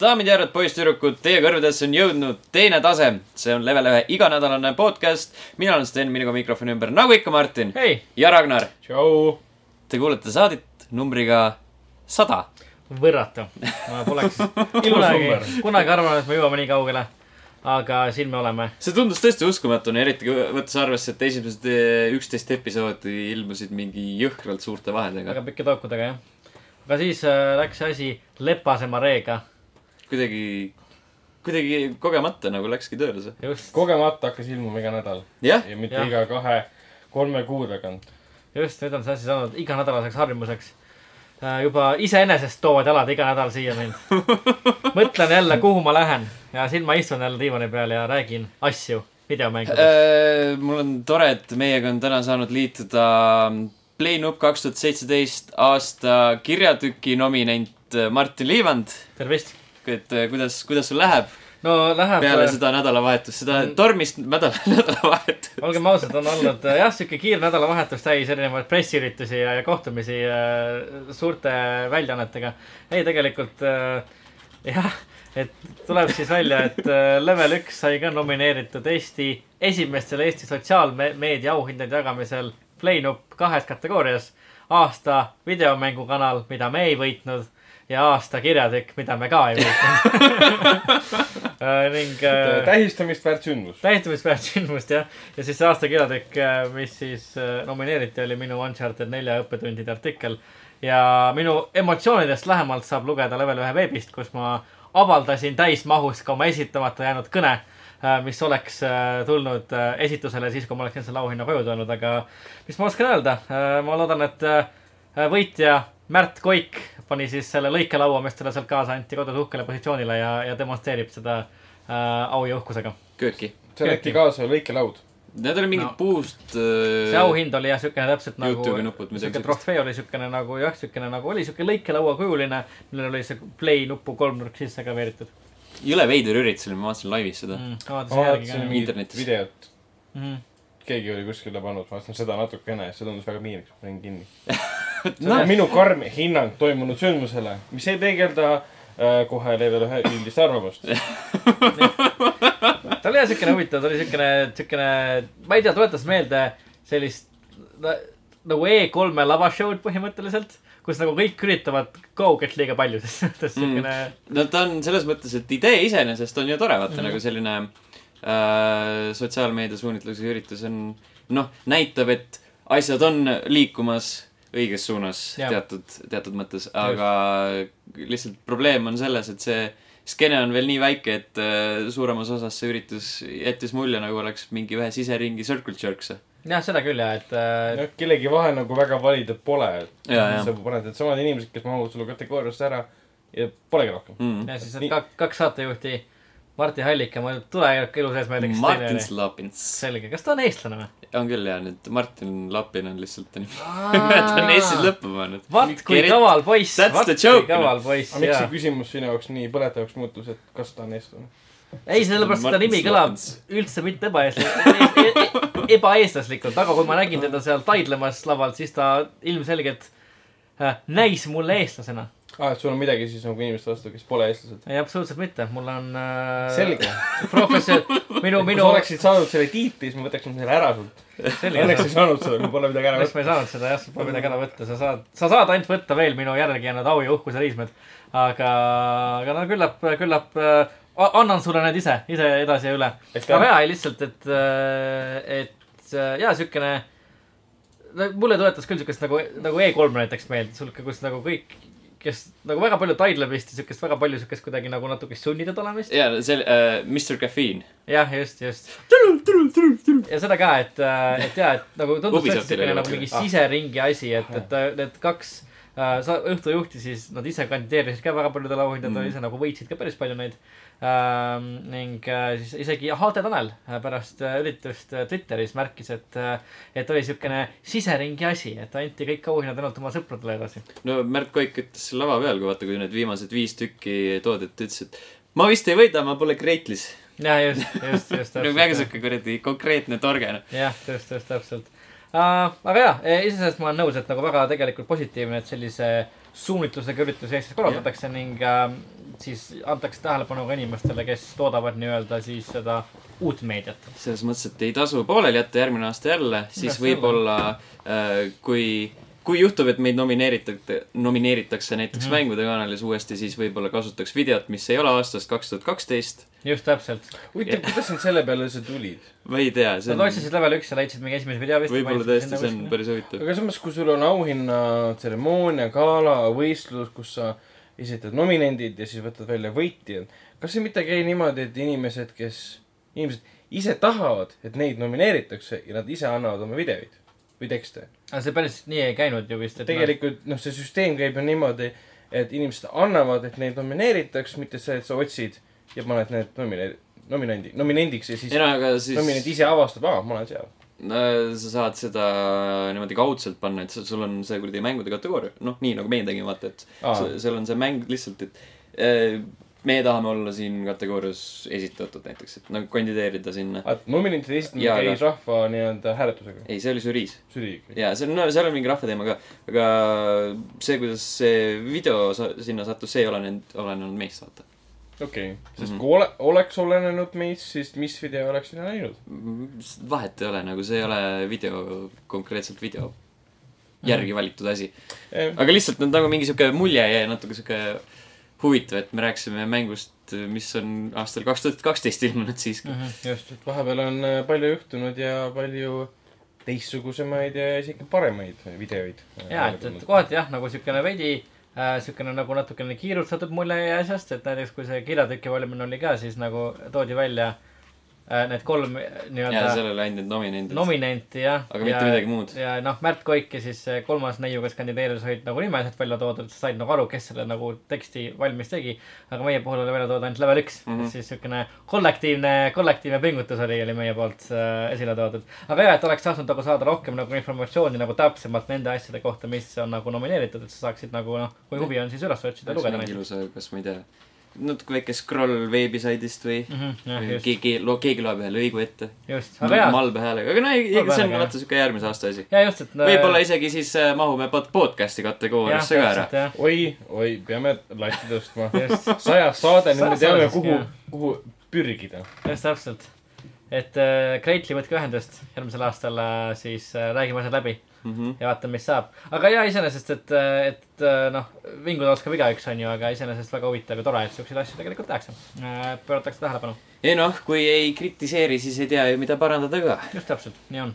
daamid ja härrad, poisssüdrukud, teie kõrvadesse on jõudnud teine tase. see on level ühe iganädalane podcast. mina olen Sten, minuga mikrofoni ümber, nagu ikka, Martin hei, ja Ragnar. tšau. Te kuulete saadet numbriga sada. võrratu. ma poleks kunagi kunagi arvanud, et me jõuame nii kaugele. aga siin me oleme. see tundus tõesti uskumatuna, eriti kui võttes arvesse, et esimesed eh, üksteist episoodi ilmusid mingi jõhkralt suurte vahedega väga. pikkade aukudega, jah. aga siis äh, läks see asi lepasema reega. kuidagi, kuidagi kogemata nagu läkski tööle see. just, kogemata hakkas ilmuma iga nädal jah, ja mitte Jah. iga kahe-kolme kuu tagant. just, nüüd on see asi saanud iganädalaseks harjumuseks. juba iseenesest toovad jalad iga nädal siia mind. mõtlen jälle, kuhu ma lähen ja siin ma istun jälle diivani peal ja räägin asju videomängudest. Äh, mul on tore, et meiega on täna saanud liituda PlayNup kaks tuhat seitseteist aasta kirjatüki nominent äh, Martin Liivand. tervist. Et äh, kuidas, kuidas sul läheb no läheb. peale seda nädalavahetust, seda tormist nädala, nädalavahetust? olgem ausad, on olnud äh, jah, sihuke kiire nädalavahetus täis erinevaid pressiüritusi ja, ja kohtumisi äh, suurte väljaannetega. ei, tegelikult äh, jah, et tuleb siis välja, et äh, level üks sai ka nomineeritud Eesti esimestel Eesti sotsiaalmeedia auhindade jagamisel PlayNup kahes kategoorias. aasta videomängukanal, mida me ei võitnud ja aasta kirjatükk, mida me ka ei võitnud ning äh, tähistamist väärt sündmus. tähistamisväärt sündmust jah. ja siis see aasta kirjatükk, mis siis äh, nomineeriti, oli minu Uncharted nelja õppetundide artikkel. ja minu emotsioonidest lähemalt saab lugeda level ühe veebist, kus ma avaldasin täismahus ka oma esitamata jäänud kõne, mis oleks äh, tulnud äh, esitusele siis, kui ma oleksin selle auhinna koju toonud, aga mis ma oskan öelda, ma loodan, et äh, võitja Märt Koik pani siis selle lõikelaua, mis talle sealt kaasa anti kodus uhkele positsioonile ja, ja demonstreerib seda äh, au ja uhkusega. kööki. seleti kaasa lõikelaud. Need olid mingid No. puust. see auhind oli jah, siukene täpselt nagu, Youtube'i nupud, midagi siuke trofee oli siukene nagu jah, siukene nagu oli siuke lõikelaua kujuline, millel oli see play nupu kolmnurk sisse ka veeritud jõle veider üritus oli, ma vaatasin laivis seda mm,. ma vaatasin mingit internetis. videot, mm.. keegi oli kuskile pannud, ma vaatasin seda natukene, see tundus väga piinlik, panin kinni No. no.. minu karm hinnang toimunud sündmusele, mis ei peegelda äh, kohe level ühe üldist arvamust. ta oli jah siukene huvitav, ta oli siukene, siukene, ma ei tea, tuletas meelde sellist na, nagu E3-e lavashow'd põhimõtteliselt, kus nagu kõik üritavad get liiga palju, selles mõttes siukene mm. no ta on selles mõttes, et idee iseenesest on ju tore, vaata mm -hmm. nagu selline äh, sotsiaalmeedia suunitlusega üritus on, noh, näitab, et asjad on liikumas õiges suunas Jah. teatud, teatud mõttes, aga lihtsalt probleem on selles, et see skeene on veel nii väike, et äh, suuremas osas see üritus jättis mulje, nagu oleks mingi ühe siseringi circle jerks. jah, seda küll ja, et äh, noh, kellegi vahel nagu väga valida pole. Jaa, jaa. sa paned needsamad inimesed, kes mahuvad sulle kategooriasse ära ja polegi rohkem. Mm. ja siis Nii. need kaks, kaks saatejuhti, Martin Hallik ja ma ei tule elu sees meelde, kes teine Martin oli. Slapins. selge, kas ta on eestlane või? on küll jaa, nüüd Martin Lapin on lihtsalt ta nimi. ta on Eestis lõppu pannud. vaat kui kaval poiss, vaat kui kaval poiss, aga miks jaa see. küsimus sinu jaoks nii põletavaks muutus, et kas ta on eestlane? ei, sellepärast seda Martin nimi kõlab üldse mitte ebaeestlaslikult, ebaeestlaslikult, aga kui ma nägin teda seal taidlemas laval, siis ta ilmselgelt äh, näis mulle eestlasena. aa, et sul on midagi siis nagu inimeste vastu, kes pole eestlased. ei, absoluutselt mitte, mul on äh, selge. professor, minu, kui minu sa, oleksid saanud selle tiitli, siis ma võtaksin selle ära sult. Õnneks ei saanud seda, mul pole midagi ära võtta. ma ei saanud seda jah, sul pole midagi ära võtta, sa saad, sa saad ainult võtta veel minu järgi jäänud au ja uhkuse riismed. aga, aga no küllap, küllap äh, annan sulle need ise, ise edasi ja üle. Aga jaa, lihtsalt, et, et äh, jaa, siukene. mulle tuletas küll siukest nagu, nagu E3 näiteks meelde, sul kus nagu kõik, kes nagu väga palju taidlemist ja siukest väga palju siukest kuidagi nagu natuke sunnitud olemist. jaa, see oli äh, Mr Caffeine. jah, just, just. ja seda ka, et, et jaa, et nagu tundus tõesti oli nagu mingi Ah. siseringi asi, et, et äh, need kaks äh, sa õhtujuhti siis nad ise kandideerisid ka väga paljudele auhindadele Mm. ise nagu võitsid ka päris palju neid ähm,. Ning äh, siis isegi Hade Tanel äh, pärast äh, üritust Twitteris märkis, et et oli siukene siseringi asi, et anti kõik auhinnad ainult oma sõpradele edasi. no Märt Koik ütles lava peal, kui vaata, kui need viimased viis tükki toodi, et ütles, et ma vist ei võida, ma pole Greatlis. ja just, just, just. nagu väga siuke kuradi konkreetne torge, noh. jah, just, just täpselt uh,. aga jaa, iseenesest ma olen nõus, et nagu väga tegelikult positiivne, et sellise suunitlusega üritusi Eestis korraldatakse ning uh, siis antakse tähelepanu ka inimestele, kes toodavad nii-öelda siis seda uut meediat. selles mõttes, et ei tasu pooleli jätta järgmine aasta jälle, siis võib-olla äh, kui, kui juhtub, et meid nomineeritakse, nomineeritakse näiteks mm. -hmm. Mängude kanalis uuesti, siis võib-olla kasutaks videot, mis ei ole aastast kaks tuhat kaksteist. just täpselt. huvitav, kuidas nad selle peale üldse tulid? ma ei tea, see Nad on, otsisid level üks ja leidsid mingi esimese video vist. võib-olla tõesti, see on päris huvitav. aga samas, kui sul on auhinnatseremoonia, gala, võistlus, kus sa esitad nominendid ja siis võtad välja võitjad, kas see mitte ei käi niimoodi, et inimesed, kes, inimesed ise tahavad, et neid nomineeritakse ja nad ise annavad oma videoid või tekste? aga see päris nii ei käinud ju vist, et. tegelikult noh, see süsteem käib ju niimoodi, et inimesed annavad, et neid nomineeritaks, mitte see, et sa otsid ja paned need nomine-, nominendi, nominendiks ja siis siis nominent ise avastab, aa, ma olen seal. Sa saad seda niimoodi kaudselt panna, et sul- on see kuradi mängude kategooria, noh, nii nagu meie tegime, vaata, et Aa. seal on see mäng lihtsalt, et eh, meie tahame olla siin kategoorias esitatud näiteks, et nagu kandideerida sinna. et nominentide esitamine Jaa, käis rahva nii-öelda hääletusega, ei, see oli žüriis. žürii. jaa, see on, no seal on mingi rahvateema ka, aga see, kuidas see video sinna sattus, see ei ole nüüd, olenenud meist, vaata. Okei okay., sest Mhm. kui ole, oleks olenenud meist, siis mis video oleks sinna läinud? vahet ei ole, nagu see ei ole video, konkreetselt video järgi valitud asi. aga lihtsalt nüüd nagu mingi sihuke mulje jäi natuke sihuke huvitav, et me rääkisime mängust, mis on aastal kaks tuhat kaksteist ilmunud siiski. Mhm, just. et vahepeal on äh, palju juhtunud ja palju teistsugusemaid ja isegi paremaid videoid. ja, et, et kohati jah, nagu siukene veidi äh, siukene nagu natukene kiirustatud mulje jäi asjast, et näiteks kui see kirjatüki valimine oli ka, siis nagu toodi välja äh, need kolm äh, ja nii-öelda sellele ainult nominendid. nominenti jah. Aga mitte midagi muud. ja noh, Märt Koik ja siis see kolmas neiu, kes kandideeris, olid nagu nimeliselt välja toodud, sa said nagu aru, kes selle nagu teksti valmis tegi. aga meie puhul oli välja toodud ainult level üks mm. -hmm. siis siukene kollektiivne, kollektiivne pingutus oli, oli meie poolt äh, esile toodud. aga jah, et oleks tahtnud nagu saada rohkem nagu informatsiooni nagu täpsemalt nende asjade kohta, mis on nagu nomineeritud, et sa saaksid nagu noh, kui huvi on, siis üles otsida ja lugeda kas ma ei tea, natuke väike scroll veebisaidist või jah, just, keegi, keegi loeb ühe lõigu ette. malbe häälega, aga no ei, Malbe see on vaata siuke järgmise aasta asi. ja just, et. võib-olla isegi siis äh, mahume pod- podcast'i kategooriasse ka ära. oi, oi, peame latti tõstma. sajas saade, nüüd me teame, kuhu kuhu pürgida. just täpselt. et äh, Kreitli võtke ühendust järgmisel aastal äh,, siis äh, räägime asjad läbi Mhm. ja vaatame, mis saab. aga ja iseenesest, et, et äh, noh, vinguda oskab igaüks, on ju, aga iseenesest väga huvitav ja tore, et siukseid asju tegelikult tehakse. pööratakse tähelepanu, ei noh, kui ei kritiseeri, siis ei tea ju, mida parandada ka. just täpselt, nii on.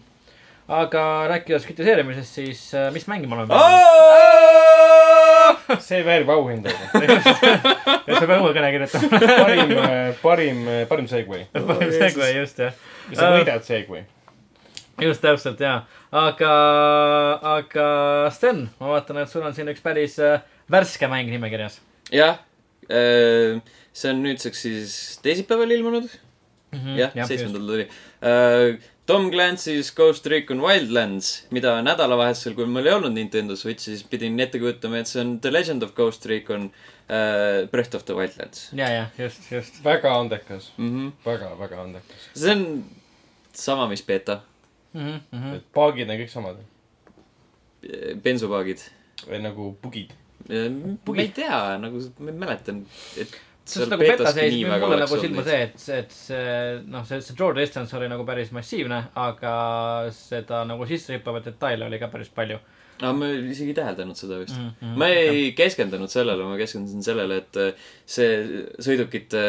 aga rääkides kritiseerimisest, siis äh, mis mängi me oleme see väärib auhinda. just, me peame uue kõne kirjutama. parim, parim, parim segway. Segway, just jah. ja sa võidad segway. Just täpselt ja, aga, aga Sten, ma vaatan, et sul on siin üks päris äh, värske mäng nimekirjas jah, see on nüüdseks siis teisipäeval ilmunud. mm. jah, seitsmendal tuli. Tom Clancy's Ghost Recon Wildlands, mida nädalavahetusel, kui mul ei olnud Nintendo Switchi, siis pidin ette kujutama, et see on The Legend of Ghost Recon uh, Breath of the Wildlands ja, ja just, just. väga andekas, mm. -hmm. väga, väga andekas. see on sama, mis beeta, Mm -hmm. et paagid on kõik samad. bensupaagid. või nagu bugid. ma ei tea, nagu ma mäletan, et sest nagu beta seis, mulle nagu silma see, et see, et see, noh, see, see draw distance oli nagu päris massiivne, aga seda nagu sisse hüppavat detaile oli ka päris palju aga ma isegi ei täheldanud seda vist mm. -hmm. ma ei keskendunud sellele, ma keskendusin sellele, et äh, see sõidukite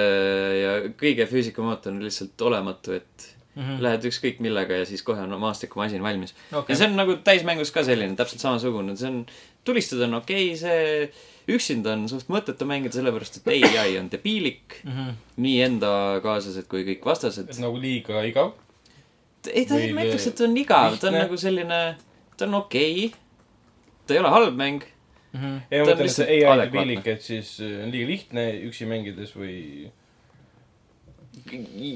ja kõige füüsikamootor on lihtsalt olematu, et mm -hmm. lähed ükskõik millega ja siis kohe on maastikumasin valmis. okay. ja see on nagu täismängus ka selline, täpselt samasugune, see on, tulistada on okei okay,, see üksinda on suht mõttetu mängida, sellepärast et ai on debiilik, mm. -hmm. nii enda kaaslased kui kõik vastased nagu liiga igav. ei, ta, Või ma ei ütleks, et ta on igav, ta on nagu selline, ta on okei okay.. ta ei ole halb mäng, Mm -hmm. ei, ma mõtlen, et see ai debiilik, et siis äh, on liiga lihtne üksi mängides või.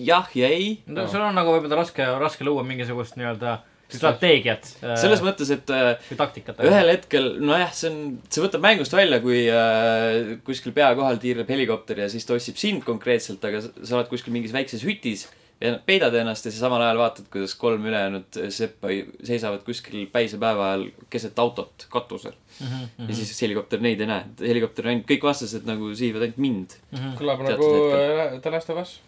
Jah ja ei. no sul on nagu võib-olla raske, raske luua mingisugust nii-öelda strateegiat äh, selles mõttes, et äh, taktikat. ühel hetkel, nojah, see on, see võtab mängust välja, kui äh, kuskil pea kohal tiirleb helikopter ja siis ta otsib sind konkreetselt, aga sa sa oled kuskil mingis väikses hütis, ja peidad ennast ja siis samal ajal vaatad, kuidas kolm ülejäänud seppa seisavad kuskil päisepäeva ajal keset autot katusel. Mhm, ja siis helikopter neid ei näe. helikopter ainult, kõik vastased nagu sihivad ainult mind. kõlab Teatud nagu hetkel. äh, The Last of Us.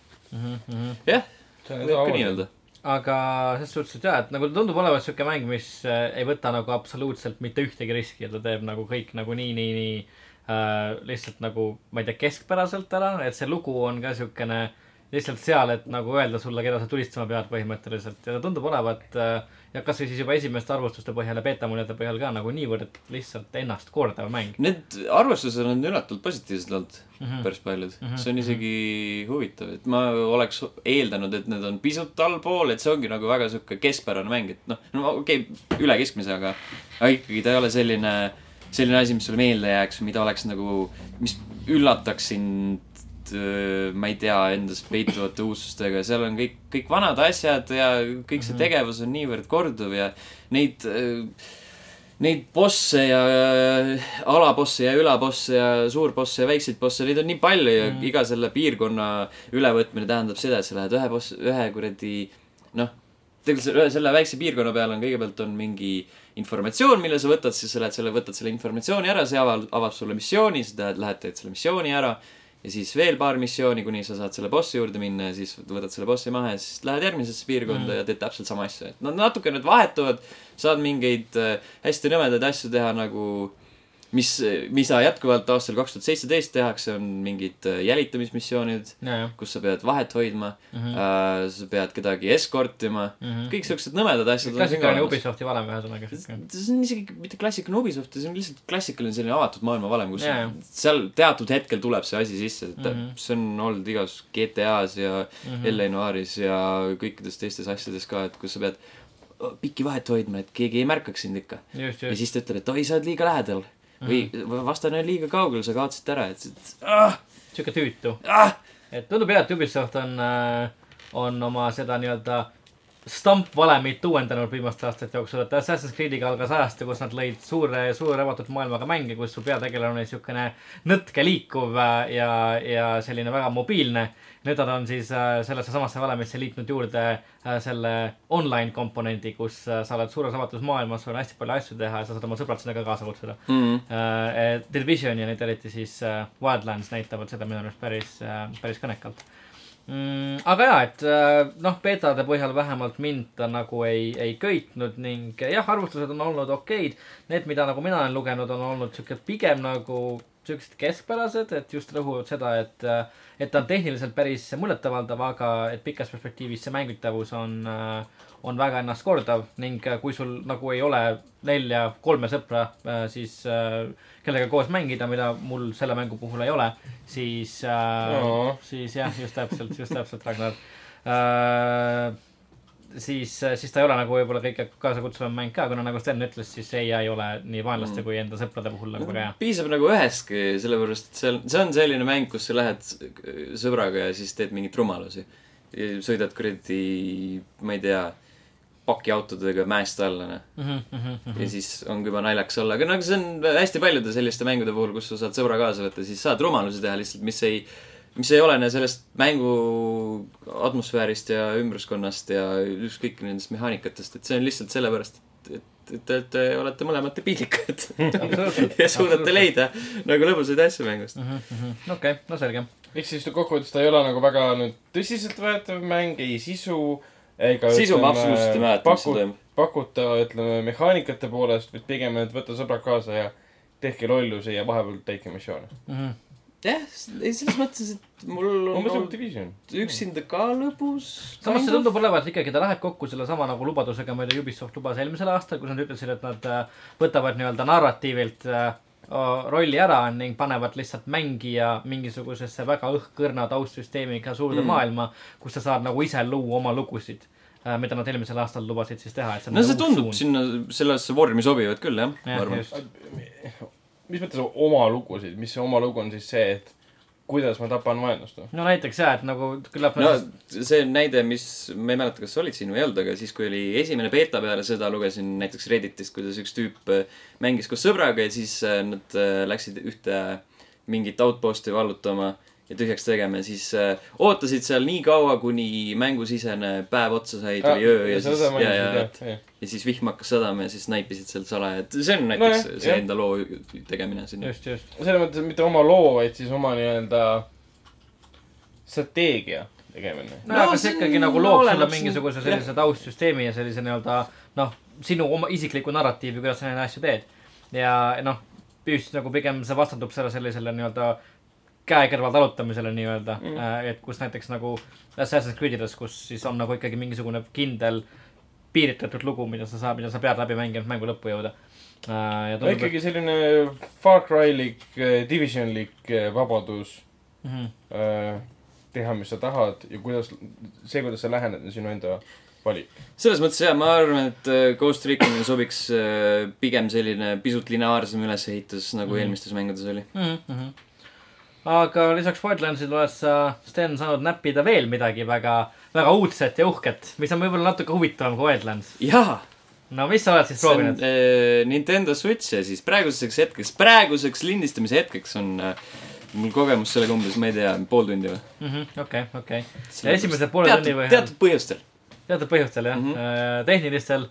jah, võib ka nii öelda. aga selles suhtes, et jaa, et nagu tundub olevat siuke mäng, mis äh, ei võta nagu absoluutselt mitte ühtegi riski ja ta teeb nagu kõik nagu nii, nii, nii äh, lihtsalt nagu, ma ei tea, keskpäraselt ära, et see lugu on ka siukene lihtsalt seal, et nagu öelda sulle, keda sa tulistama pead põhimõtteliselt. Ja ta tundub olevat äh, ja kasvõi siis juba esimeste arvustuste põhjal ja beetamuljede põhjal ka nagu niivõrd lihtsalt ennast kordav mäng. Need arvustused on üllatavalt positiivsed olnud Mhm. mm -hmm. päris paljud mm. Mhm, -hmm. see on isegi huvitav, et ma oleks eeldanud, et need on pisut allpool, et see ongi nagu väga sihuke keskpärane mäng, et noh, no okei okay,, üle keskmise, aga, aga ikkagi ta ei ole selline, selline asi, mis sulle meelde jääks, mida oleks nagu, mis üllataks sind ma ei tea, endas peituvate uudsustega, seal on kõik, kõik vanad asjad ja kõik see Mhm. tegevus on niivõrd korduv ja neid, neid bosse ja äh, alabosse ja ülabosse ja suurbosse ja väikseid bosse, neid on nii palju ja mm. iga selle piirkonna ülevõtmine tähendab seda, et sa lähed ühe boss, ühe kuradi noh, tegelikult selle, selle väikse piirkonna peal on kõigepealt on mingi informatsioon, mille sa võtad, siis sa lähed selle, võtad selle informatsiooni ära, see avab, avab sulle missiooni, sa lähed, lähed teed selle missiooni ära ja siis veel paar missiooni, kuni sa saad selle bossi juurde minna ja siis võtad selle bossi maha ja siis lähed järgmisesse piirkonda Mm. ja teed täpselt sama asja, et nad natuke need vahetuvad, saad mingeid äh, hästi nõmedaid asju teha nagu mis, mida jätkuvalt aastal kaks tuhat seitseteist tehakse, on mingid äh, jälitamismissioonid, ja, ja. kus sa pead vahet hoidma Mhm. äh,, sa pead kedagi eskortima mm, kõik siuksed nõmedad asjad. klassikaline. Ubisofti valem ühesõnaga see on isegi mitte klassikaline Ubisoft, see on lihtsalt klassikaline selline avatud maailma valem, kus jaa. seal teatud hetkel tuleb see asi sisse, et mm. -hmm. see on olnud igas GTA-s ja mm. -hmm. L.A. Noiris ja kõikides teistes asjades ka, et kus sa pead pikki vahet hoidma, et keegi ei märkaks sind ikka. ja siis ta ütleb, et oi, sa oled liiga lähedal või vastane on liiga kaugel, sa kaotasid ära, et, et ah, siuke tüütu. ah, et tundub jah, et Ubisoft on, on oma seda nii-öelda stampvalemit uuendanud viimaste aastate jooksul, et Assassin's Creed'iga algas ajastu, kus nad lõid suure, suure avatud maailmaga mänge, kus su peategelane oli siukene nõtke liikuv äh, ja, ja selline väga mobiilne. Nüüd nad on siis äh, sellesse samasse valemisse liitnud juurde äh, selle online komponendi, kus äh, sa oled suures avatud maailmas, sul on hästi palju asju teha ja sa saad oma sõbrad sinna ka kaasa kutsuda mm, uh,. Division ja nüüd eriti siis Wildlands näitavad seda minu arust päris päris kõnekalt mm,. aga jaa, et noh, beetade põhjal vähemalt mind ta nagu ei, ei köitnud ning jah, arvustused on olnud okeid. Need, mida nagu mina olen lugenud, on olnud siuke pigem nagu siuksed keskpärased, et just rõhuvad seda, et, et ta on tehniliselt päris muljetavaldav, aga et pikas perspektiivis see mängitavus on, on väga ennastkordav ning kui sul nagu ei ole nelja, kolme sõpra, siis kellega koos mängida, mida mul selle mängu puhul ei ole, siis Oo. siis jah, just täpselt, just täpselt, Ragnar. siis, siis ta ei ole nagu võib-olla kõige kaasakutsuvam mäng ka, kuna nagu Sten ütles, siis see ei ole nii vaenlaste Mm. kui enda sõprade puhul nagu väga hea. piisab nagu ühestki, sellepärast et seal, see on selline mäng, kus sa lähed sõbraga ja siis teed mingeid rumalusi. sõidad kuradi, ma ei tea, pakiautodega mäest alla, noh. Mhm, ja siis on juba naljakas olla, aga nagu see on hästi paljude selliste mängude puhul, kus sa saad sõbra kaasa võtta, siis saad rumalusi teha lihtsalt, mis ei, mis ei olene sellest mängu atmosfäärist ja ümbruskonnast ja ükskõik nendest mehaanikatest, et see on lihtsalt sellepärast, et, et te, te olete mõlemad debiilikad ja suudate leida nagu lõbusaid asju mängust. okei, no selge. ehk siis kokkuvõttes ta ei ole nagu väga nüüd tõsiseltvõetav mäng, ei sisu ega sisu ma absoluutselt ei mäleta, mis seal toimub. pakutava, ütleme, mehaanikate poolest, vaid pigem, et võta sõbrad kaasa ja tehke lollusi ja vahepeal täitke missioone. Mhm. jah, ei selles mõttes, et mul on umbes nagu olnud Division. üksinda ka lõbus. samas see tundub olevat ikkagi, ta läheb kokku sellesama nagu lubadusega, mida Ubisoft lubas eelmisel aastal, kus nad ütlesid, et nad äh, võtavad nii-öelda narratiivilt äh, rolli ära ning panevad lihtsalt mängija mingisugusesse väga õhkõrna taustsüsteemiga suurde mm. Maailma, kus sa saad nagu ise luua oma lugusid, mida nad eelmisel aastal lubasid siis teha, et see no see tundub suund. sinna, sellesse vormi sobivad küll jah, ma arvan. Mis mõttes oma lugusid, mis see oma lugu on siis see, et kuidas ma tapan vaenlast või? no näiteks jaa, et nagu küllap no see näide, mis, ma ei mäleta, kas sa olid siin või ei olnud, aga siis, kui oli esimene beeta peale seda, lugesin näiteks Redditist, kuidas üks tüüp äh, mängis koos sõbraga ja siis äh, nad äh, läksid ühte mingit outpost'i vallutama ja tühjaks tegema ja siis äh, ootasid seal nii kaua, kuni mängusisene päev otsa sai, tuli öö ja siis, ja, ja, ja. ja siis vihm hakkas sadama ja siis naipisid seal salaja, et see on näiteks see jah. enda loo tegemine sinna. just, just. selles mõttes, et mitte oma loo, vaid siis oma nii-öelda strateegia tegemine. no, No aga see ikkagi nagu loob sulle mingisuguse jah. sellise taustsüsteemi ja sellise nii-öelda noh, sinu oma isikliku narratiivi, kuidas sa neid asju teed. ja noh, just nagu pigem see vastandub selle sellisele nii-öelda käe kõrval talutamisele nii-öelda Mm. mm., et kus näiteks nagu Assassin's Creed'ides, kus siis on nagu ikkagi mingisugune kindel piiritletud lugu, mida sa saad, mida sa pead läbi mängima, et mängu lõppu jõuda. ja no tundub, et ikkagi selline Far Cry-lik, Division-lik eh, vabadus Mhm. äh, teha, mis sa tahad ja kuidas, see, kuidas sa lähened, on sinu enda valik. selles mõttes jah, ma arvan, et äh, Ghost Reconile sobiks äh, pigem selline pisut lineaarsem ülesehitus, nagu Mhm. eelmistes mängudes oli. mm. -hmm. Aga lisaks Wildlandsile oled sa, Sten, saanud näppida veel midagi väga, väga uudset ja uhket, mis on võib-olla natuke huvitavam kui Wildlands. jaa, no mis sa oled siis proovinud? äh, Nintendo Switch ja siis praeguseks hetkeks, praeguseks lindistamise hetkeks on äh, mul kogemus sellega umbes, ma ei tea, pool tundi või. Mhm, okei, okei. Ja esimese poole teatud, tunni või- teatud põhjustel, teatud põhjustel jah mm. -hmm. tehnilistel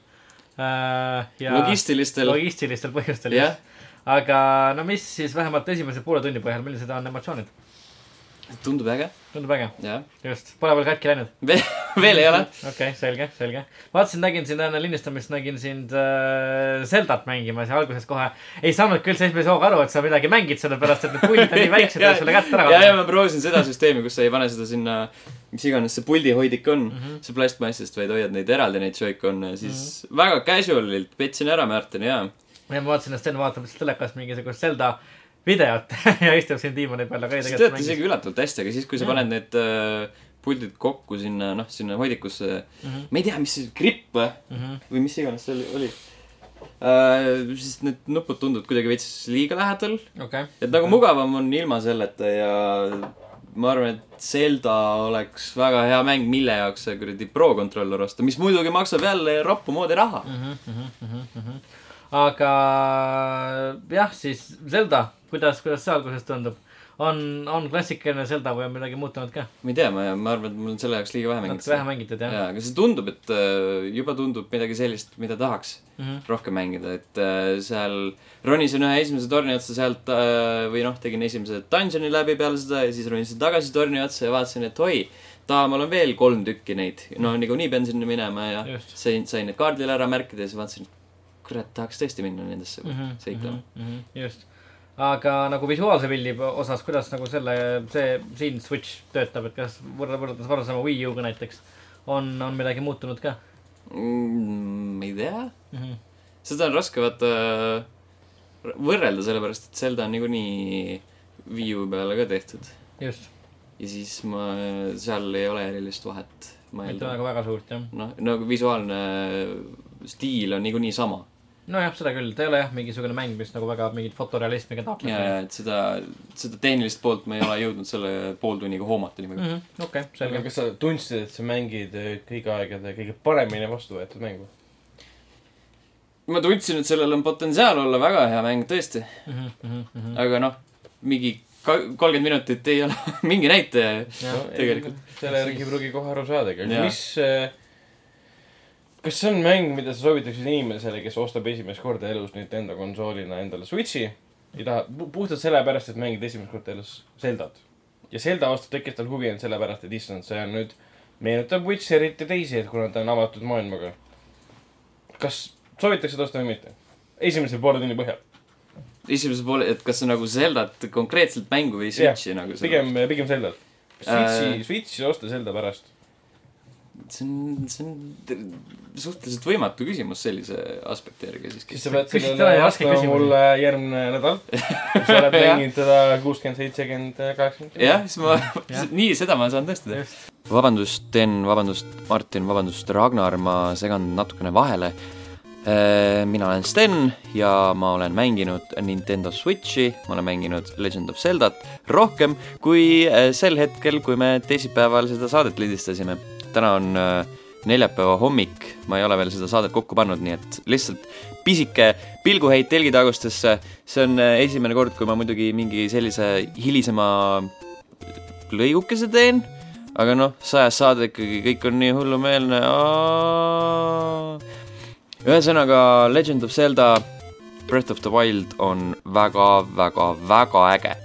äh, ja logistilistel, logistilistel põhjustel jah jah. Aga no mis siis vähemalt esimese poole tunni põhjal, millised on emotsioonid? tundub äge, tundub äge, just, pole veel katki läinud. veel ei ole. okei okay,, selge, selge. vaatasin, nägin sind enne lindistamist, nägin sind äh, Zeldat mängimas ja alguses kohe ei saanud küll esimese hooga aru, et sa midagi mängid, sellepärast et need puldid on nii väiksed, et sulle kätt ära ja, ja kaotada. ma proovisin seda süsteemi, kus sa ei pane seda sinna, mis iganes see puldihoidik on mm. -hmm. see plastmassist, vaid hoiad neid eraldi, neid Joy-Con'e, siis mm -hmm. väga casual'ilt petsin ära Märteni ja. Ja ma vaatasin, et Sten vaatab lihtsalt telekast mingisugust Zelda videot ja istub siin diivani peal, aga ei see töötas isegi üllatavalt hästi, aga siis, kui sa Mm. paned need äh, puldid kokku sinna, noh, sinna hoidikusse mm. -hmm. ma ei tea, mis see, gripp või, Mhm. või mis iganes see oli, oli. äh,. siis need nupud tunduvad kuidagi veits liiga lähedal, okei. et nagu mugavam on ilma selleta ja ma arvan, et Zelda oleks väga hea mäng, mille jaoks see kuradi Pro kontroller osta, mis muidugi maksab jälle roppu moodi raha. Mhm, aga jah, siis Zelda, kuidas, kuidas see alguses tundub? on, on klassikaline Zelda või on midagi muutunud ka? ma ei tea, ma, ma arvan, et mul on selle jaoks liiga vähe natuke vähe mängitud. mängitud jah jaa, aga see tundub, et äh, juba tundub midagi sellist, mida tahaks mm? -hmm. rohkem mängida, et äh, seal ronisin ühe esimese torni otsa sealt äh, või noh, tegin esimese dungeon'i läbi peale seda ja siis ronisin tagasi torni otsa ja vaatasin, et oi, tahamal on veel kolm tükki neid. no niikuinii pean sinna minema ja Just. sain, sain need kaardile ära märkida ja siis vaatasin, kurat, tahaks tõesti minna nendesse mm -hmm. seiklema. mm -hmm. just. aga nagu visuaalse pildi osas, kuidas nagu selle, see siin Switch töötab, et kas võrreldes, võrreldes varasema Wii U-ga näiteks on, on midagi muutunud ka Mm, ma ei tea, mm? -hmm. seda on raske vaata võrrelda, sellepärast et Zelda on niikuinii Wii U peale ka tehtud. just, ja siis ma, seal ei ole erilist vahet, mitte väga, väga suurt jah. noh, nagu visuaalne stiil on niikuinii sama. nojah, seda küll, ta ei ole jah mingisugune mäng, mis nagu väga mingit fotorealismiga ja, taotleb. ja et seda, seda tehnilist poolt ma ei ole jõudnud selle pooltunniga hoomata nii väga. Mhm, okei, aga selge. kas sa tundsid, et sa mängid äh, kõigi aegade kõige paremini vastu võetud mängu? ma tundsin, et sellel on potentsiaal olla väga hea mäng, tõesti. Mhm, aga noh, mingi kolmkümmend minutit ei ole mingi näitaja. tegelikult.. selle järgi ei pruugi kohe aru saadagi, aga mis, kas see on mäng, mida sa soovitaksid inimesele, kes ostab esimest korda elus Nintendo konsoolina endale Switchi ja tahab pu- puhtalt sellepärast, et mängida esimest korda elus Zeldat. ja Zelda vastu tekkis tal huvi ainult sellepärast, et issand, see on nüüd, meenutab Witcherit ja teisi, et kuna ta on avatud maailmaga. kas soovitakse seda osta või mitte? esimese poole tunni põhjal. esimese poole, et kas see nagu Zeldat konkreetselt mängu või Switchi nagu see pigem, pigem Zeldat. Switchi Äh. äh..., Switchi osta Zelda pärast. See on, see on suhteliselt võimatu küsimus sellise aspekti järgi siiski siis. sa pead sellele vastama mulle järgmine nädal. sa oled Jah. mänginud teda kuuskümmend, seitsekümmend, kaheksakümmend. jah, siis ma nii, seda ma saan tõesti teha. just, vabandust, Sten, vabandust, Martin, vabandust, Ragnar, ma segan natukene vahele. mina olen Sten ja ma olen mänginud Nintendo Switchi, ma olen mänginud Legend of Zeldat rohkem kui eh, sel hetkel, kui me teisipäeval seda saadet lindistasime. Täna on eh, neljapäeva hommik, ma ei ole veel seda saadet kokku pannud, nii et lihtsalt pisike pilguheit telgitagustesse. see on eh, esimene kord, kui ma muidugi mingi sellise hilisema lõigukese teen aga noh, sajas saade ikkagi, kõik on nii hullumeelne. ühesõnaga, Legend of Zelda Breath of the Wild on väga, väga, väga äge.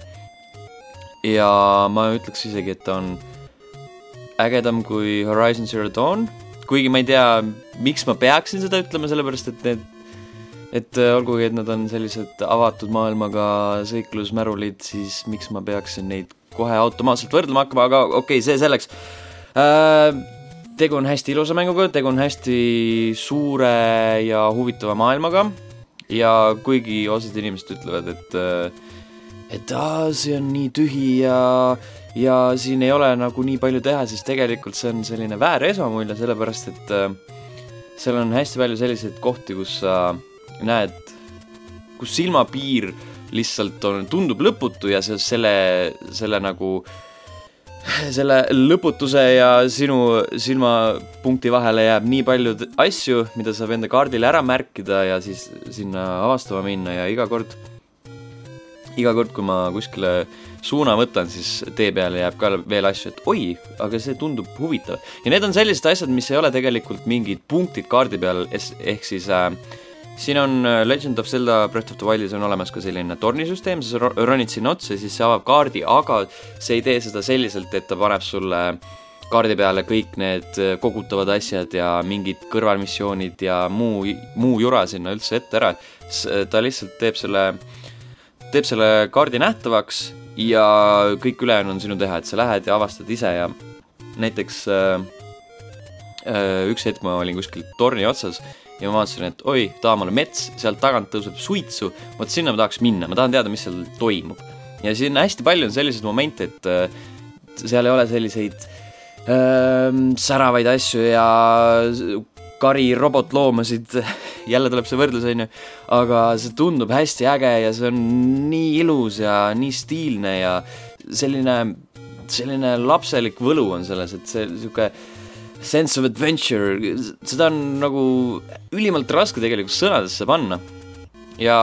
ja ma ütleks isegi, et ta on ägedam kui Horizon Zero Dawn, kuigi ma ei tea, miks ma peaksin seda ütlema, sellepärast et need et olgugi, et nad on sellised avatud maailmaga sõiklusmärulid, siis miks ma peaksin neid kohe automaatselt võrdlema hakkama, aga okei okay,, see selleks äh,. tegu on hästi ilusa mänguga, tegu on hästi suure ja huvitava maailmaga ja kuigi osad inimesed ütlevad, et äh, et aa, see on nii tühi ja ja siin ei ole nagu nii palju teha, siis tegelikult see on selline väär esmamulje, sellepärast et äh, seal on hästi palju selliseid kohti, kus sa näed, kus silmapiir äh, lihtsalt on, tundub lõputu ja see, selle, selle nagu, selle lõputuse ja sinu silmapunkti vahele jääb nii palju asju, mida saab enda kaardile ära märkida ja siis sinna avastama minna ja iga kord, iga kord, kui ma kuskile suuna võtan, siis tee peale jääb ka veel asju, et oi, aga see tundub huvitav. ja need on sellised asjad, mis ei ole tegelikult mingid punktid kaardi peal, ehk siis äh, siin on äh, Legend of Zelda Breath of the Wildis on olemas ka selline tornisüsteem, sa ronid sinna otsa ja siis see avab kaardi, aga see ei tee seda selliselt, et ta paneb sulle kaardi peale kõik need äh, kogutavad asjad ja mingid kõrvalmissioonid ja muu, muu jura sinna üldse ette ära. ta lihtsalt teeb selle, teeb selle kaardi nähtavaks ja kõik ülejäänu on sinu teha, et sa lähed ja avastad ise ja näiteks äh, äh, üks hetk ma olin kuskil torni otsas ja ma vaatasin, et oi, taamale mets, sealt tagant tõuseb suitsu, vot sinna ma tahaks minna, ma tahan teada, mis seal toimub. ja siin hästi palju on selliseid momente, et äh, seal ei ole selliseid äh, säravaid asju ja kari robotloomasid, jälle tuleb see võrdlus, on ju, aga see tundub hästi äge ja see on nii ilus ja nii stiilne ja selline, selline lapselik võlu on selles, et see niisugune sense of adventure, seda on nagu ülimalt raske tegelikult sõnadesse panna. ja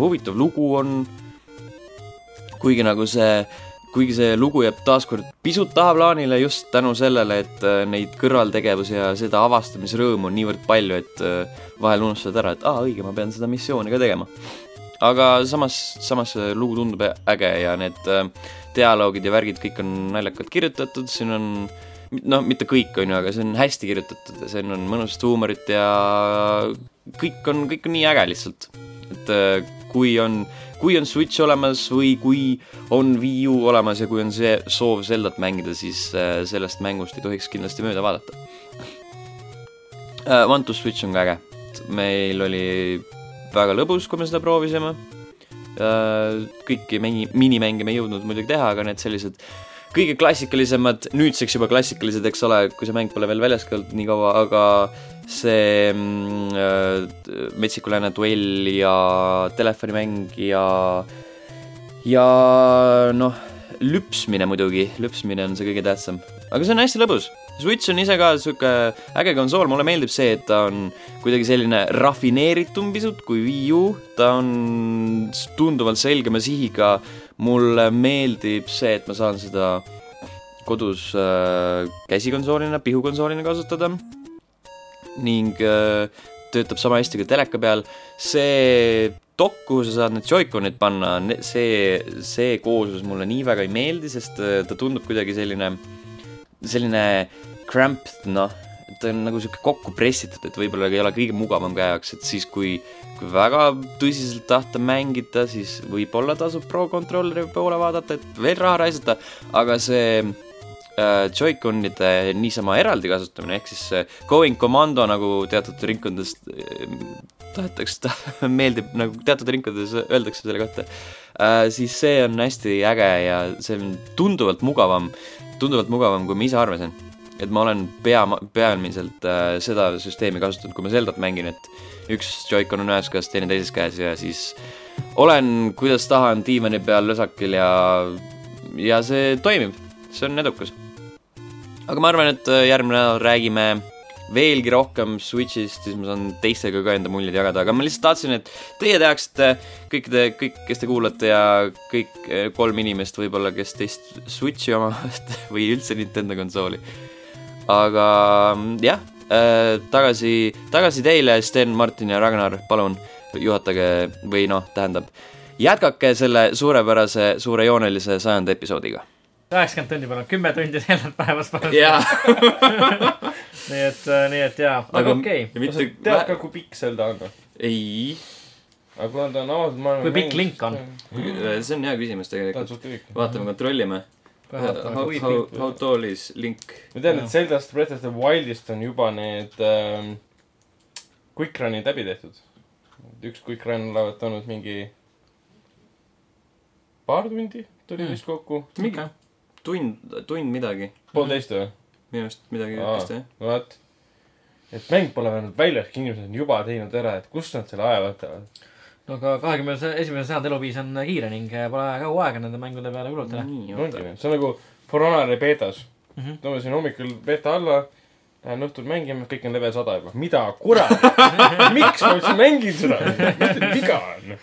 huvitav lugu on, kuigi nagu see, kuigi see lugu jääb taaskord pisut tahaplaanile just tänu sellele, et äh, neid kõrvaltegevusi ja seda avastamisrõõmu on niivõrd palju, et äh, vahel unustad ära, et aa, õige, ma pean seda missiooni ka tegema. aga samas, samas see lugu tundub äge ja need äh, dialoogid ja värgid kõik on naljakalt kirjutatud, siin on äh, noh, mitte kõik, on ju, aga see on hästi kirjutatud ja siin on mõnusat huumorit ja kõik on, kõik on nii äge lihtsalt. et äh, kui on, kui on Switch olemas või kui on Wii U olemas ja kui on see soov Zeldat mängida, siis äh, sellest mängust ei tohiks kindlasti mööda vaadata. Äh, One to Switch on ka äge. meil oli väga lõbus, kui me seda proovisime. kõiki mängi, minimänge me ei jõudnud muidugi teha, aga need sellised kõige klassikalisemad, nüüdseks juba klassikalised, eks ole, kui see mäng pole veel väljas olnud nii kaua, aga see mm, äh, Metsiku Lääne duell ja telefonimäng ja ja noh, lüpsmine muidugi, lüpsmine on see kõige tähtsam. aga see on hästi lõbus. Switch on ise ka sihuke äge konsool, mulle meeldib see, et ta on kuidagi selline rafineeritum pisut kui Wii U, ta on tunduvalt selgema sihiga. Mulle meeldib see, et ma saan seda kodus äh, käsikonsoolina, pihukonsoolina kasutada ning äh, töötab sama hästi ka teleka peal. see dokk, kuhu sa saad need Joy-Conid panna, see, see kooslus mulle nii väga ei meeldi, sest äh, ta tundub kuidagi selline, selline cramped, noh ta on nagu sihuke kokku pressitud, et võib-olla ei ole kõige mugavam käe jaoks, et siis kui, kui väga tõsiselt tahta mängida, siis võib-olla tasub Pro Controlleri poole vaadata, et veel raha raisata, aga see Joy-Conide niisama eraldi kasutamine, ehk siis äh, going commando nagu teatud ringkondades äh, tahetakse ta,, meeldib nagu teatud ringkondades öeldakse selle kohta äh,, siis see on hästi äge ja see on tunduvalt mugavam, tunduvalt mugavam, kui ma ise arvasin. Et ma olen pea, peamiselt äh, seda süsteemi kasutanud, kui ma Zeldat mängin, et üks Joy-Con on ühes käes, teine teises käes ja siis olen, kuidas tahan, diivani peal lösakil ja, ja see toimib, see on edukas. aga ma arvan, et äh, järgmine nädal räägime veelgi rohkem Switch'ist, siis ma saan teistega ka enda muljeid jagada, aga ma lihtsalt tahtsin, et teie teaksite kõikide, kõik, kes te kuulate ja kõik eh, kolm inimest võib-olla, kes teist Switch'i omavad või üldse Nintendo konsooli. aga mm, jah, tagasi, tagasi teile, Sten, Martin ja Ragnar, palun juhatage või noh, tähendab, jätkake selle suurepärase suurejoonelise sajanda episoodiga. Üheksakümmend tundi palun, kümme tundi Zeldat päevas palun. jaa. nii et, nii et jaa, aga okei okay.. kas sa tead ka, kui pikk Zelda on või? ei, aga kuna ta on avatud maailma Kui pikk Link on?? see on hea küsimus tegelikult. vaatame, kontrollime. How, how, how tall is Link? ma tean, et Zeldast Breath of the Wildist on juba need ähm, quick run'id läbi tehtud. üks quick run olevat olnud mingi paar tundi tuli Mm. vist kokku. mingi tund, tund midagi. poolteist või? minu arust midagi vist jah. vaat. et mäng pole veel väljas, inimesed on juba teinud ära, et kust nad selle aja võtavad. no aga kahekümne esimese sajandi eluviis on kiire ning äh, pole kaua aega nende mängude peale kulutada. nii, ongi nii, see on nagu For Honori beetas mm. -hmm. tõmbasin hommikul beeta alla, lähen õhtul mängima, kõik on level sada juba. mida kurat, miks ma üldse mängin seda, mis teil viga on?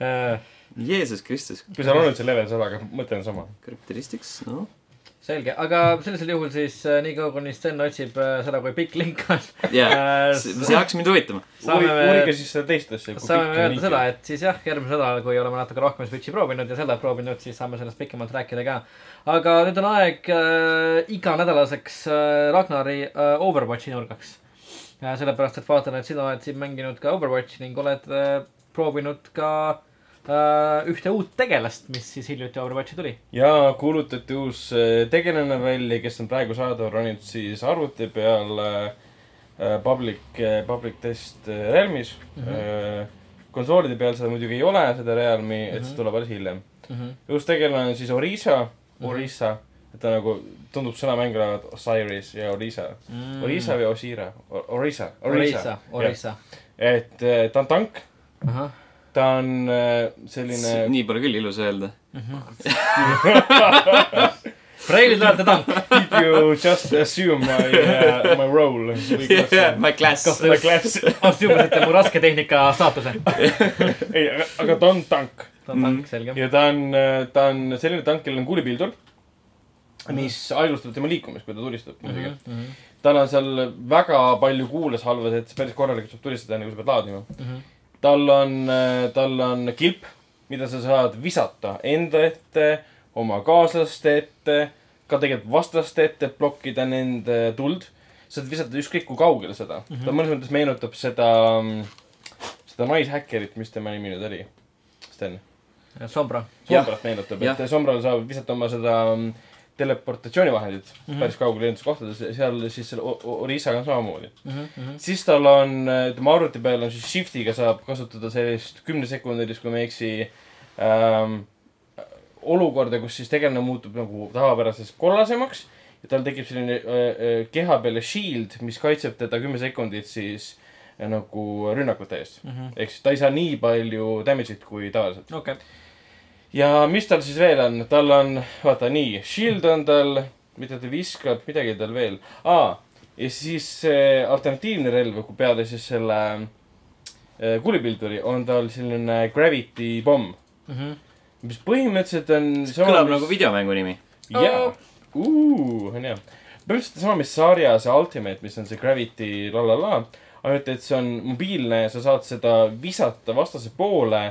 Jeesus Kristus. kui seal on üldse level sada, aga mõte on sama. Characteristics, noh. selge, aga sellisel juhul siis äh, niikaua, kuni Sten otsib äh, seda, kui pikk link on jaa, äh, see hakkas mind huvitama. uurige siis seda teist asja. saame öelda seda, et siis jah, järgmisel nädalal, kui oleme natuke rohkem Switch'i proovinud ja Zelda proovinud, siis saame sellest pikemalt rääkida ka. aga nüüd on aeg äh, iganädalaseks äh, Ragnari äh, Overwatchi nurgaks äh,. sellepärast, et vaatan, et sina oled siin mänginud ka Overwatchi ning oled äh, proovinud ka äh, ühte uut tegelast, mis siis hiljuti Overwatchi tuli. ja kuulutati uus äh, tegelane välja, kes on praegu saadaval roninud siis arvuti peal äh, äh, public, public test äh, Realmis mm. Mhm. -hmm. konsoolide peal seda muidugi ei ole, seda Realmi mm, -hmm. et see tuleb alles hiljem. uus tegelane on siis Orisa mm, Mhm. -hmm. Orisa, et ta nagu tundub sõnamäng olevat Osiris ja Orisa mm.. Orisa või Osira, Orisa, Orisa Orisa., Orisa. et äh, ta on tank, ahah. Ta on äh, selline nii pole küll ilus öelda. Preilid olete tank. Did you just assume my uh,, my role? My class. My class. assumisite mu rasketehnika staatuse. ei, aga, aga ta on tank ta on tank, selge. ja ta on, ta on selline tank, kellel on kuulipildur, mis aeglustab tema liikumist, kui ta tulistab muidugi. Mhm, tal on seal väga palju kuulasalvas, et päris korralikult saab tulistada, enne kui sa pead laadima. mhm. Tal on, tal on kilp, mida sa saad visata enda ette, oma kaaslaste ette, ka tegelikult vastaste ette, et blokkida nende tuld. sa saad visata ükskõik kui kaugele seda mm. -hmm. ta mõnes mõttes meenutab seda, seda naishäkkerit, mis tema nimi nüüd oli, Sten. Sombra. Sombrat meenutab, et Sombral saab visata oma seda mm, teleportatsioonivahendit mm -hmm. päris kaugele kohtades, seal siis selle Orisaga on samamoodi. Mhm, siis tal on, tema arvuti peal on siis Shiftiga saab kasutada sellist kümnesekundilist, kui ma ei eksi ähm,, olukorda, kus siis tegelane muutub nagu tavapärasest kollasemaks ja tal tekib selline äh, äh, keha peale shield, mis kaitseb teda kümme sekundit siis äh, nagu rünnakute eest. ehk siis ta ei saa nii palju damage'it kui tavaliselt. okei. Ja mis tal siis veel on, tal on, vaata nii, shield on tal, mida ta viskab, midagi tal veel. Aa, ja siis see alternatiivne relv, kui peale siis selle äh, kuulipilduri on tal selline gravity pomm, mis põhimõtteliselt on kõlab nagu videomängu nimi. jaa, on hea. põhimõtteliselt sama, mis sarja see Ultimate, mis on see Gravity la la la, ainult et see on mobiilne ja sa saad seda visata vastase poole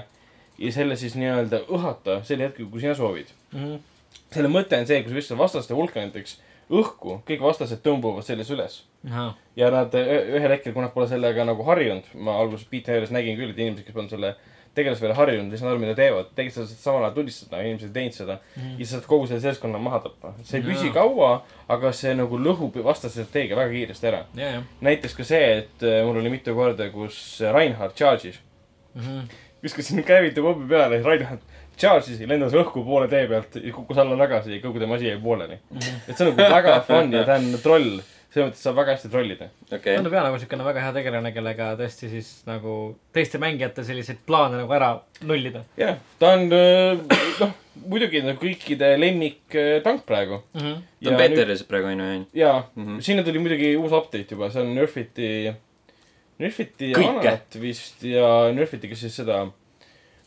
ja selle siis nii-öelda õhata sel hetkel, kui sina soovid. selle mõte on see, kui sa vistad vastaste hulka näiteks õhku, kõik vastased tõmbuvad selles üles. ja nad ü- ühel hetkel, kui nad pole sellega nagu harjunud, ma alguses Beat-Hearis nägin küll, et inimesed, kes polnud selle tegelase peale harjunud, ei saanud aru, mida teevad. tegelikult sa saad samal ajal tulistada, inimesed ei teinud seda mm.. ja sa saad kogu selle seltskonna maha tappa. see ei püsi kaua, aga see nagu lõhub vastase strateegia väga kiiresti ära. ja, ja. näiteks ka see, et äh, mul oli mitu korda, kus Reinhard charge'is. Mhm. Viskasin käivitu pommi peale ja Reinhard charge'is ja lendas õhku poole tee pealt ja kukkus alla tagasi ja kogu tema asi jäi pooleli. et see on nagu väga fun ja ta on troll. selles mõttes saab väga hästi trollida. okei, tundub jah nagu siukene väga hea tegelane, kellega tõesti siis nagu teiste mängijate selliseid plaane nagu ära nullida jah, ta on äh, noh, muidugi nagu kõikide lemmik äh, tank praegu. mm. -hmm. ta on beetaris praegu on ju, jaa mm, Mhm. -hmm. sinna tuli muidugi uus update juba, see on Nerfiti, Nerfiti Kõike. Anat vist ja Nerfiti ka siis seda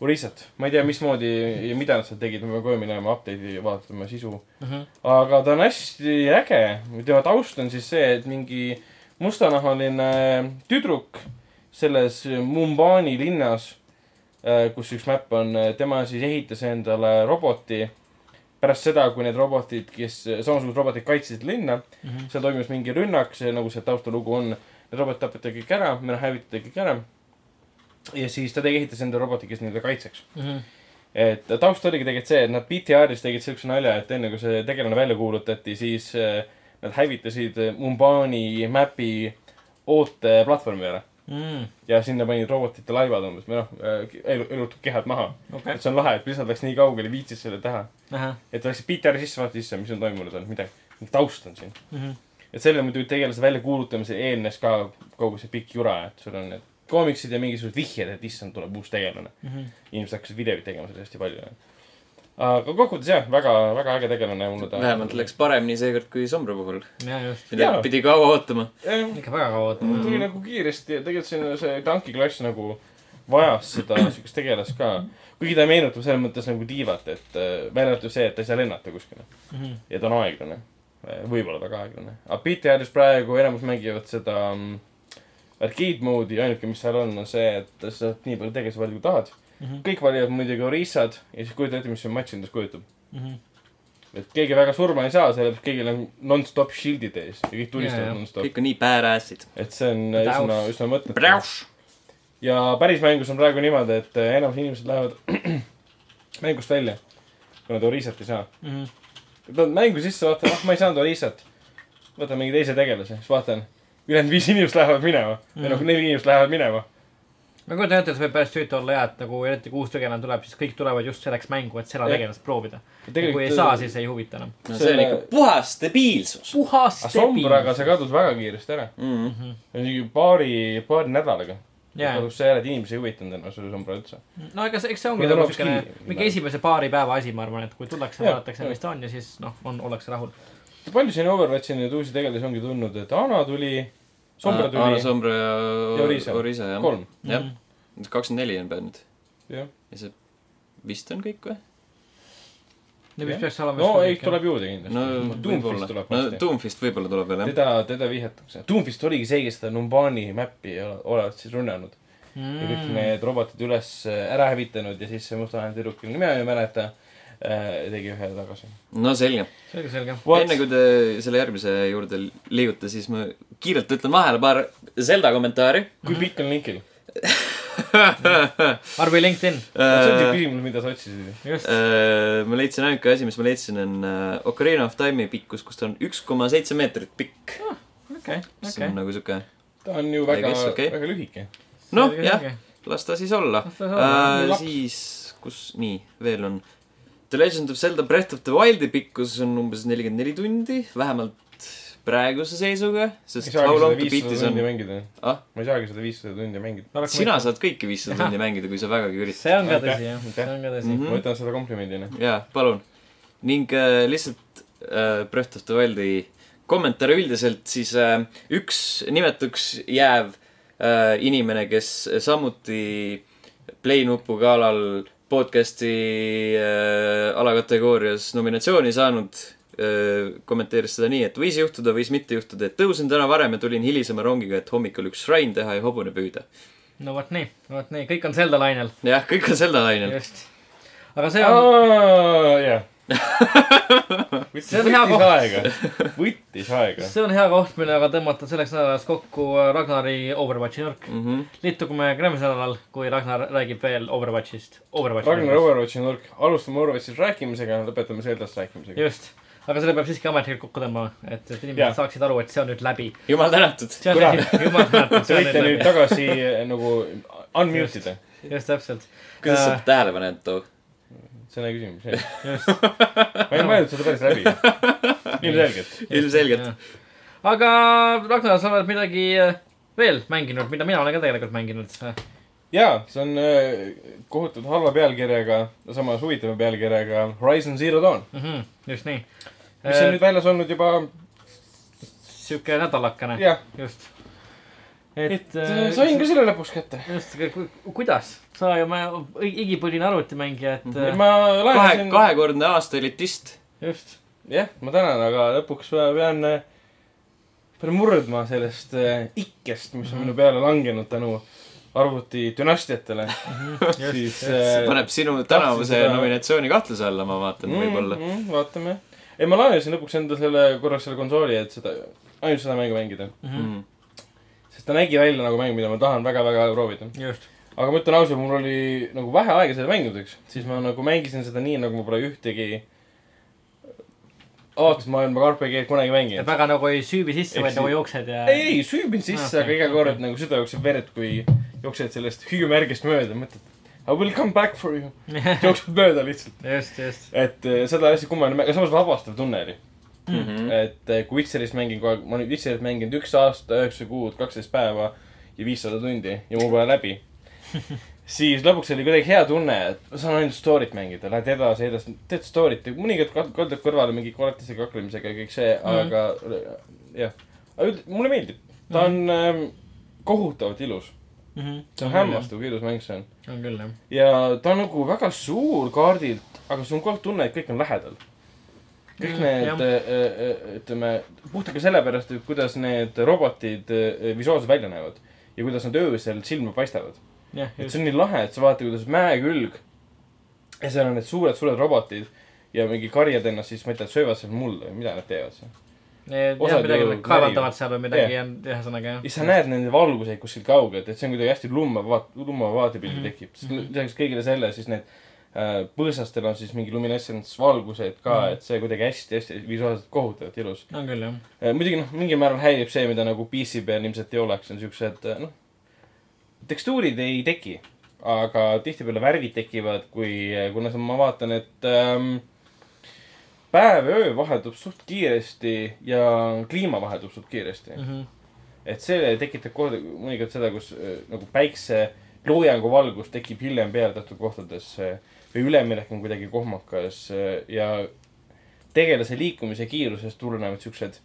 Urisat. ma ei tea, mismoodi ja mida nad seal tegid, ma pean kohe minema update'i vaatama sisu. Mm -hmm. aga ta on hästi äge, tema taust on siis see, et mingi mustanahaline tüdruk selles Mumbani linnas, kus üks mäpp on, tema siis ehitas endale roboti pärast seda, kui need robotid, kes, samasugused robotid kaitsesid linna, Mm -hmm. seal toimus mingi rünnak, see nagu see taustalugu on, need robotid tapeti kõik ära, või noh, hävitati kõik ära. ja siis ta tegi, ehitas endale roboti, kes nende kaitseks. Mm -hmm. et taust oligi tegelikult see, et nad BTR-is tegid siukse nalja, et enne kui see tegelane välja kuulutati, siis äh, nad hävitasid Mumbani mäpi ooteplatvormi ära. Mm. ja sinna panid robotite laivad umbes või noh, elu, elutud kehad maha. okei et see on lahe, et lihtsalt läks nii kaugele, viitsis selle teha. et läksid BTR-i sisse, vaata sisse, mis on toimunud, on midagi. taust on siin. mm -hmm. Et selle muidugi tegelase väljakuulutamisel eelnes ka kogu see pikk jura, et sul on need koomiksid ja mingisugused vihjed, et issand, tuleb uus tegelane. Mm -hmm. inimesed hakkasid videoid tegema sellest hästi palju. aga kokkuvõttes jah, väga, väga äge tegelane mulle ta. vähemalt läks paremini seekord kui Sombra puhul. just pidi kaua ootama. ikka väga kaua ootama tuli nagu kiiresti ja tegelikult see, see tankiklass nagu vajas seda siukest tegelast ka. kuigi ta meenutab selles mõttes nagu diivat, et äh, välja arvatud see, et ta ei saa lennata kuskile mm. -hmm. ja ta on aeglane. Võib-olla väga aeglane. aga BTR-is praegu enamus mängivad seda mm, arcade mode'i, ainuke, mis seal on, on see, et sa saad nii palju tegelasi valida, kui tahad. Mm -hmm. kõik valivad muidugi Orissad ja siis kujuta ette, mis see matš endast kujutab. Mm -hmm. et keegi väga surma ei saa, sellepärast kõigil on nonstop shield'id ees ja kõik tulistavad nonstop. kõik on nii badass'id. et see on Täus. üsna, üsna mõttetu. ja päris mängus on praegu niimoodi, et eh, enamus inimesed lähevad mängust välja, kui nad Orissat ei saa. Mm -hmm. Nad mängu sisse vaatavad, ah ma ei saanud Orissat. võtan mingi teise tegelase, siis vaatan, ülejäänud viis inimest lähevad minema või noh, neli inimest lähevad minema. ma kujutan ette, et see võib päris tüütu olla ja, et nagu eriti kui uus tegelane tuleb, siis kõik tulevad just selleks mängu, et seda tegelast proovida. kui ei saa, siis ei huvita enam. no see on ikka puhas debiilsus puhas aga Sombraga see kadus väga kiiresti ära. mm.. mingi paari, paari nädalaga. Kadus see ära, et inimesi ei huvitanud enam see Sombra üldse. no ega see, eks see ongi nagu siukene mingi esimese paari päeva asi, ma arvan, et kui tullakse, vaadatakse, mis ta on ja siis noh, on, ollakse rahul. palju siin Overwatchi nüüd uusi tegelasi ongi tulnud, et Ana tuli, Sombra tuli, Sombra ja Ja Orisa. Orisa jah. kolm, jah, kakskümmend neli on peal nüüd. ja see vist on kõik või? Vist Jah. peaks olema. no ei, tuleb juurde kindlasti no no,. Doomfist võib-olla tuleb, no. Doomfist võib-olla tuleb veel jah. teda, teda vihjatakse. Doomfist oligi see, kes seda Numbani mäppi ole- olevat siis rünnanud mm.. ja kõik need robotid üles äh, ära hävitanud ja siis see mustanahaline tüdruk, kelle nime ma ei mäleta, tegi ühe tagasi. no selge. selge, selge. enne kui te selle järgmise juurde liigute, siis ma kiirelt ütlen vahele paar Zelda kommentaari. kui pikk on linkil? Arvi LinkedIn, see on see Äh, küsimus, mida sa otsisid. just. ma leidsin ainuke asi, mis ma leidsin, on äh, Ocarina of Time'i pikkus, kus ta on üks koma seitse meetrit pikk. okei, mis okei on. nagu sihuke, ta on ju väga okei. väga lühike. noh jah, las ta siis olla äh,. laps. siis, kus, nii, veel on. The Legend of Zelda Breath of the Wildi pikkus on umbes nelikümmend neli tundi, vähemalt praeguse seisuga, ma ei sest saagi How seda long to beat is tundi on, mängida. ah, ma ei saagi seda viissada tundi mängida. sina saad kõiki viissada tundi mängida, kui sa vägagi üritad. see on ka tõsi, jah, see on ka tõsi. Mhm. ma võtan seda komplimendina. jaa, palun. ning äh, lihtsalt äh, Breath of the Wildi kommentaare üldiselt, siis äh, üks nimetuks jääv äh, inimene, kes samuti Play nupu galal podcast'i äh, alakategoorias nominatsiooni saanud kommenteeris seda nii, et võis juhtuda, võis mitte juhtuda, et tõusin täna varem ja tulin hilisema rongiga, et hommikul üks šrain teha ja hobune püüda. no vot nii, vot nii, kõik on Zelda lainel, jah, kõik on Zelda lainel. just. aga see on, jah. See on hea koht. aega, võttis aega. see on hea koht, millega tõmmata selleks nädalaks kokku äh, Ragnari Overwatchi nurk. Mm -hmm. liitume järgmisel nädalal, kui Ragnar räägib veel Overwatchist. Overwatchi Ragnar. Overwatchi nurk, alustame Overwatchist rääkimisega, lõpetame Zeldast rääkimisega. just, aga selle peab siiski ametlikult kokku tõmbama, et, et inimesed Jaa. saaksid aru, et see on nüüd läbi. jumal tänatud. Te see on võite nüüd tagasi eh, nagu unmute ida. just täpselt, kuidas sa Äh. tähele paned too? see on hea küsimus, jah. just. ma ei mõelnud seda päris läbi. ilmselgelt. ilmselgelt. aga Ragnar, sa oled midagi äh, veel mänginud, mida mina olen ka tegelikult mänginud. jaa, see on äh, kohutavalt halva pealkirjaga, samas huvitava pealkirjaga Horizon Zero Dawn, Mhm, just nii. Mis on nüüd väljas olnud juba, sihuke nädalakene, jah, just. et äh, sain ka selle lõpuks kätte. just, kuidas? sa ju ma igipõline arvutimängija, et Mhm. äh, ma kahe, laenasin, kahekordne aasta elitist. just. jah, ma tänan, aga lõpuks ma pean, pean murdma sellest äh, ikkest, mis on minu peale langenud tänu arvuti dünastiatele. siis äh, paneb sinu tänavuse seda- nominatsiooni kahtluse alla, ma vaatan mm, võib-olla. mm,. vaatame. ei, ma laenasin lõpuks enda selle, korraks selle konsooli, et seda, ainult seda mängu mängida. Mm. sest ta nägi välja nagu mäng, mida ma tahan väga-väga proovida. just. aga ma ütlen ausalt, mul oli nagu vähe aega seda mängimiseks, siis ma nagu mängisin seda nii, nagu ma pole ühtegi avatusmaailma RPG-d kunagi et mänginud. väga nagu ei süübi sisse, vaid nagu jooksed ja. ei, ei, süübin sisse Ah, aga okei, iga kord okei. nagu süda jookseb verd, kui jooksed sellest hüüumärgist mööda, mõtled I will come back for you. jooksed mööda lihtsalt. just, just. et eh, seda hästi kummaline, aga samas vabastav tunne oli. Mm -hmm. et eh, kui Witcherist mängin kogu aeg, ma olen Witcherit mänginud üks aasta, üheksa kuud, kaksteist päeva ja viissada tundi ja mul pole läbi. siis lõpuks oli kuidagi hea tunne, et ma saan ainult story't mängida, lähed edasi, edasi, teed story't ja mõnikord kal- kaldud kõrvale mingi koletisega kaklemisega ja kõik see mm, -hmm. aga jah. aga üld-, mulle meeldib. ta on ähm, kohutavalt ilus. See on hämmastav, kui ilus mäng see on. on küll, jah. ja ta on nagu väga suur kaardilt, aga sul on kogu aeg tunne, et kõik on lähedal. kõik Mm, need jah. äh,, ütleme, puhtalt ka sellepärast, et kuidas need robotid äh, visuaalselt välja näevad ja kuidas nad öösel silma paistavad. et see. on nii lahe, et sa vaatad, kuidas mäekülg ja seal on need suured, suured robotid ja mingi karjad ennast siis, ma ei tea, söövad seal mulda või mida nad teevad seal. Nad kaevandavad seal või midagi on, ühesõnaga jah ja. sa näed nende valguseid kuskilt kaugelt, et see on kuidagi hästi lummav vaat-, lummav vaatepilt Mhm. tekib. sest lisaks kõigile selle, siis need äh, põõsastel on siis mingi luminescents valgused ka Mhm. et see kuidagi hästi-hästi visuaalselt kohutavalt ilus. on küll, jah. muidugi noh, mingil määral häirib see, mida nagu PC peal ilmselt ei oleks, on siuksed äh, noh, tekstuurid ei teki, aga tihtipeale värvid tekivad, kui, kuna sa- ma vaatan, et ähm, päev ja öö vahetub suht kiiresti ja kliima vahetub suht kiiresti Mhm. et see tekitab kord-, mõnikord seda, kus äh, nagu päikse loojangu valgus tekib hiljem peale teatud kohtades või üleminek on kuidagi kohmakas äh, ja tegelase liikumise kiirusest tulenevad siuksed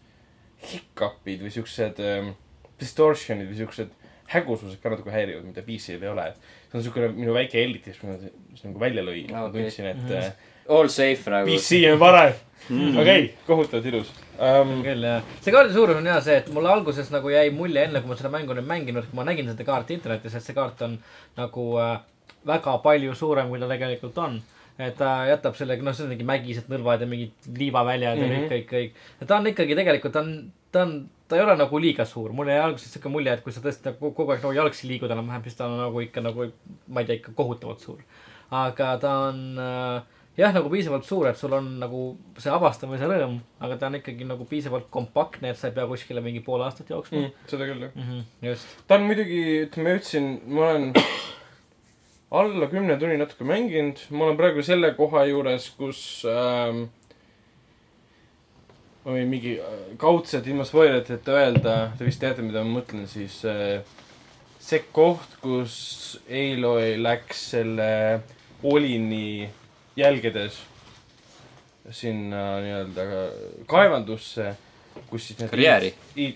hiccup'id või siuksed ähm, distortion'id või siuksed hägusused ka natuke häirivad, mida PC-l ei ole. see on siukene minu väike elitis, mis ma nagu välja lõin Ah, ma tundsin, et Mhm. äh, All safe nagu. PC on parem. Mhm. okei, kohutavalt ilus um,. küll, jah. see kaardi suurus on hea see, et mulle alguses nagu jäi mulje, enne kui ma seda mängu nüüd mänginud, kui ma nägin seda kaarti internetis, et see kaart on nagu äh, väga palju suurem, kui ta tegelikult on. et ta jätab sellega, noh, see on mingi mägised nõlvad ja mingid liivaväljad mm -hmm. ja Mhm. kõik, kõik, kõik. ja ta on ikkagi tegelikult, ta on, ta on, ta ei ole nagu liiga suur. mul jäi alguses siuke mulje, et kui sa tõesti nagu kogu aeg nagu jalgsi liigud enam-vähem, siis ta on nagu ikka nagu, ma ei tea, ikka kohutavalt suur. aga ta on äh, jah, nagu piisavalt suur, et sul on nagu see avastamise rõõm, aga ta on ikkagi nagu piisavalt kompaktne, et sa ei pea kuskile mingi pool aastat jooksma Mm, seda küll jah. mm. -hmm, just, ta on muidugi, ütleme, ütlesin, ma olen alla kümne tunni natuke mänginud, ma olen praegu selle koha juures, kus ähm, ma võin mingi äh, kaudselt ilma spoileriteta öelda, te vist teate, mida ma mõtlen, siis äh, see koht, kus Aloy läks selle Olini jälgedes sinna nii-öelda kaevandusse, kus siis need Karjääri.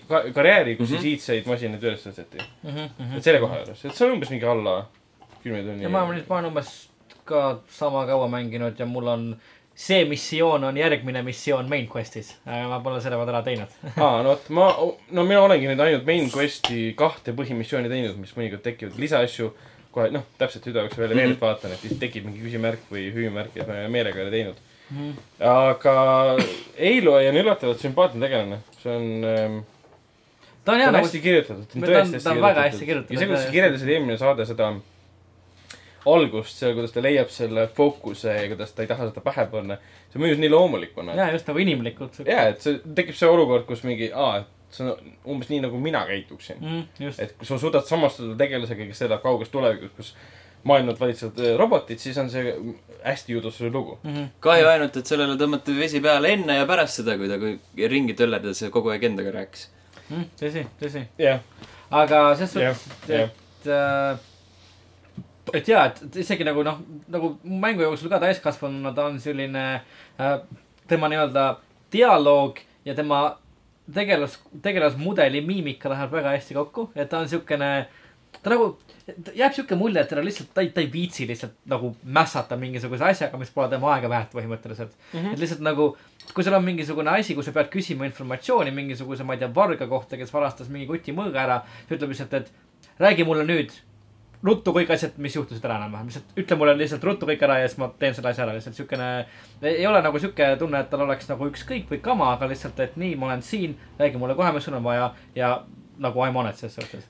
ka, karjääri, kus mm Mhm. -hmm. siis iidseid masinaid üles tõsteti. mm. -hmm. et selle koha juures, et see on umbes mingi alla kümne tunni. ja ma olen, ma olen umbes ka sama kaua mänginud ja mul on see missioon on järgmine missioon main quest'is, aga ma pole seda ära teinud. aa, no vot, ma, no mina olengi nüüd ainult main quest'i kahte põhimissiooni teinud, mis mõnikord tekivad lisaasju. Kohe noh, täpselt süda jooksul välja meeles vaatan, et siis tekib mingi küsimärk või hüüumärk ja ma meelega ei ole teinud. aga Aloy on üllatavalt sümpaatne tegelane, see on ähm, ta on ta on nagu hästi kirjutatud, ta on ta on- on väga hästi kirjutatud. ja see, kuidas sa kirjeldasid eelmine saade seda algust, seal, kuidas ta leiab selle fookuse ja kuidas ta ei taha seda pähe panna, see mõjus nii loomulikuna. ja just nagu inimlikult. jaa, et see tekib see olukord, kus mingi, aa, et see on umbes nii, nagu mina käituksin. mm,. et kui sa suudad samastuda tegelasega, kes elab kauges tulevikus, kus maailmat valitsevad äh, robotid, siis on see hästi jutustuslik lugu. mm. -hmm. kahju ainult, et sellele tõmmati vesi peale enne ja pärast seda, kui ta kui ringi töllerdades ja kogu aeg endaga rääkis. mm,. tõsi, tõsi. jah, aga selles suhtes, jah. et äh, et jaa, et isegi nagu noh, nagu mängu jooksul ka täiskasvanuna ta on selline äh,, tema nii-öelda dialoog ja tema tegelas, tegelasmudeli miimika läheb väga hästi kokku, et ta on siukene, ta nagu, jääb siuke mulje, et ta lihtsalt, ta ei, ta ei viitsi lihtsalt nagu mässata mingisuguse asjaga, mis pole tema aega väärt põhimõtteliselt mm. -hmm. et lihtsalt nagu, kui sul on mingisugune asi, kus sa pead küsima informatsiooni mingisuguse, ma ei tea, varga kohta, kes varastas mingi kuti mõõga ära, ta ütleb lihtsalt, et räägi mulle nüüd ruttu kõik asjad, mis juhtusid ära enam-vähem, lihtsalt ütle mulle lihtsalt ruttu kõik ära ja siis ma teen selle asja ära, lihtsalt siukene. ei ole nagu siuke tunne, et tal oleks nagu ükskõik või kama, aga lihtsalt, et nii, ma olen siin, räägi mulle kohe, mis sul on vaja ja nagu I m on it selles suhtes.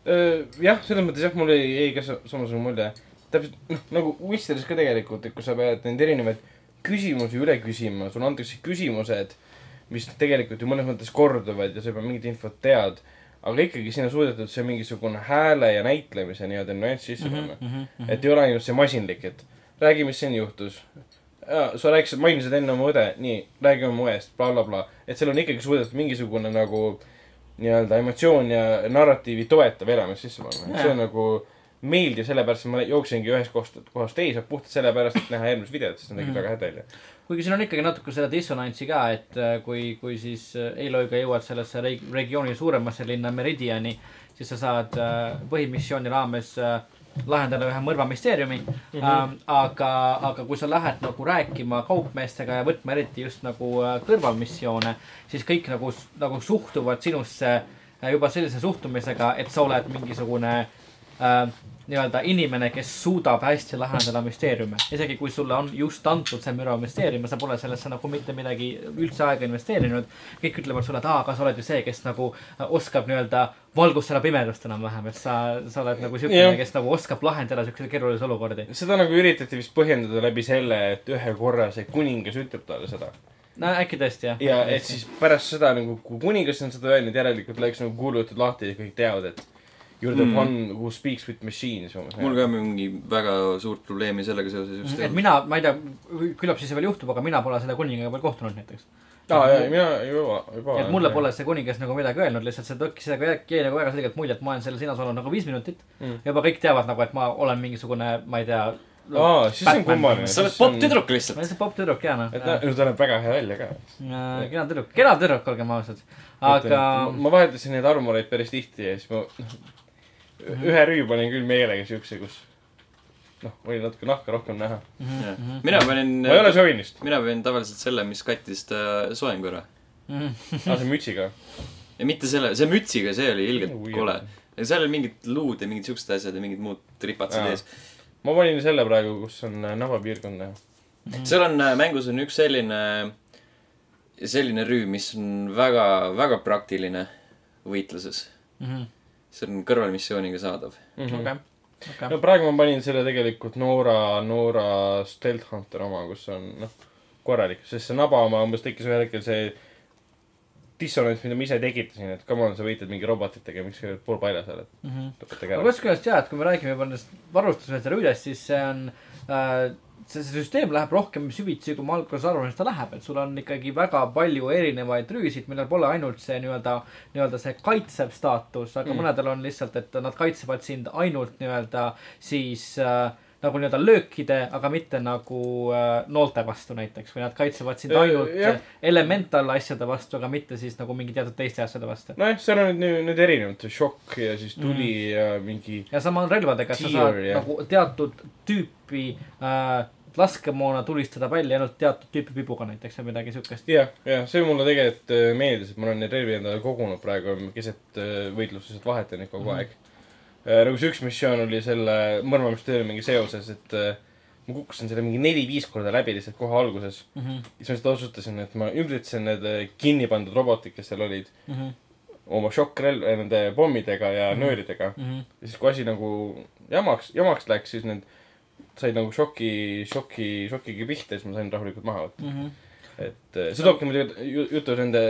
jah, selles mõttes jah, mul jäi, jäi ka sa- samasugune mulje. täpselt, noh, nagu Whistleris ka tegelikult, et kui sa pead neid erinevaid küsimusi üle küsima, sulle antakse küsimused, mis tegelikult ju mõnes mõttes korduvad ja sa juba mingit infot tead. Aga ikkagi siin on suudetud see mingisugune hääle ja näitlemise nii-öelda nüanss sisse panna mm. -hmm. et ei ole ainult see masinlik, et räägi, mis siin juhtus. sa rääkisid, mainisid enne oma õde, nii, räägi oma õest bla,, blablabla. et seal on ikkagi suudetud mingisugune nagu nii-öelda emotsioon ja narratiivi toetav element sisse panna. see on nagu meeldiv, sellepärast ma jooksingi ühest kohast, kohast teise puhtalt sellepärast, et näha järgmist videot, sest see nägi Mhm. väga hea välja. Kuigi siin on ikkagi natuke seda dissonantsi ka, et äh, kui, kui siis äh, Aloy'ga jõuad sellesse reg- regiooni suuremasse linna Meridiani, siis sa saad äh, põhimissiooni raames äh, lahendada ühe mõrvamüsteeriumi mm. -hmm. aga, aga kui sa lähed nagu rääkima kaupmeestega ja võtma eriti just nagu äh, kõrvalmissioone, siis kõik nagu, nagu suhtuvad sinusse äh, juba sellise suhtumisega, et sa oled mingisugune äh, nii-öelda inimene, kes suudab hästi lahendada müsteeriume. isegi kui sulle on just antud see müramüsteerium ja sa pole sellesse nagu mitte midagi üldse aega investeerinud. kõik ütlevad sulle, et aa, aga sa oled ju see, kes nagu äh, oskab nii-öelda valgustada pimedust enam-vähem, et sa, sa oled nagu siukene kes nagu oskab lahendada siukseid keerulisi olukordi. seda nagu üritati vist põhjendada läbi selle, et ühe korra see kuningas ütleb talle seda. no äkki tõesti jah. ja et siis pärast seda nagu, kui kuningas on seda öelnud, järelikult läks nagu kuulujutud lahti ja kõik teavad, et you are the Mm. one who speaks with machines. mul ka mingi väga suurt probleemi sellega seoses just et mina, ma ei tea, küllap siis see veel juhtub, aga mina pole selle kuningaga veel kohtunud näiteks. aa, ja mina juba, juba. et mulle pole see kuningas nagu midagi öelnud, lihtsalt see tõkkis, aga jäi nagu väga selgelt mulje, et ma olen selle sinas olnud nagu viis minutit Mm. juba kõik teavad nagu, et ma olen mingisugune, ma ei tea. aa, siis on Batman. kummaline. sa oled popp-tüdruk ma lihtsalt. olen see popp tüdruk jaa noh. et noh, ta näeb väga hea välja ka. kena tüdruk, kena tüdruk, olgem ausad. aga ma vahetasin neid armoreid päris tihti ja siis ma, noh, ühe rüü panin küll meelega siukse, kus noh, oli natuke nahka rohkem näha. Mhm, mina panin, ma ei ole šovinist. mina panin tavaliselt selle, mis kattis ta soengu ära. Mhm. aa, see mütsiga. ja mitte selle, see mütsiga, see oli ilgelt kole. ja seal oli mingid luud ja mingid siuksed asjad ja mingid muud tripatsed Aa. ees. ma panin selle praegu, kus on äh, nabapiirkond näha. seal on, mängus on üks selline, selline rüüm, mis on väga, väga praktiline võitluses. See on kõrvalmissiooniga saadav. Mhm. okei, okei no. praegu ma panin selle tegelikult Noora, Noora Stealth Hunter oma, kus on noh, korralik, sest see naba oma umbes tekkis ühel hetkel see dissonants, mida ma ise tekitasin, et come on, sa võitled mingi robotitega, miks sa poolpaljas oled, lõpetage aga ära. ühest küljest jaa, et kui me räägime juba nendest varustusest ja rüüdest, siis see on äh,, see, see süsteem läheb rohkem süvitsi, kui ma alguses arvasin, et ta läheb, et sul on ikkagi väga palju erinevaid rüüsid, millel pole ainult see nii-öelda, nii-öelda see kaitsev staatus, aga Mm. mm. mõnedel on lihtsalt, et nad kaitsevad sind ainult nii-öelda siis äh, nagu nii-öelda löökide, aga mitte nagu äh, noolte vastu näiteks või nad kaitsevad sind Äh, ainult äh, elemental asjade vastu, aga mitte siis nagu mingi teatud teiste asjade vastu. nojah, seal on nüüd, nüüd erinevad, see šokk ja siis tuli mm. ja mingi ja sama on relvadega, sa saad jah. nagu teatud tüüpi äh, laskemoona tulistada välja ainult teatud tüüpi pibuga näiteks või midagi siukest. jah, jah, see mulle tegelikult äh, meeldis, et ma olen neid relvi endale kogunud praegu keset äh, võitluses, et vahetan neid kogu mm -hmm. aeg. nagu see üks missioon oli selle mõrvamistöömingi seoses, et äh, ma kukkusin selle mingi neli-viis korda läbi lihtsalt kohe alguses. Mhm, siis ma lihtsalt otsustasin, et ma ümbritasin need äh, kinni pandud robotid, kes seal olid, mhm, oma šokkrelv, nende pommidega ja Mhm. nööridega. mhm. ja siis, kui asi nagu jamaks, jamaks läks, siis need said nagu šoki, šoki, šokiga pihta, siis ma sain rahulikult maha võtta. et äh, see toobki muidugi ju- jutu nende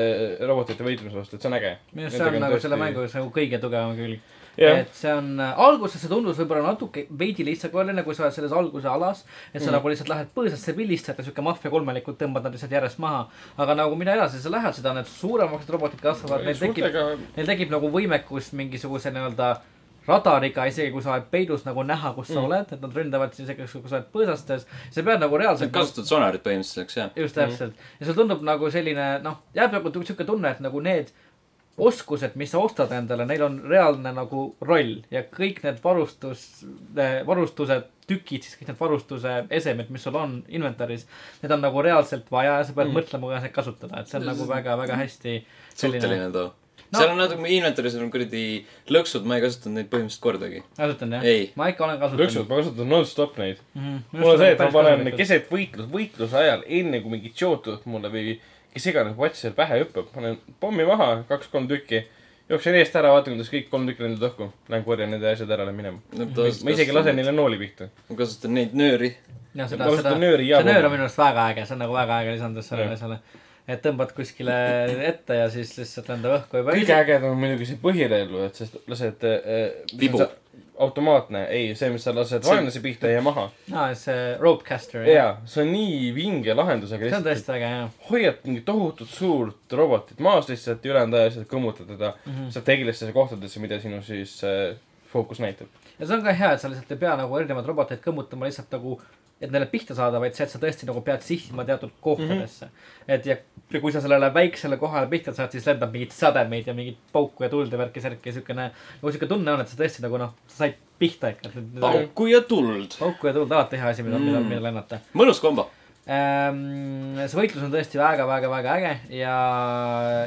robotite võitlemise vastu, et see on äge. minu arust see on nagu selle mängu nagu kõige tugevam külg. jah, et see on, alguses see tundus võib-olla natuke veidi lihtsakoeline, kui sa oled selles alguse alas. et sa Mm. mm. nagu lihtsalt lähed põõsasse vilistad ja siuke maffia kolmelikult tõmbad nad lihtsalt järjest maha. aga nagu mida edasi sa lähed, seda need suuremaks robotid kasvavad, neil tekib, neil tekib nagu võimekus mingisuguse nii-öelda radariga, isegi kui sa oled peidus nagu näha, kus sa Mm. mm. oled, et nad ründavad siis isegi kui sa oled põõsastes. sa pead nagu reaalselt. kasutad sonarit põhimõtteliselt, jah. just täpselt ja see tundub nagu selline noh, jääb nagu siuke tunne, et nagu need oskused, mis sa ostad endale, neil on reaalne nagu roll ja kõik need varustus, varustuse tükid, siis kõik need varustuse esemed, mis sul on inventaris, need on nagu reaalselt vaja ja sa pead Mm. mm. mõtlema, kuidas neid kasutada, et see on nagu väga-väga hästi suhteline too No. no.. seal on natuke, inventory's on kuradi lõksud, ma ei kasutanud neid põhimõtteliselt kordagi. kasutan jah Ei.? ma ikka olen lõksud, kasutanud. ma kasutan nonstop neid. Mm -hmm. mul on see, et ma panen keset võitlus, võitluse ajal, enne kui show'd tuleb mulle või kes iganes vats seal pähe hüppab, panen pommi maha, kaks-kolm tükki, jooksen eest ära, vaatan, kuidas kõik kolm tükki lendavad õhku. Lähen korjan nende asjad ära, lähen minema. ma isegi lasen neile nooli pihta. ma kasutan neid nööri. ma seda, kasutan seda, nööri ja see nöör on minu arust väga äge, see on nagu väga äge lisandus sellele asjale. Et tõmbad kuskile ette ja siis lihtsalt lendab õhku juba. kõige ägedam on muidugi see põhirelv, et sa lased äh,. Vibu.. automaatne, ei, see, mis sa lased See- vaenlase pihta ja maha. aa, see ropecaster. jaa, see on nii vinge lahendusega. see on tõesti väga hea hoiad mingi tohutut suurt robotit maas lihtsalt ja ülejäänud aja lihtsalt kõmmutad teda mm. -hmm. strateegilistesse kohtadesse, mida sinu siis äh, fookus näitab. ja see on ka hea, et sa lihtsalt ei pea nagu erinevaid roboteid kõmmutama lihtsalt nagu, et neile pihta saada, vaid see, et sa tõesti nagu pead sihtima teatud kohtadesse mm. -hmm. et ja, ja kui sa sellele väiksele kohale pihta saad, siis lendab mingeid sademeid ja mingit pauku ja tuld ja värki-särki ja siukene, nagu siuke tunne on, et sa tõesti nagu noh, sa said pihta ikka. pauku ja tuld. pauku ja tuld, alati hea asi, mida mm., mida, mida lennata. mõnus kombo. Ehm, see võitlus on tõesti väga-väga-väga äge ja,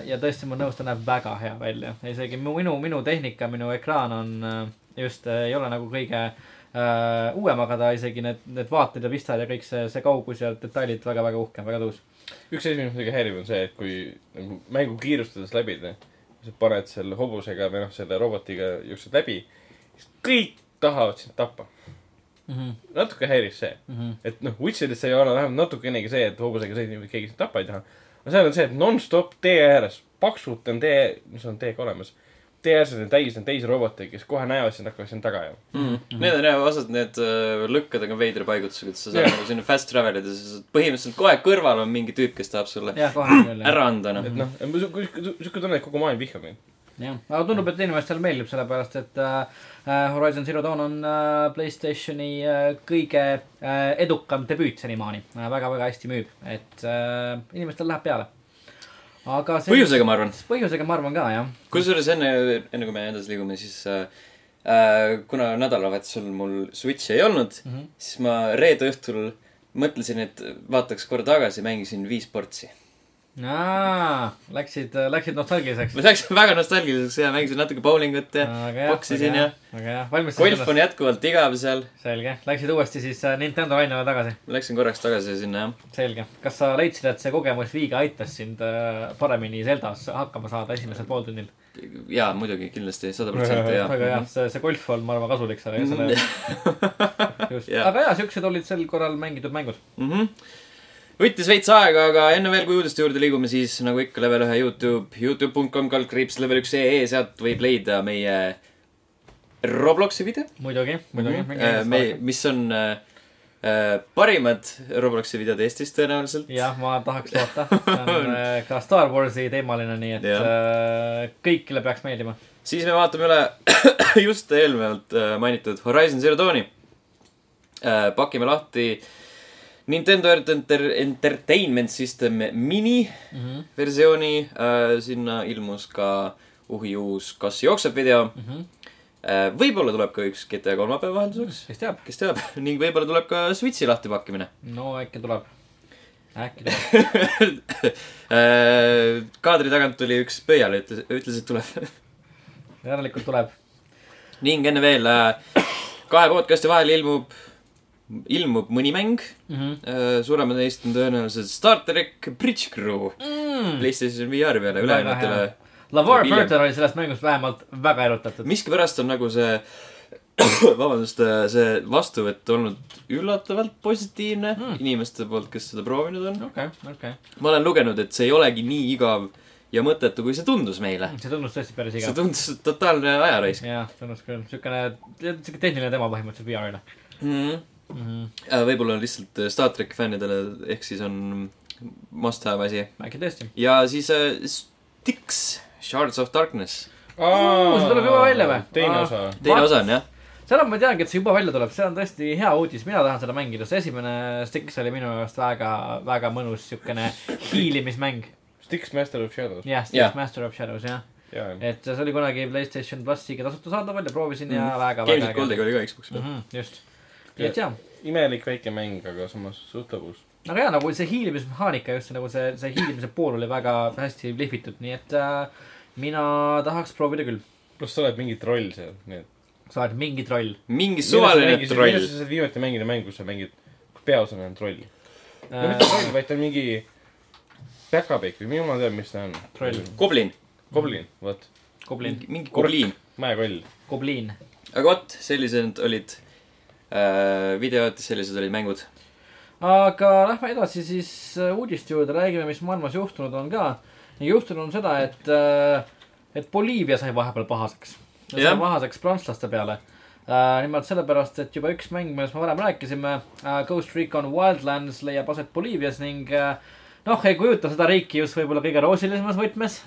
ja tõesti ma olen nõus, ta näeb väga hea välja. isegi minu, minu tehnika, minu ekraan on äh, just, ei ole nagu kõige äh, uuem, aga ta isegi need, need vaated ja pistad ja kõik see, see kaugus ja detailid väga-väga uhke, väga tõus. üks asi, mis muidugi häirib, on see, et kui nagu mängu kiirustades läbida, sa paned selle hobusega või noh, selle robotiga jooksed läbi, siis kõik tahavad sind tappa. natuke häiris see, Mhm. et noh, Witcheris ei ole vähemalt natukenegi see, et hobusega sõidab, keegi sind tappa ei taha. aga seal on see, et nonstop tee ääres, paksult on tee, mis on teega olemas. Tee ääres on täis, on teisi roboteid, kes kohe näevad sind, hakkavad sind taga ajama. Mm. Need on jah, vastased need äh, lõkkadega veidra paigutusega, et sa saad nagu sinna fast travel ida, sa saad põhimõtteliselt kohe kõrval on mingi tüüp, kes tahab sulle jah. ära anda, noh et. noh, sihuke tunne, et kogu maailm vihkab mind. jah, aga tundub, et inimestele meeldib, sellepärast et äh, äh, Horizon Zero Dawn on äh, Playstationi äh, kõige äh, edukam debüüt senimaani äh,. väga-väga hästi müüb, et äh, inimestel läheb peale. Aga see. põhjusega, ma arvan. põhjusega ma arvan ka, jah. kusjuures enne, enne kui me edasi liigume, siis äh, äh, kuna nädalavahetusel mul Switch'i ei olnud mm. -hmm. siis ma reede õhtul mõtlesin, et vaataks korra tagasi, mängisin viis portsi. aa, läksid, läksid nostalgiliseks ma. läksin väga nostalgiliseks ja mängisin natuke bowlingut ja poksisin ja väga hea, valmistasid golf on jätkuvalt igav seal. selge, läksid uuesti siis äh, Nintendo lainele tagasi, Läksin korraks tagasi sinna, jah. selge. kas sa leidsid, et see kogemus Viiga aitas sind äh, paremini Zeldas hakkama saada esimesel pooltunnil? jaa, muidugi, kindlasti, sada protsenti jaa. väga hea, see, see golf on, ma arvan, kasulik selle, selle just, aga jaa, siuksed olid sel korral mängitud mängud. mm. -hmm. Võttis veits aega, aga enne veel, kui uudiste juurde liigume, siis nagu ikka level ühe Youtube, Youtube.com kaldkriips level üks ee, sealt võib leida meie Robloksi video muidugi, muidugi mm. -hmm. me, mis on äh, äh, parimad Robloksi videod Eestis tõenäoliselt. jah, ma tahaks loota, see on äh, ka Star Warsi teemaline, nii et Jah. äh, kõigile peaks meeldima. siis me vaatame üle just eelnevalt äh, mainitud Horizon Zero Dawni äh,. pakime lahti Nintendo Enter Entertainment System mini mm. -hmm. versiooni äh,, sinna ilmus ka uhi uus Kas jookseb video Mm -hmm. äh,. võib-olla tuleb ka üks GTA kolmapäeva vahelduseks, kes teab, kes teab, ning võib-olla tuleb ka Switchi lahtipakkimine no äkki tuleb, äkki tuleb. äh,. kaadri tagant tuli üks pöial, ütles, ütles, et tuleb. järelikult tuleb. ning enne veel äh, kahe podcast'i vahel ilmub, ilmub mõni mäng mm. -hmm. äh,. suuremad neist on tõenäoliselt Star track Bridge Crew Mm. PlayStation VR peale, ülejäänutele. LaVar. Burton oli sellest mängust vähemalt väga erutatud. miskipärast on nagu see vabandust, see vastuvõtt olnud üllatavalt positiivne Mm. mm. inimeste poolt, kes seda proovinud on. okei, okei. ma olen lugenud, et see ei olegi nii igav ja mõttetu, kui see tundus meile. see tundus tõesti päris see igav. tundus totaalne ajaraisk jah, tundus küll, siukene, siuke tehniline tema põhimõtteliselt VR-ile mm. -hmm. mm. -hmm. võib-olla on lihtsalt äh, Star track fännidele, ehk siis on must have asi. äkki tõesti. ja siis äh, Styx, Shards of Darkness. see tuleb juba välja või? teine Aa. osa. teine osa on jah. seda ma teangi, et see juba välja tuleb, see on tõesti hea uudis, mina tahan seda mängida, see esimene Styx oli minu jaoks väga, väga mõnus siukene hiilimismäng. Styx Master of Shadows. jah, Styx Jah. Master of Shadows jah. jaa, et see oli kunagi Playstation plussiga tasuta saadaval ja proovisin ja Mhm. väga, Games väga with Goldiga oli ka Xbox peal. mm. -hmm, just. Et jaa, imelik väike mäng, aga samas suht lõbus. aga jaa, nagu see hiilimismehaanika just nagu see, see hiilimise pool oli väga hästi lihvitud, nii et äh, mina tahaks proovida küll. pluss sa oled mingi troll seal, nii et. sa oled mingi troll mingi suvaline millal troll. sa said viimati mängida mängu, kus sa mängid, kus peaosa on troll? no äh, mitte. troll, vaid ta on mingi päkapikk või jumal teab, mis ta on. Troll. Goblin. Goblin, vot, Goblin, mingi gobliin. mäekoll. Goblin. aga vot, sellised olid äh, videod, sellised olid mängud. aga lähme edasi siis äh, uudiste juurde, räägime, mis maailmas juhtunud on ka. juhtunud on seda, et, et Boliivia sai vahepeal pahaseks. sai pahaseks prantslaste peale. nimelt sellepärast, et juba üks mäng, millest me varem rääkisime, Ghost Recon Wildlands leiab aset Boliivias ning äh, noh, ei kujuta seda riiki just võib-olla kõige roosilisemas võtmes.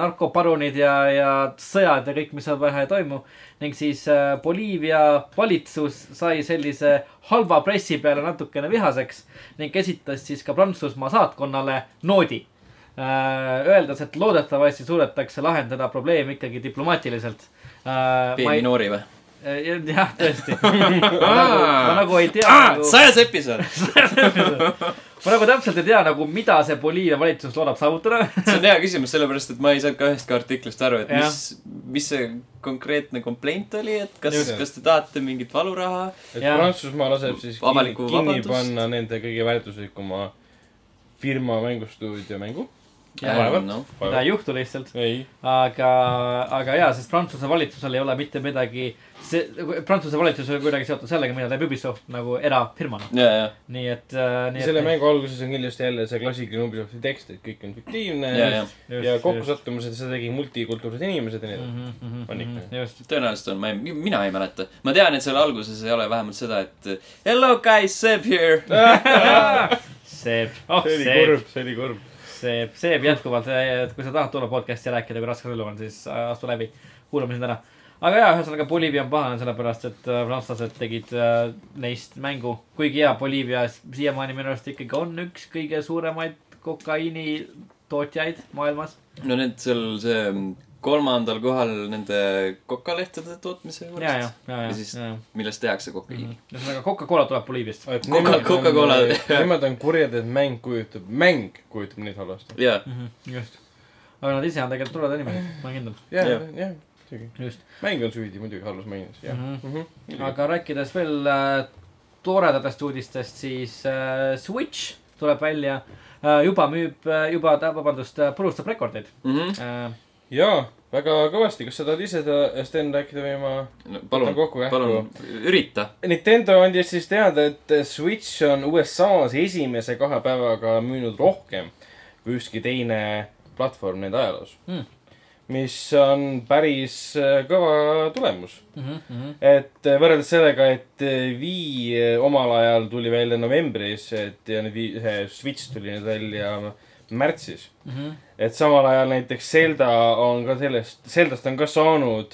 narkoparunid ja, ja sõjad ja kõik, mis seal vähe ei toimu. ning siis äh, Boliivia valitsus sai sellise halva pressi peale natukene vihaseks ning esitas siis ka Prantsusmaa saatkonnale noodi. Öeldes, et loodetavasti suudetakse lahendada probleem ikkagi diplomaatiliselt. ei, Noori või? jah, tõesti. ma nagu, ma nagu ei tea nagu.... sajas episood. ma nagu täpselt ei tea nagu, mida see Boliivia valitsus loodab saavutada. see on hea küsimus, sellepärast et ma ei saanud ka ühest ka artiklist aru, et Jah. mis, mis see konkreetne komplaint oli, et kas kas te tahate mingit valuraha? et Jaa. Prantsusmaa laseb siis kinni, kinni panna nende kõige väärtuslikuma firma mängustuudio mängu. Vaevalt no., mida ei juhtu lihtsalt. ei, aga, aga jaa, sest Prantsuse valitsusel ei ole mitte midagi, see, Prantsuse valitsus ei ole kuidagi seotud sellega, mida teeb Ubisoft nagu erafirmana. ja, ja, nii et äh,, nii selle et. mängu alguses on kindlasti jälle see klassikaline Ubisofti tekst, et kõik on fiktiivne ja, ja ja kokkusattumused, seda tegi multikultuursed inimesed ja nii edasi. mm. On ikka. just. tõenäoliselt on, ma ei, mina ei mäleta. ma tean, et seal alguses ei ole vähemalt seda, et hello guys, Seb here. Seep, oh see oli kurb, see oli kurb. Seep, Seep jätkuvalt, et kui sa tahad tulla podcast'i rääkida, kui raske elu on, siis astu läbi. kuulame sind ära. aga jaa, ühesõnaga Boliivia on pahane, sellepärast et äh, prantslased tegid äh, neist mängu. kuigi jaa, Boliivia siiamaani minu arust ikkagi on üks kõige suuremaid kokaiini tootjaid maailmas. no need seal see kolmandal kohal nende kokalehtede tootmise juures. ja, ja, ja, Ja ja, siis- millest tehakse kokaiini. ühesõnaga Coca-Cola tuleb Boliiviast. Coca-Cola. on, nemad on kurjad, et mäng kujutab, mäng kujutab neid halvasti. jaa, just. aga nad ise on tegelikult toredad inimesed, ma olen kindel. jah Jah., muidugi. just. mäng on süüdi muidugi halvas maines, jah. Mhm. aga aga rääkides veel äh, toredatest uudistest, siis äh, Switch tuleb välja äh,. juba müüb äh,, juba, vabandust, purustab rekordeid äh,. jaa, väga kõvasti, kas sa tahad ise seda, Sten, rääkida või ma palun kokku kähku? palun, ürita. Nintendo andis siis teada, et Switch on USA-s esimese kahe päevaga müünud rohkem kui ükski teine platvorm nende ajaloos Mm. mis on päris äh, kõva tulemus. Mm -hmm. et äh, võrreldes sellega, et äh, Wii omal ajal tuli välja novembris, et ja nüüd Switch tuli nüüd välja märtsis. Mm -hmm. et samal ajal näiteks Zelda on ka sellest, Zeldast on ka saanud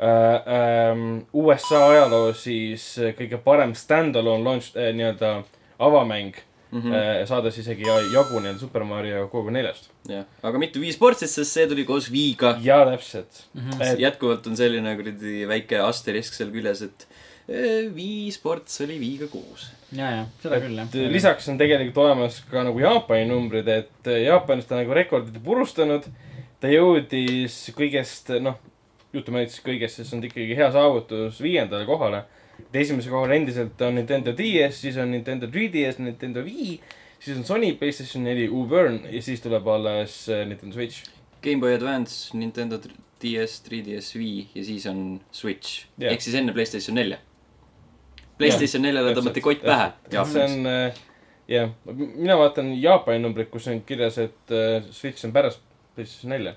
äh, ähm, USA ajaloos siis äh, kõige parem stand-alone launch äh, nii-öelda avamäng mm, -hmm. saades isegi ja- jagu nii-öelda Super Mario kuuekümne neljast. jah, aga mitte Wii Sportsist, sest see tuli koos Wii'ga. ja täpselt Mm -hmm. Et- jätkuvalt on selline kuradi väike asterisk seal küljes, et eh, Wii Sports oli Wii'ga koos. ja, ja seda küll jah et. lisaks on tegelikult olemas ka nagu Jaapani numbrid, et äh, Jaapanis ta on nagu rekordid purustanud. ta jõudis kõigest, noh, jutumärkides kõigest, sest see on ikkagi hea saavutus viiendale kohale. esimesel kohal endiselt on Nintendo DS, siis on Nintendo 3DS, Nintendo Wii, siis on Sony PlayStation neli, Uburn ja siis tuleb alles äh, Nintendo Switch. Game Boy Advance, Nintendo DS, 3DS Wii ja siis on Switch Jah. ehk siis enne Playstation nelja. Playstation neljale tõmmati kott pähe. see on äh, jah, mina vaatan Jaapani numbrit, kus on kirjas, et äh, Switch on pärast PlayStation nelja.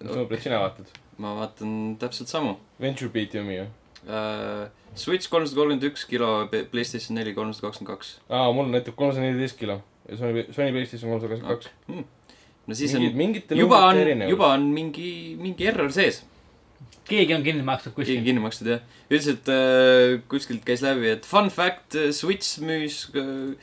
mis numbrit sina vaatad? ma vaatan täpselt samu Venture Beati omi ju. uh,. Switch kolmsada kolmkümmend üks kilo, Playstation neli kolmsada kakskümmend kaks. aa, mul näitab kolmsada neliteist kilo ja Sony, Sony PlayStation kolmsada kakskümmend kaks. no siis mingid, on, juba on juba on mingi, mingi error sees. Keegi on kinni makstud keegi kuskil. kinni makstud jah. üldiselt äh, kuskilt käis läbi, et fun fact, Switch müüs äh,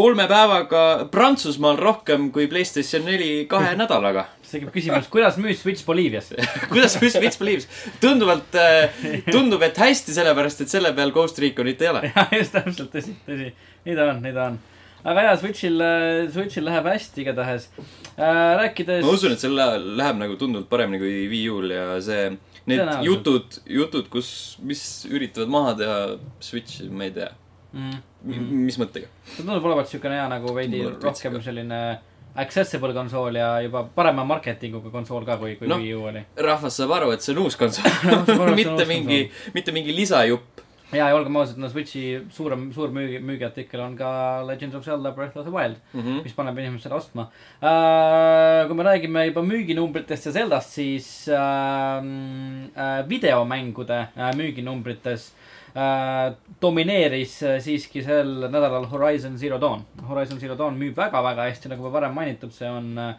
kolme päevaga Prantsusmaal rohkem kui Playstation neli kahe nädalaga. tekib küsimus, kuidas müüs Switch Boliivias? kuidas müüs Switch Believes? tunduvalt äh,, tundub, et hästi, sellepärast et selle peal Ghost Reconit ei ole. jah, just täpselt, tõsi, tõsi. nii ta on, nii ta on. Aga jaa, Switch'il, Switch'il läheb hästi igatahes äh,. rääkides. ma usun, et seal lä- läheb nagu tunduvalt paremini kui Wii U-l ja see, need Tõenäoliselt. jutud, jutud, kus, mis üritavad maha teha Switch'i, ma ei tea, mm,. mis mõttega. see tundub olevat siukene hea nagu veidi rohkem veits selline accessible konsool ja juba parema marketinguga konsool ka, kui, kui no. Wii U oli. rahvas saab aru, et see on uus konsool mitte mingi, mitte mingi lisajupp. ja, ja olgem ausad, no Switch'i suurem, suur müügi, müügiartikkel on ka Legends of Zelda Breath of the Wild, Mhm. mis paneb inimesed seda ostma uh,. kui me räägime juba müüginumbritest ja Zeldast, siis uh, uh, videomängude uh, müüginumbrites uh, domineeris uh, siiski sel nädalal Horizon Zero Dawn. Horizon Zero Dawn müüb väga-väga hästi, nagu juba varem mainitud, see on uh,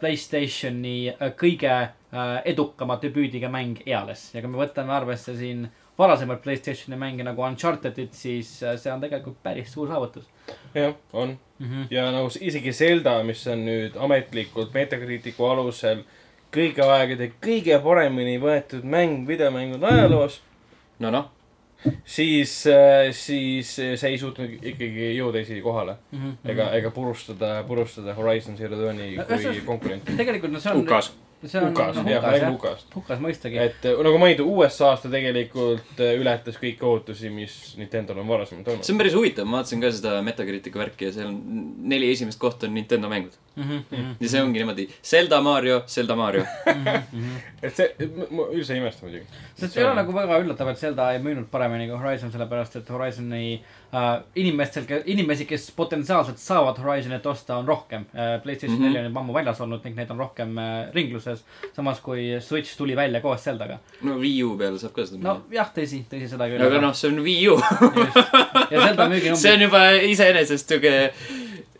Playstationi uh, kõige uh, edukama debüüdiga mäng eales ja kui me võtame arvesse siin varasemaid Playstationi mänge nagu Uncharted'it, siis uh, see on tegelikult päris suur saavutus jah, on. mm. -hmm. ja nagu isegi Zelda, mis on nüüd ametlikult Metacriticu alusel kõigi aegade kõige paremini võetud mäng videomängude ajaloos, no noh, siis, siis see ei suutnud ikkagi jõuda isegi kohale. Mm -hmm. ega, ega purustada, purustada Horizon Zero Dawni No, kui see- konkurenti. tegelikult no see on. UK-s. See on noh, jah, jah, UK-st. UK-s mõistagi. et äh, nagu mainitud, USA-s ta tegelikult äh, ületas kõiki ootusi, mis Nintendo'l on varasemalt olnud see. on päris huvitav, ma vaatasin ka seda Metacriticu värki ja seal on neli esimest kohta on Nintendo mängud. Mhm, ja see ongi niimoodi Zelda Mario, Zelda Mario. et see, ma üldse ei imesta muidugi. sest ei ole nagu väga üllatav, et Zelda ei müünud paremini kui Horizon, sellepärast et Horizoni äh, inimestel, inimesi, kes potentsiaalselt saavad Horizonit osta, on rohkem äh,. PlayStation Mhm. neli on juba ammu väljas olnud ning neid on rohkem äh, ringluses. samas kui Switch tuli välja koos Zeldaga. no Wii U peal saab ka seda no jah, tõsi, tõsi seda küll. aga noh, see on Wii U. ja Zelda see on müüginumbrid, juba iseenesest siuke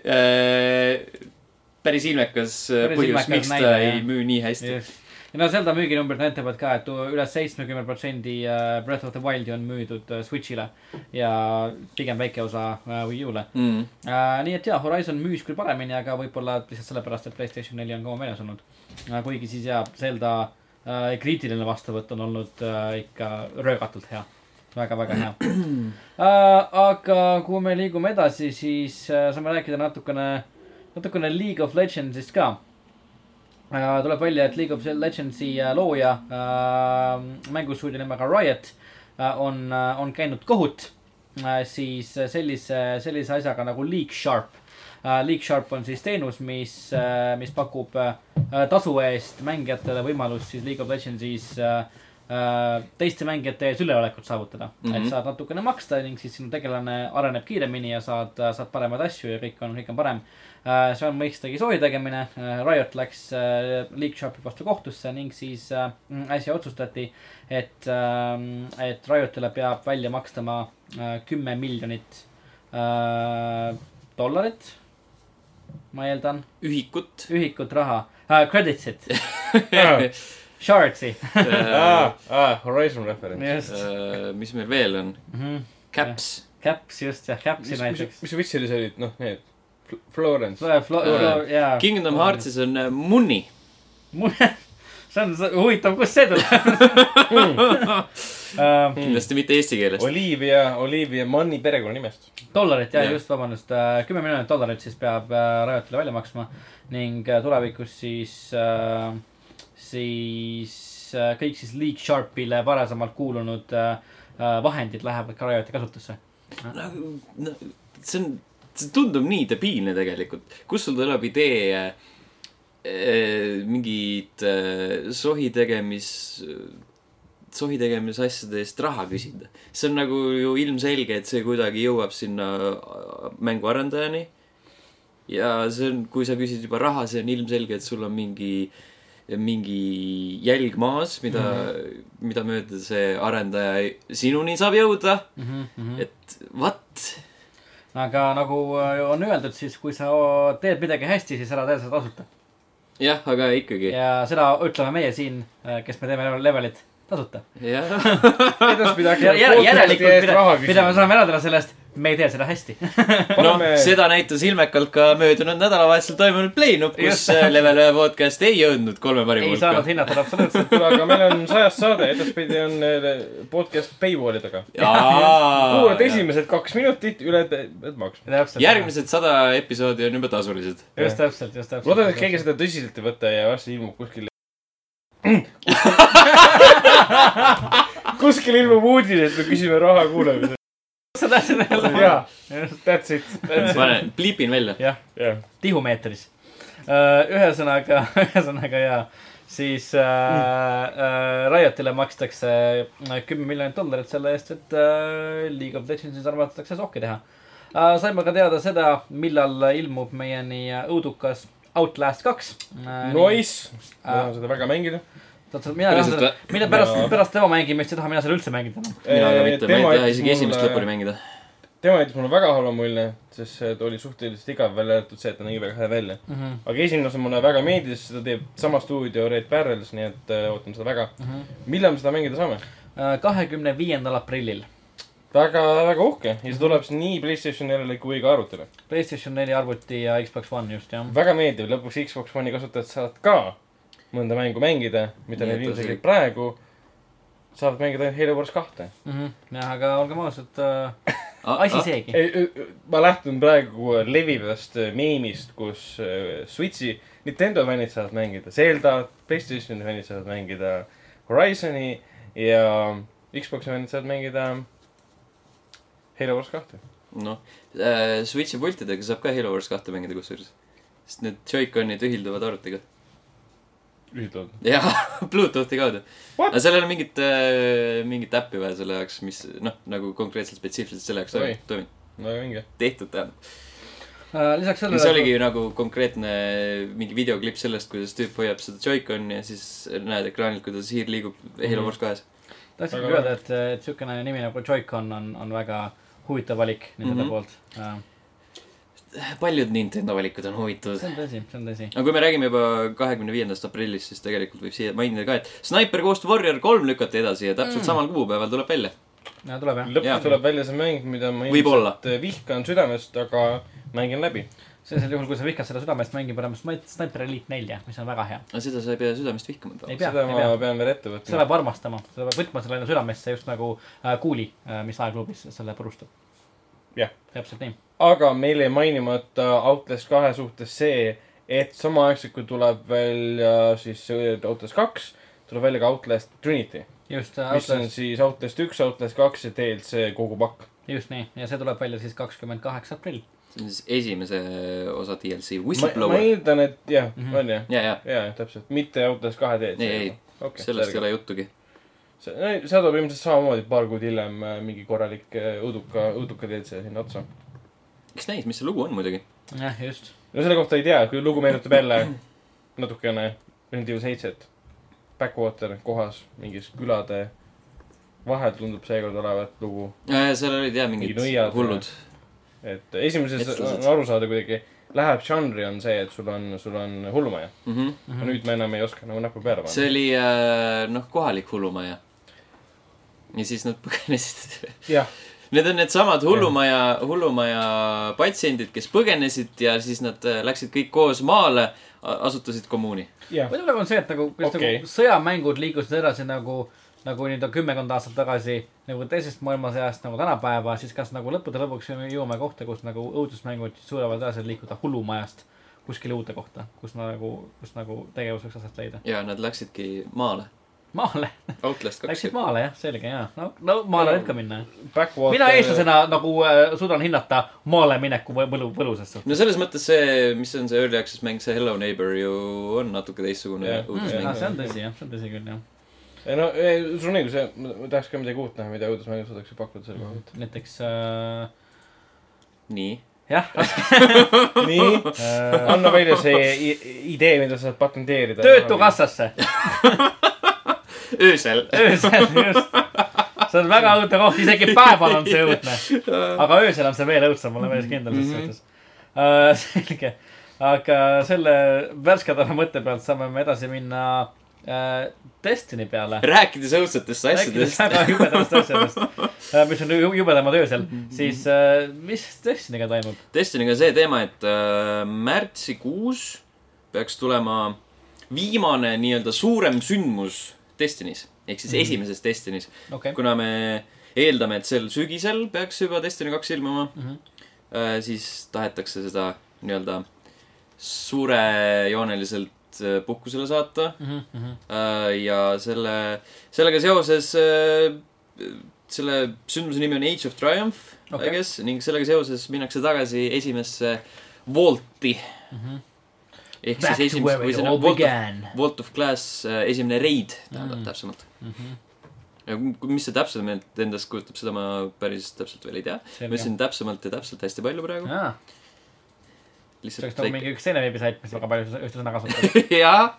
äh, päris ilmekas äh, Päris põhjus, miks ta näide, ei jah. müü nii hästi. just. ja no Zelda müüginumbrid näitavad ka, et üle seitsmekümne protsendi äh, Breath of the Wildi on müüdud äh, Switch'ile ja pigem väike osa äh, Wii U-le. Mm. Äh, nii et jaa, Horizon müüs küll paremini, aga võib-olla lihtsalt sellepärast, et Playstation neli on kaua väljas olnud äh,. kuigi siis jaa, Zelda äh, kriitiline vastuvõtt on olnud äh, ikka röögatult hea väga,. väga-väga hea äh,. aga kui me liigume edasi, siis äh, saame rääkida natukene, natukene League of Legendsist ka äh,. tuleb välja, et League of Legendsi äh, looja äh,, mängustuudio nimega Riot äh, on äh,, on käinud kohut äh, siis äh, sellise, sellise asjaga nagu League Sharp uh,. League Sharp on siis teenus, mis uh,, mis pakub uh, tasu eest mängijatele võimalust siis League of Legendsis uh, teiste mängijate ees üleolekut saavutada mm. Mhm. -hmm. et saad natukene maksta ning siis sinu tegelane areneb kiiremini ja saad, saad paremaid asju ja kõik on, kõik on parem uh,. see on mõistagi soovi tegemine. Riot läks League Sharpi vastu kohtusse ning siis äsja otsustati, et uh,, et Riotile peab välja makstama kümme miljonit dollarit, ma eeldan, ühikut. ühikut raha credits'it, shardsi, aa, aa, Horizon referents. just Äh, mis meil veel on? mm. -hmm. Caps. Caps just jah, Capsi mis, mis, näiteks. mis Witcheris olid, noh, need Fl- Florence. jaa. Kingdom. Heartsis on äh, Munni. see on huvitav, kust see tuleb uh. kindlasti mitte eesti keeles. Olivia, Olivia Manni perekonnanimest. dollarit ja Jah. just, vabandust, kümme miljonit dollarit siis peab äh, Riotile välja maksma ning äh, tulevikus siis äh,, siis äh, kõik siis League Sharpile varasemalt kuulunud äh, äh, vahendid lähevad ka Rioti kasutusse. no see on, see tundub nii debiilne tegelikult. kust sul tuleb idee äh, mingid eh, sohi tegemis, sohi tegemise asjade eest raha küsida. see on nagu ju ilmselge, et see kuidagi jõuab sinna äh, mänguarendajani. ja see on, kui sa küsid juba raha, see on ilmselge, et sul on mingi, mingi jälg maas, mida mm, -hmm. mida mööda see arendaja sinuni saab jõuda. et what? aga nagu äh, on öeldud, siis kui sa teed midagi hästi, siis ära tee seda tasuta. jah, aga ikkagi. ja seda ütleme meie siin, kes me teeme levelit tasuta. jah, ja järelikult, mida, mida me saame järeldada sellest, me ei tee seda hästi. noh Paneme-, seda näitas ilmekalt ka möödunud nädalavahetusel toimunud Playnup, kus äh, Level ühe podcast ei jõudnud kolme parima ei saanud hulka. hinnata absoluutselt. kuule, aga meil on sajas saade, edaspidi on äh, podcast paywall'i taga. Kuulad esimesed kaks minutit, üle pead maksma. täpselt. järgmised sada episoodi on juba tasulised. just täpselt, just täpselt. loodan, et keegi seda tõsiselt ei võta ja varsti ilmub kuskil. kuskil ilmub uudis, et me küsime raha kuulamiseks. Sa tahtsid jälle. jaa, that's it, that's it. pane, pliipin välja. jah, jah, tihumeetris. ühesõnaga, ühesõnaga ja siis äh, äh, Riotile makstakse äh, kümme miljonit dollarit selle eest, et äh, League of Legendsis armastatakse sohki teha äh,. saime ka teada seda, millal ilmub meieni õudukas Outlast kaks äh,. Nice, ma tahan seda väga mängida. Mina tahan Päriselt seda mida pärast pärast tema mängimist ei taha mina seda üldse mängida enam. mina ka mitte, ma ei taha isegi esimest lõpuni mängida. tema jättis mulle väga halva mulje, sest see ta oli suhteliselt igav, välja arvatud see, et ta nägi väga hea välja. Mhm, aga esimene osa mulle väga meeldis, seda teeb sama stuudio Red Barrels, nii et äh, ootan seda väga. millal me seda mängida saame? Äh, kahekümne viiendal aprillil väga, väga uhke ja see tuleb siis nii Playstation 4-le kui ka arvutile. Playstation neli arvuti ja Xbox One just jah. väga meeldiv, lõpuks Xbox One'i kasutajad saavad ka mõnda mängu mängida, mida neil ilmselgelt see- praegu saavad mängida ainult Halo Wars kahte. Mhm. jah, aga olgem ausad äh,, asi seegi. ma lähtun praegu levivast äh, meemist, kus äh, Switch'i Nintendo fännid saavad mängida Zelda, Playstationi fännid saavad mängida Horizon'i ja Xbox'i fännid saavad mängida Halo Wars kahte. noh, Switch'i pultidega saab ka Halo Wars kahte mängida kusjuures. sest need Joy-Conid ühilduvad arvutiga. ühildavad. jaa, Bluetoothi kaudu. Aga sellel on mingit, mingit äppi vaja selle jaoks, mis noh, nagu konkreetselt spetsiifiliselt selle jaoks Oi. toimib, väga vinge. tehtud tähendab. Äh, lisaks sellele. oligi nagu konkreetne mingi videoklipp sellest, kuidas tüüp hoiab seda Joy-Coni ja siis näed ekraanilt, kuidas hiir liigub Halo Wars kahes. tahtsingi öelda, et, et siukene nimi nagu Joy-Con on, on väga huvitav valik nende Mhm. poolt uh,. Paljud Nintendo valikud on huvitavad see. on tõsi, see on tõsi. aga kui me räägime juba kahekümne viiendast aprillist, siis tegelikult võib siia mainida ka, et Sniper Ghost Warrior kolm lükati edasi ja täpselt Mm. samal kuupäeval tuleb välja. tuleb jah. lõpuks tuleb välja see mäng, mida ma ilmselt vihkan südamest, aga mängin läbi. sellisel juhul, kui sa vihkad seda südamest, mängi parem Sniper Sniper Elite nelja, mis on väga hea. aga seda sa ei pea südamest vihkama. Seda ei ma pea. pean veel ette seda võtma. peab armastama, seda peab võtma selle enda südamesse just nagu äh, kuuli äh,, mis aegluubis selle purustab. Jah. täpselt nii. aga meil jäi mainimata Outlast kahe suhtes see, et samaaegselt kui tuleb välja siis see Outlast kaks, tuleb välja ka Outlast Trinity, just äh,, mis on siis Outlast üks, Outlast kaks ja DLC kogu pakk. just nii ja see tuleb välja siis kakskümmend kaheksa aprill. see on siis esimese osa DLC, ma, ma Whistleblower. eeldan, et jah mm. -hmm. on jah, ja, ja, ja, ja täpselt, mitte Outlast kahe DLC. ei, ei, okay, sellest ei ole juttugi. see, see tuleb ilmselt samamoodi paar kuud hiljem äh, mingi korralik äh, õuduka, õuduka DLC sinna otsa. eks näis, mis see lugu on muidugi. jah, just. no selle kohta ei tea, kui lugu meenutab jälle natukene Resident Evil seitset. Backwater kohas mingis külade vahel tundub seekord olevat lugu. seal olid jah mingid Mingi nõiad hullud. et esimeses Eestlased. on aru saada kuidagi, läheb žanri on see, et sul on, sul on hullumaja. Mhm. aga nüüd me enam ei oska nagu näppu peale see panna. oli äh, noh, kohalik hullumaja. Ja siis nad põgenesid. jah, Need on needsamad hullumaja, hullumaja patsiendid, kes põgenesid ja siis nad äh, läksid kõik koos maale, asutasid kommuuni. jah, võib-olla on see, et nagu, Okei. nagu sõjamängud liikusid edasi nagu, nagu nii-öelda kümmekond aastat tagasi nagu teisest maailmasõjast nagu tänapäeva, siis kas nagu lõppude lõpuks jõuame kohta, kus nagu õudusmängud suudavad edasi liikuda hullumajast kuskile uude kohta, kus nagu, kus nagu tegevus võiks aset leida. ja nad läksidki maale. maale, Outlast kaks läksid. maale jah, selge jaa. no, no maale võib ka minna jah. Backwater. mina eestlasena nagu äh, suudan hinnata maale mineku võ- võlu, võlusast suhtes. no selles mõttes see, mis on see early access mäng, see Hello Neighbor ju on natuke teistsugune Jah. Mm, uudismäng ah,. see on tõsi jah, see on tõsi küll jah. ei no, sul on õigus, ma tahaks ka midagi uut näha, mida õudusmängud suudaksid pakkuda selle koha pealt. näiteks äh, nii. jah, nii, äh, anna välja see idee, mida sa saad patenteerida. töötukassasse, öösel. öösel just. see on väga õudne koht, isegi päeval on see õudne. aga öösel on see veel õudsem, ma olen päris kindel selles Mhm. suhtes uh,. selge, aga selle värskendava mõtte pealt saame me edasi minna uh, Destiny peale. rääkides rääkides asjadest. väga jubedatest asjadest, mis on ju- jubedamad öösel, siis uh, mis Destiny'ga toimub? Destiniga see teema, et äh, märtsikuus peaks tulema viimane nii-öelda suurem sündmus Destinis ehk siis Mhm. esimeses Destinis. okei, kuna me eeldame, et sel sügisel peaks juba Destiny kaks ilmuma Mhm. äh,, siis tahetakse seda nii-öelda suurejooneliselt äh, puhkusele saata Mhm, äh, ja selle, sellega seoses äh, selle sündmuse nimi on Age of Triumph okay.. I guess, ning sellega seoses minnakse tagasi esimesse Vaulti ehk Back siis esimese, või see on Vault of. Vault of Glass äh, esimene reid tähendab Mm. mm. täpsemalt. Mhm. ja ku- mis see täpsemalt endast kujutab, seda ma päris täpselt veel ei tea. ma ütlesin täpsemalt ja täpselt hästi palju praegu. aa, see oleks nagu mingi üks teine veebisait, mis väga palju ühte sõna kasutab. jah,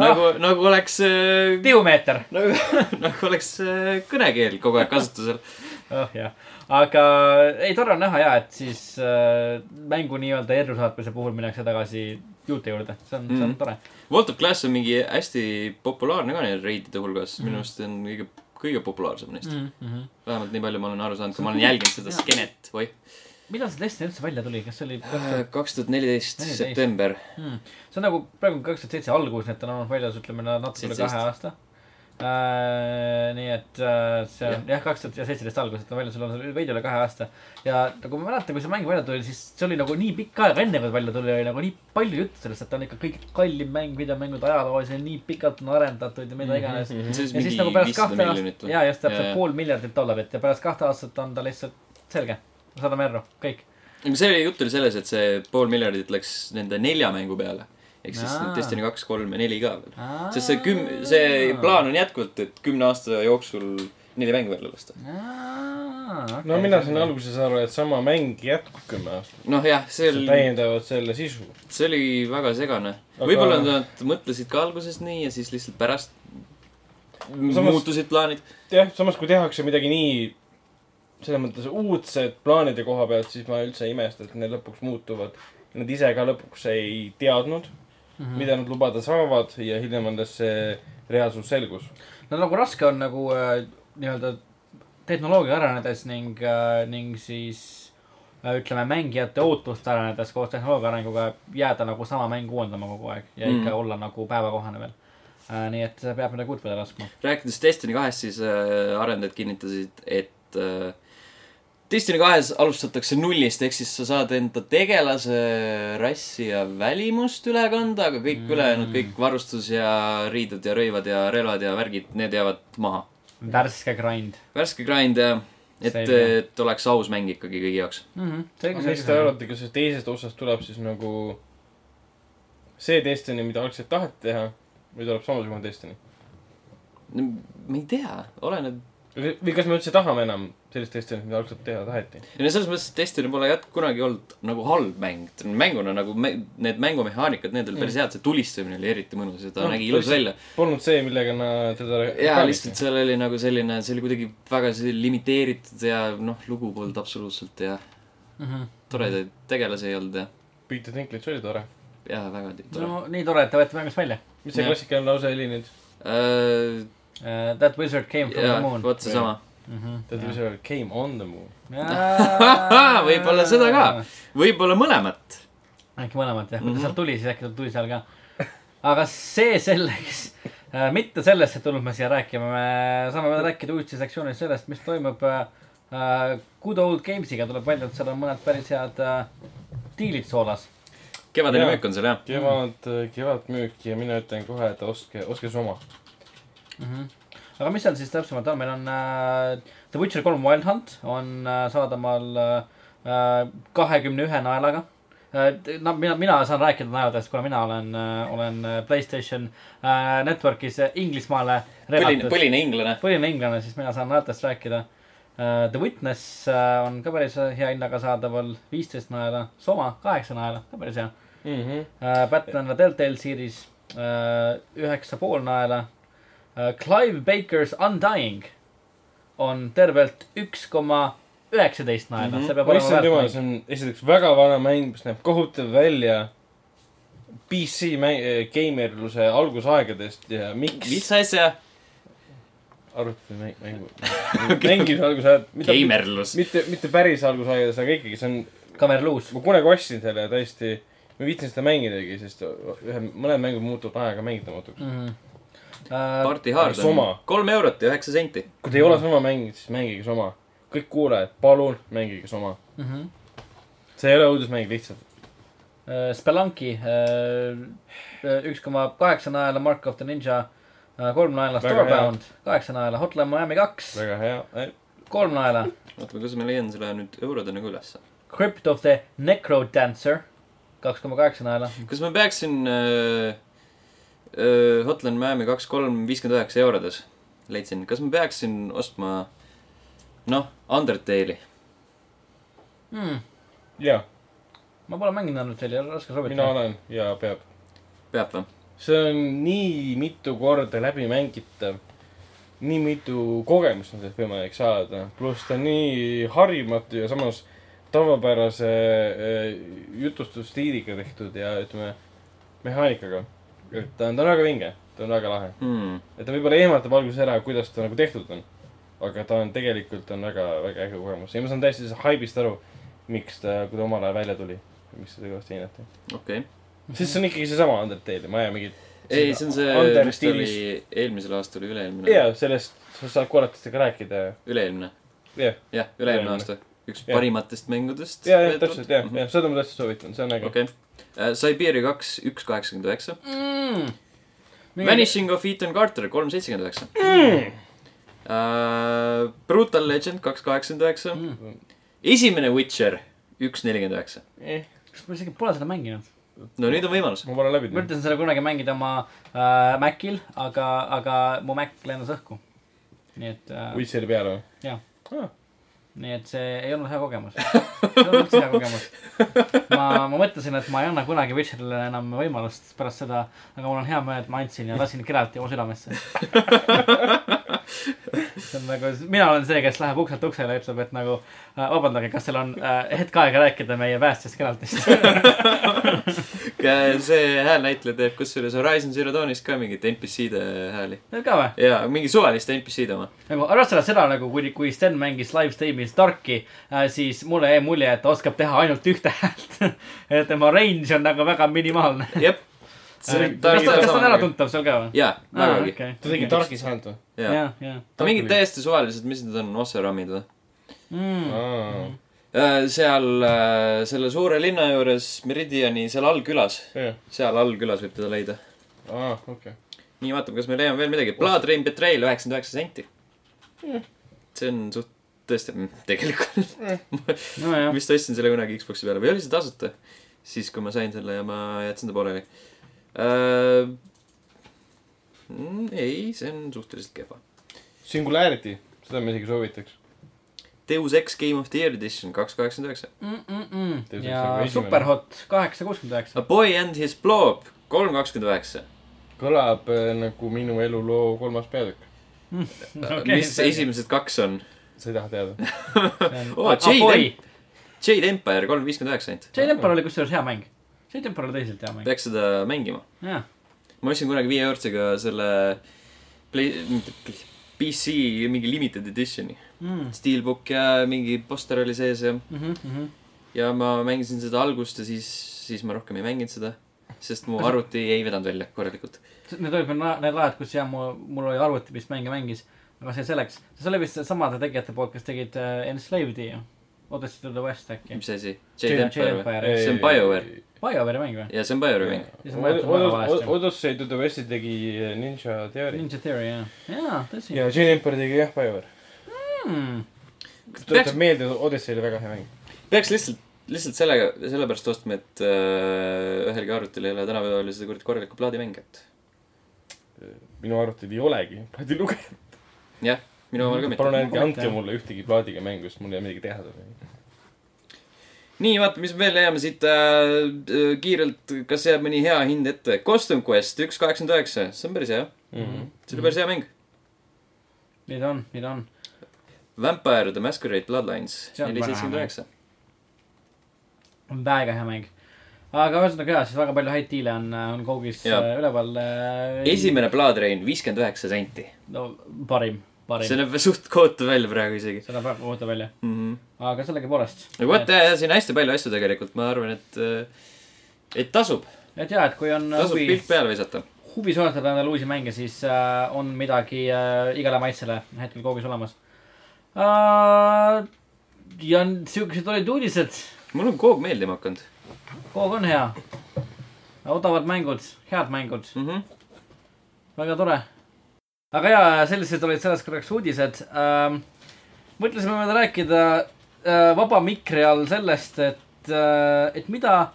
nagu, nagu oleks äh,, tihumeeter, nagu, nagu oleks äh, kõnekeel kogu aeg kasutusel. oh jah, aga ei, tore on näha ja, et siis äh, mängu nii-öelda errusaatmise puhul minnakse tagasi juute juurde, see on mm, -hmm. see on Mhm. tore. Vault of Glass on mingi hästi populaarne ka neil reidide hulgas, Mhm. minu arust see on kõige, kõige populaarsem neist mm. Mm -hmm. vähemalt nii palju ma olen aru saanud, kui ma olen jälginud seda skeenet, oih. millal see Destiny üldse välja tuli, kas see oli kaks tuhat neliteist, 14. september. hmm.? see on nagu praegu kaks tuhat seitse algus, nii et ta on olnud väljas, ütleme natuke üle kahe 17. aasta äh,. nii et äh, see on Jah. kaks tuhat seitseteist algus, et ta on väljas olnud veidi üle kahe aasta. ja nagu ma mäletan, kui see mäng välja tuli, siis see oli nagu nii pikk aeg enne, kui ta välja tuli, oli nagu nii palju juttu sellest, et ta on ikka kõige kallim mäng videomängude ajaloos ja nii pikalt on arendatud ja mida iganes mm. -hmm. ja on siis mingi nagu pärast kahte aastat, jaa, just täpselt jaa. pool miljardit dollarit ja pärast kahte aastat on ta lihtsalt selge, saadame erru, kõik. see jutt oli selles, et see pool miljardit läks nende nelja mängu peale. Ehk siis Aa. Destiny kaks, kolm ja neli ka veel. sest see küm-, see plaan on jätkuvalt, et kümne aasta jooksul neli mängu välja lasta. no mina sain. alguses aru, et sama mäng jätkub kümme aastat. noh, jah, see oli, täiendavad selle sisu. see oli väga segane. Aga- võib-olla nad mõtlesid ka alguses nii ja siis lihtsalt pärast Samas- muutusid plaanid. jah, samas kui tehakse midagi nii selles mõttes uudset plaanide koha pealt, siis ma üldse ei imesta, et need lõpuks muutuvad. Nad ise ka lõpuks ei teadnud, Mhm. mida nad lubada saavad ja hiljem alles see reaalsus selgus. no nagu raske on nagu äh, nii-öelda tehnoloogia arenedes ning äh,, ning siis äh, ütleme, mängijate ootuste arenedes koos tehnoloogia arenguga jääda nagu sama mängu uuendama kogu aeg ja Mm. ikka olla nagu päevakohane veel äh,. nii et peab midagi uut peale laskma. rääkides Destiny kahest, siis äh, arendajad kinnitasid, et äh, Destiny kahes alustatakse nullist, ehk siis sa saad enda tegelase rassi ja välimust üle kanda, aga kõik Mm. ülejäänud, kõik varustus ja riided ja rõivad ja relvad ja värgid, need jäävad maha. värske grind värske grind ja et, et oleks aus mäng ikkagi kõigi jaoks. mm. -hmm. selge, mis te arvate, kas sellest teisest osast tuleb siis nagu see Destiny, mida algselt taheti teha või tuleb samasugune Destiny? ma ei tea, oleneb. või kas me üldse tahame enam sellist Destiny't, mida algselt teha taheti? ja no selles mõttes, et Destiny pole jät-, kunagi olnud nagu halb mäng. mänguna nagu me, need mängumehaanikad, need olid päris head, see tulistamine oli eriti mõnus ja ta No, nägi ilus välja. Polnud see, millega nad teda jaa, lihtsalt seal oli nagu selline, see oli kuidagi väga limiteeritud ja noh, lugu polnud absoluutselt ja mm. -hmm. toredaid tegelasi ei olnud ja, Peter Dinklage oli tore. ja väga tore no.. nii tore, et te võete mängust välja mis see Jah. klassikaline lause oli nüüd? Uh, uh,. That wizard came from jaa the, moon vot seesama. mm. -hmm. That wizard came on the moon. Võib-olla seda ka. võib-olla mõlemat. äkki mõlemat jah, kui ta Mhm. sealt tuli, siis äkki ta tuli seal ka. aga see selleks, mitte sellest ei tulnud me siia rääkima, me saame veel rääkida uuesti sektsioonis sellest, mis toimub äh, Good Old Games'iga tuleb välja, et seal on mõned päris head äh, diilid soolas. kevadine müük on seal jah. kevad, kevadmüük ja mina ütlen kohe, et ostke, ostke see oma. mm. -hmm. Aga mis seal siis täpsemalt on, meil on äh, The Witcher kolm Wild Hunt on äh, saadaval äh, kahekümne ühe naelaga äh,. no mina, mina saan rääkida naeradest, kuna mina olen äh,, olen äh, Playstation äh, Networkis Inglismaale põline, põline inglane. põhiline inglane, siis mina saan naertest rääkida uh,. The Witness uh, on ka päris hea hinnaga saadaval, viisteist naela, Soma kaheksa naela, ka päris hea Mhm. uh,. Batman The Telltale Series üheksa pool naela. Clive Baker's Undying on tervelt üks koma üheksateist naela mm. -hmm. see peab ma issand jumal, olema see on esiteks väga vana mäng, mis näeb kohutav välja PC mäng, geimerluse algusaegadest ja miks mis asja? arvuti mäng, mängu, mängimise algusajad, mitte, geimerlus. mitte, mitte päris algusaegades, aga ikkagi see on, väärt. kamerluus. ma kunagi ostsin selle ja tõesti, ma ei viitsinud seda mängidagi, sest ühe, mõned mängud muutuvad ajaga mängitavatuks. mm. -hmm. Uh, Party Hard Soma. on kolm eurot ja üheksa senti. kui te ei ole sama mänginud, siis mängige sama. kõik kuulajad, palun mängige sama. mm -hmm. see ei ole õudusmäng lihtsalt. Uh, Spelunky uh, üks koma kaheksa naela, Mark of the Ninja kolm naela, Väga Storebound kaheksa naela, Hotline Miami kaks väga hea. kolm naela, oota, kuidas ma leian selle nüüd eurodena ka ülesse? Crypt of the Necro Dancer kaks koma kaheksa naela. kas ma peaksin äh, äh, Hotline Miami kaks kolm viiskümmend üheksa eurodes leidsin, kas ma peaksin ostma noh, Undertale'i? Hmm. jaa, ma pole mänginud Undertale'i, raske mina soovitada. olen ja peab. peab või? see on nii mitu korda läbimängitav. nii mitu kogemust on sellest võimalik saada, pluss ta on nii harjumatu ja samas tavapärase äh, jutustusstiiliga tehtud ja ütleme, mehaanikaga. Ta on, ta on väga vinge, ta on väga lahe. Hmm. et ta võib-olla ehmatab alguses ära, kuidas ta nagu tehtud on. aga ta on tegelikult on väga, väga äge kogemus ja ma saan täiesti sellest haibist aru, miks ta, kui ta omal ajal välja tuli, miks seda kõvasti hinnati. okei okay.. sest see on ikkagi seesama Undertale, ma ei aja mingit. ei, see on see, mis ta oli eelmisel aastal või üle-eelmine jaa, sellest sa saad korratustega rääkida ja, üle-eelmine, jah, üle-eelmine aasta. üks Jah. parimatest mängudest. ja, ja täpselt, jah, jah, seda ma tõesti soovitan, see on äge. okei. Siberia kaks, üks kaheksakümmend üheksa. Mm. Vanishing of Ethan Carter, kolm seitsekümmend üheksa. Mm. Brutal Legend, kaks kaheksakümmend üheksa. Mm. esimene Witcher, üks nelikümmend üheksa. Eh, kas ma isegi pole seda mänginud? no nüüd on võimalus. ma pole läbi ma teinud. üritasin seda kunagi mängida oma äh, Macil, aga, aga mu Mac lendas õhku. nii et äh,, Witcheri peale või? Jaa. Ah, nii et see ei olnud hea kogemus. see olnud üldse hea kogemus. ma, ma mõtlesin, et ma ei anna kunagi Witcherile enam võimalust pärast seda, aga mul on hea meel, et ma andsin ja lasin kirjalt oma südamesse. see on nagu, mina olen see, kes läheb ukselt uksele ja ütleb, et nagu äh, vabandage, kas teil on äh, hetk aega rääkida meie päästjast Geraltist. see häälnäitleja teeb kusjuures Horizon Zero Dawnis ka mingit NPC-de hääli. Teil ka või? jaa, mingi suvaliste NPC-de oma. nagu arvestades seda nagu, kui, kui Sten mängis live stream'is Darki äh,, siis mulle jäi mulje, et ta oskab teha ainult ühte häält. et tema range on nagu väga minimaalne. jep. Kas ta, kas ta on äratuntav seal ka või? jaa, vägagi. ta tegi Darkis häält või? jaa. jah. aga mingid täiesti suvalised, mis need on, Osseramid või? Mm. Äh, seal äh, selle suure linna juures Meridiani seal allkülas, jah, seal allkülas võib teda leida. aa, okei. nii, vaatame, kas me leiame veel midagi. Blood Rain Betrayal üheksakümmend üheksa senti. see on suht, tõesti, tegelikult. nojah, vist ostsin selle kunagi Xbox'i peale või oli see tasuta? siis, kui ma sain selle ja ma jätsin ta pooleli uh,. ei, see on suhteliselt kehva. Singularity, seda ma isegi soovitaks. Deus Ex Game of the Year Edition kaks kaheksakümmend üheksa. Ja. Superhot kaheksa kuuskümmend üheksa. A Boy and His Blob kolm kakskümmend üheksa. kõlab äh, nagu minu eluloo kolmas peatükk. mis esimesed kaks on? sa ei taha teada? Oo, Jade Jade Empire kolm viiskümmend üheksa ainult. Jade Emperor oli kusjuures hea mäng. Oli tõsiselt hea mäng. peaks seda mängima. ma ostsin kunagi viie eurtsiga selle Play-, mitte PC mingi limited edition'i. mm.. Steelbook ja mingi poster oli sees ja, Mm -hmm, mm -hmm. ja ma mängisin seda algust ja siis, siis ma rohkem ei mänginud seda. sest mu arvuti ei vedanud välja korralikult. Need olid need ajad, kus jah, mul, mul oli arvuti, mis mänge mängis. aga see selleks, see oli vist samade tegijate poolt, kes tegid uh, Enslaved'i ju. Odyssey to the West äkki. mis asi? Jade- Jade Empire või? Empire. see on BioWare. BioWare'i mäng või? ja see on BioWare'i mäng. Valesti. Odyssey to the West'i tegi Ninja Theory. Ninja Theory, jah. jaa, tõsi ja Gene Emperor tegi jah, BioWare. hmm.. tuletab meelde, Odyssey oli väga hea mäng. peaks lihtsalt, lihtsalt sellega, sellepärast ostma, et äh, ühelgi arvutil ei ole tänapäeval seda kuradi korralikku plaadimänge, et minu arvutil ei olegi plaadilugeja. jah, minu omal ka mitte. palun ärge andke mulle ühtegi plaadiga mängu, sest mul ei ole midagi teha sellega. nii, vaata, mis me veel leiame siit äh, äh, kiirelt, kas jääb mõni hea hind ette. Costume Quest üks kaheksakümmend üheksa, see on päris hea. Mhm. see oli päris hea mäng. nii ta on, nii ta on. Vampire the Masquerade Bloodlines See on neli väga hea seitsekümmend üheksa. väga hea mäng. aga ühesõnaga jaa, siis väga palju häid diile on, on Koogis Jaa. äh, üleval äh,. esimene Blood Rain viiskümmend üheksa senti. no parim, parim see. näeb suht kohutav välja praegu isegi see näeb väga kohutav välja, mm. -hmm. aga sellegipoolest. vot, siin on hästi palju asju tegelikult, ma arvan, et, et tasub, et jaa, et kui on tasub huvi, pilk peale visata. huvi soetada endale uusi mänge, siis äh, on midagi äh, igale maitsele hetkel Koogis olemas äh,. ja siuksed olid uudised. mul on koog meeldima hakanud Koog on hea. odavad mängud, head mängud, mm. -hmm. väga tore. Aga jaa, sellised olid selleks korraks uudised ähm,. mõtlesime veel rääkida äh, vaba mikri all sellest, et äh,, et mida,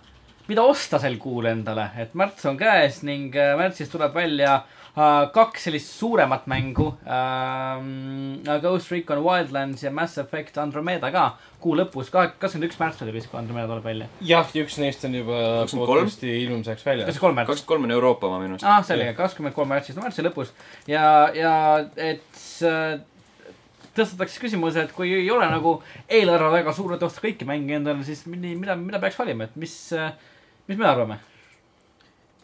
mida osta sel kuul endale, et märts on käes ning äh, märtsis tuleb välja äh, kaks sellist suuremat mängu ähm,. Ghost Recon Wildlands ja Mass Effect Andromeda ka kuu lõpus, kakskümmend üks märts oli vist, kui Andromeda tuleb välja. jah, üks neist on juba 23? podcast'i ilmseks väljas see. kolm märts? kakskümmend kolm on Euroopa oma minu arust. ah, selge, kakskümmend kolm märtsis, no märtsi lõpus ja, ja et äh, tõstatatakse küsimus, et kui ei ole nagu eelarve väga suur, et osta kõiki mänge endale, siis mi- mida, mida peaks valima, et mis, mis me arvame?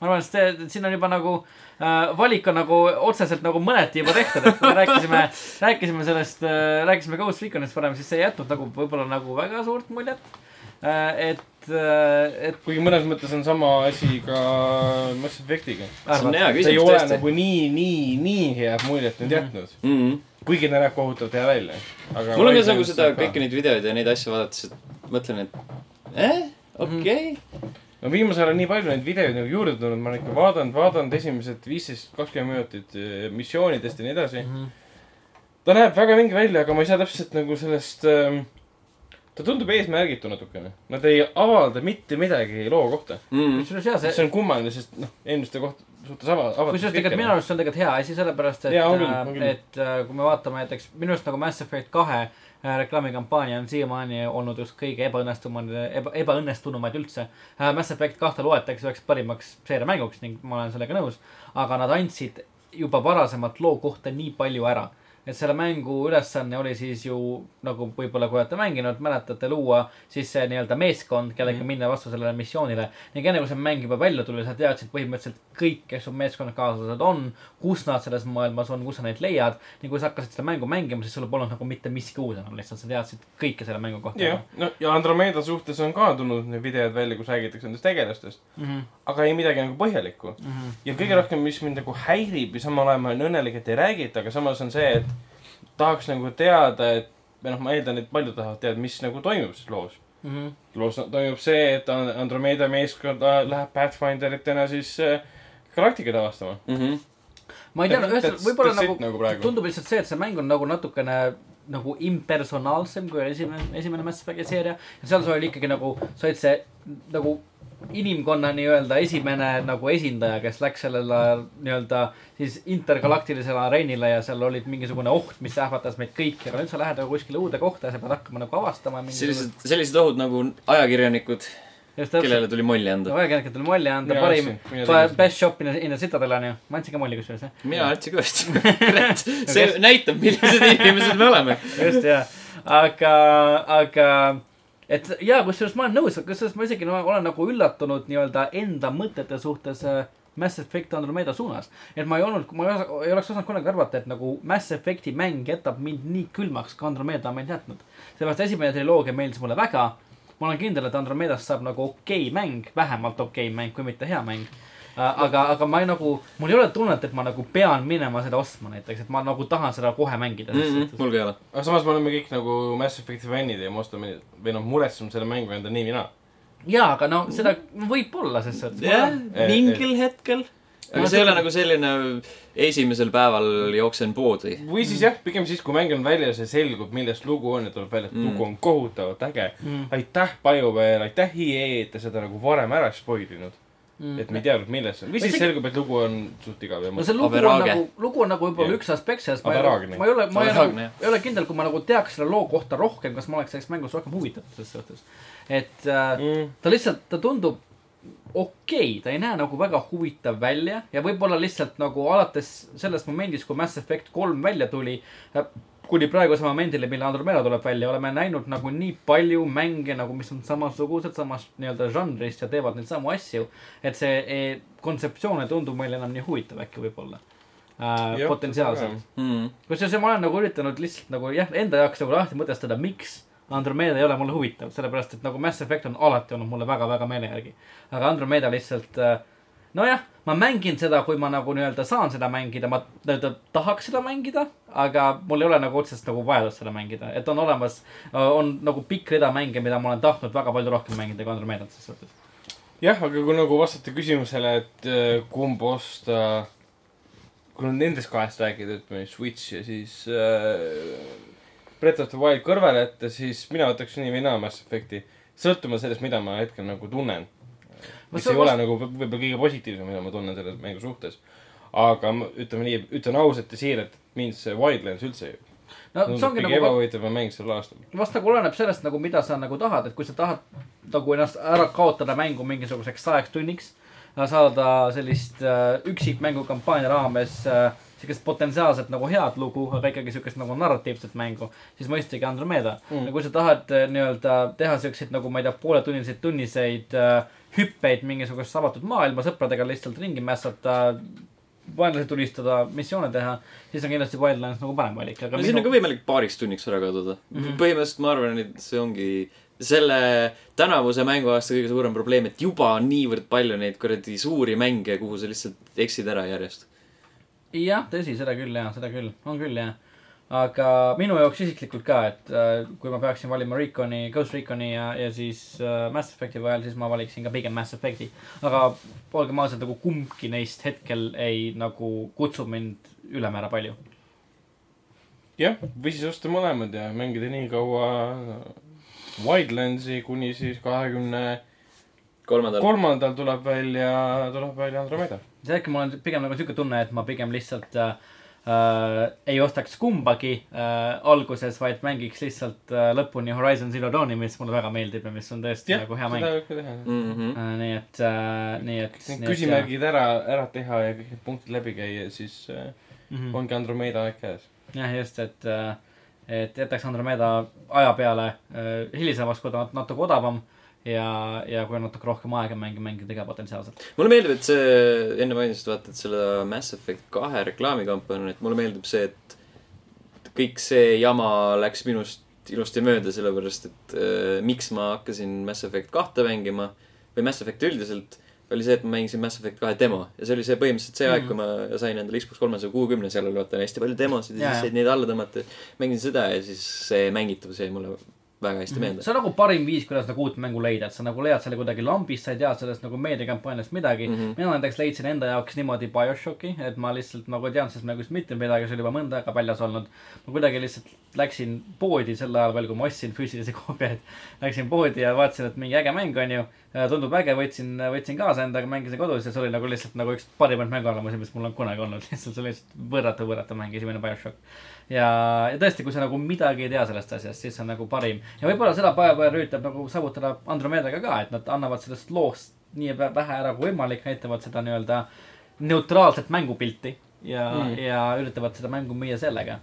Ma arvan, et see, siin on juba nagu äh, valik on nagu otseselt nagu mõneti juba tehtud, et kui me rääkisime, rääkisime sellest äh,, rääkisime Ghost Reconist varem, siis see ei jätnud nagu võib-olla nagu väga suurt muljet äh,. et äh,, et kuigi mõnes mõttes on sama asi ka Mass Effectiga. see on hea ta ei küsimus ole tõesti nagu nii, nii, nii head muljet nüüd jätnud. mm. -hmm. kuigi ta näeb kohutavalt hea välja. mul on ka nagu seda kõiki neid videoid ja neid asju vaadates, et mõtlen, et eh, okei okay.. No viimasel ajal on nii palju neid videoid nagu juurde tulnud, ma olen ikka vaadanud, vaadanud esimesed viisteist, kakskümmend minutit eh, missioonidest ja nii edasi. Mhm. ta näeb väga vinge välja, aga ma ei saa täpselt nagu sellest ähm, ta tundub eesmärgitu natukene. Nad ei avalda mitte midagi loo kohta. Mm -hmm. kusjuures jaa, see see on kummaline, sest noh, eelmiste koht suhtes ava-, avatud. kusjuures tegelikult minu arust see on tegelikult hea asi, sellepärast et küll. et äh, kui me vaatame näiteks minu arust nagu Mass Effect kahe äh, reklaamikampaania on siiamaani olnud üks kõige ebaõnnestumad, eba, ebaõnnestunumaid üldse. Mass Effect kahte loetakse üheks parimaks seeriamänguks ning ma olen sellega nõus. aga nad andsid juba varasemalt loo kohta nii palju ära et selle mängu ülesanne oli siis ju nagu võib-olla, kui olete mänginud, mäletate, luua siis see nii-öelda meeskond, kellega Mhm. minna vastu sellele missioonile. ning enne kui see mäng juba välja tuli, sa teadsid põhimõtteliselt kõik, kes su meeskonnakaaslased on, kus nad selles maailmas on, kus sa neid leiad. ning kui sa hakkasid seda mängu mängima, siis sul polnud nagu mitte miski uus enam, lihtsalt sa teadsid kõike selle mängu kohta. jah, no ja Andromeda suhtes on ka tulnud need videod välja, kus räägitakse nendest tegelastest. mm. -hmm. aga ei midagi nagu põhjalikku. Mm -hmm. ja kõige rohkem, mis mind nagu häirib ja samal ajal ma olen õnnelik, et ei räägita, aga samas on see, et tahaks nagu teada, et või noh, ma eeldan, et paljud tahavad teada, mis nagu toimub siis loos. Mm -hmm. loos toimub see, et An- Andromeda meeskond äh, läheb Pathfinderitena siis äh, galaktikaid avastama. Mm -hmm. ma ei tea, ühesõnaga võib-olla nagu, nagu tundub lihtsalt see, et see mäng on nagu natukene nagu impersonaalsem kui esimene, esimene Mass Effect'i seeria. ja seal sa olid ikkagi nagu, sa olid see nagu inimkonna nii-öelda esimene nagu esindaja, kes läks sellele nii-öelda siis intergalaktilisele areenile ja seal olid mingisugune oht, mis ähvardas meid kõiki, aga nüüd sa lähed nagu kuskile uude kohta ja sa pead hakkama nagu avastama. sellised, sellised ohud nagu ajakirjanikud, kellele tuli molli anda. ajakirjanikud tuli molli anda, parim best shop in the, in the citadel on ju, ma andsin ka molli kusjuures jah. mina andsin ka vist. see näitab, millised inimesed me oleme. just jah, aga, aga et jaa, kusjuures ma olen nõus, kusjuures ma isegi no, olen nagu üllatunud nii-öelda enda mõtete suhtes äh, Mass Effect Andromeda suunas. et ma ei olnud, ma ei osa- ei oleks osanud kunagi arvata, et nagu Mass Effect'i mäng jätab mind nii külmaks, kui Andromeda on mind jätnud. seepärast esimene triloogia meeldis mulle väga. ma olen kindel, et Andromedast saab nagu okei okay mäng, vähemalt okei okay mäng, kui mitte hea mäng. aga, aga ma ei nagu, mul ei ole tunnet, et ma nagu pean minema seda ostma näiteks, et ma nagu tahan seda kohe mängida Mm -hmm. mul ka ei ole. aga samas me oleme kõik nagu Mass Effect'i fännid ja me ostame või noh, muretseme selle mängu enda nii või naa. jaa, aga no seda võib olla ses suhtes. jah, Eh, mingil hetkel. aga see ei ole nagu selline esimesel päeval jooksen poodi. või siis jah, pigem siis, kui mäng on väljas ja selgub, millest lugu on ja tuleb välja, et Mm. lugu on kohutavalt äge Mm. aitäh, BioWare, aitäh EA, et te seda nagu varem ära spoil inud. et me ei teadnud, milles see on. või siis Isegi- selgub, et lugu on suht igav ja no see lugu on Average. nagu, lugu on nagu võib-olla Jah. üks aspekt sellest, ma ei ole, ma ei ole, ma ei jah., ei ole kindel, kui ma nagu teaks selle loo kohta rohkem, kas ma oleks sellest mängust rohkem huvitatud selles suhtes. et äh, mm.. ta lihtsalt, ta tundub okei okay,, ta ei näe nagu väga huvitav välja ja võib-olla lihtsalt nagu alates sellest momendist, kui Mass Effect kolm välja tuli, kuni praeguse momendini, mille Andromeda tuleb välja, oleme näinud nagu nii palju mänge nagu, mis on samasugused, samast nii-öelda žanrist ja teevad neid samu asju. et see eh, kontseptsioon ei tundu meile enam nii huvitav äkki võib-olla äh,. Jah, potentsiaalselt. Mm. kusjuures ma olen nagu üritanud lihtsalt nagu jah, enda jaoks nagu lahti mõtestada, miks Andromeda ei ole mulle huvitav, sellepärast et nagu Mass Effect on alati olnud mulle väga-väga meele järgi. aga Andromeda lihtsalt, nojah, ma mängin seda, kui ma nagu nii-öelda saan seda mängida, ma nii-öelda tahaks seda mängida, aga mul ei ole nagu otsest nagu vajadust seda mängida, et on olemas, on nagu pikk rida mänge, mida ma olen tahtnud väga palju rohkem mängida kui Andromedat selles suhtes. jah, aga kui nagu vastata küsimusele, et äh, kumb osta, kui nüüd nendest kahest rääkida, ütleme Switch ja siis äh, Breath of the Wild kõrvale jätta, siis mina võtaks nii või naa Mass Effect'i. sõltuma sellest, mida ma hetkel nagu tunnen. Mis ei on ole vast- nagu võib- võib-olla kõige positiivsem, mida ma tunnen selle mängu suhtes. aga ütleme nii, ütlen ausalt ja siiralt, mind see Wildlands üldse ei no see ongi nagu ebahuvitavam mäng sel aastal. vast nagu oleneb sellest nagu, mida sa nagu tahad, et kui sa tahad nagu ennast ära kaotada mängu mingisuguseks sajaks tunniks. saada sellist äh, üksikmängu kampaania raames äh, siukest potentsiaalselt nagu head lugu, aga ikkagi siukest nagu narratiivset mängu, siis mõistagi Andromeda mm.. ja kui sa tahad äh, nii-öelda teha siukseid nagu ma ei tea, pooletunniseid, tunniseid äh, hüppeid mingisugust avatud maailma sõpradega lihtsalt ringi mässata, vaenlasi tulistada, missioone teha, siis on kindlasti Wildlands nagu parem valik, aga no siin on ka võimalik paariks tunniks ära kaduda mm. -hmm. põhimõtteliselt ma arvan, et see ongi selle tänavuse mänguaasta kõige suurem probleem, et juba on niivõrd palju neid kuradi suuri mänge, kuhu sa lihtsalt eksid ära järjest. jah, tõsi, seda küll jaa, seda küll, on küll jah. Aga minu jaoks isiklikult ka, et äh, kui ma peaksin valima Reconi, Ghost Reconi ja, ja siis äh, Mass Effect'i vahel, siis ma valiksin ka pigem Mass Effect'i. aga olgem ausad, nagu kumbki neist hetkel ei nagu kutsu mind ülemäära palju. jah, või siis osta mõlemad ja mängida nii kaua Wildlandsi, kuni siis kahekümne kolmandal. kolmandal tuleb välja, tuleb välja Andromeda. see äkki mul on pigem nagu siuke tunne, et ma pigem lihtsalt äh, äh, ei ostaks kumbagi äh, alguses, vaid mängiks lihtsalt äh, lõpuni Horizon Zero Dawni, mis mulle väga meeldib ja mis on tõesti jah, nagu hea mäng teha. Mhm. Äh, nii et äh,, nii et. Need küsimärgid ära, ära teha ja kõik need punktid läbi käia, siis äh, mm. -hmm. ongi Andromeda aeg käes. jah, just, et, et jätaks Andromeda aja peale äh, hilisemaks, kui ta on natuke odavam ja, ja kui on natuke rohkem aega mänge mängida ka potentsiaalselt. mulle meeldib, et see, enne mainisid vaata, et selle Mass Effect kahe reklaamikampaania, et mulle meeldib see, et kõik see jama läks minust ilusti mööda, sellepärast et äh, miks ma hakkasin Mass Effect kahte mängima või Mass Effect'i üldiselt, oli see, et ma mängisin Mass Effect kahe demo ja see oli see põhimõtteliselt see aeg, Mhm. kui ma sain endale Xbox kolmesaja kuuekümne, seal oli vaata hästi palju demosid ja Jaa, siis said neid alla tõmmata. mängisin seda ja siis see mängitavus jäi mulle väga hästi meelde. see on nagu parim viis, kuidas nagu uut mängu leida, et sa nagu leiad selle kuidagi lambist, sa ei tea sellest nagu meediakampaaniast midagi mm. -hmm. mina näiteks leidsin enda jaoks niimoodi BioShocki, et ma lihtsalt nagu ei teadnud sellest mängust mitte midagi, see oli juba mõnda aega väljas olnud. ma kuidagi lihtsalt läksin poodi sel ajal veel, kui ma ostsin füüsilisi koopiaid. Läksin poodi ja vaatasin, et mingi äge mäng on ju, tundub äge, võtsin, võtsin kaasa endaga, mängisin kodus ja see oli nagu lihtsalt nagu üks parimaid mänguarvamusi, mis mul on kunagi olnud. lihtsalt see oli lihtsalt võrratu, võrratu mäng, esimene BioShock ja, ja tõesti, kui sa nagu midagi ei tea sellest asjast, siis see on nagu parim. ja võib-olla seda BioWare üritab nagu saavutada Andromedaga ka, et nad annavad sellest loost nii vä- vähe ära kui võimalik, näitavad seda nii-öelda neutraalset mängupilti ja mm. Ja üritavad seda mängu müüa sellega.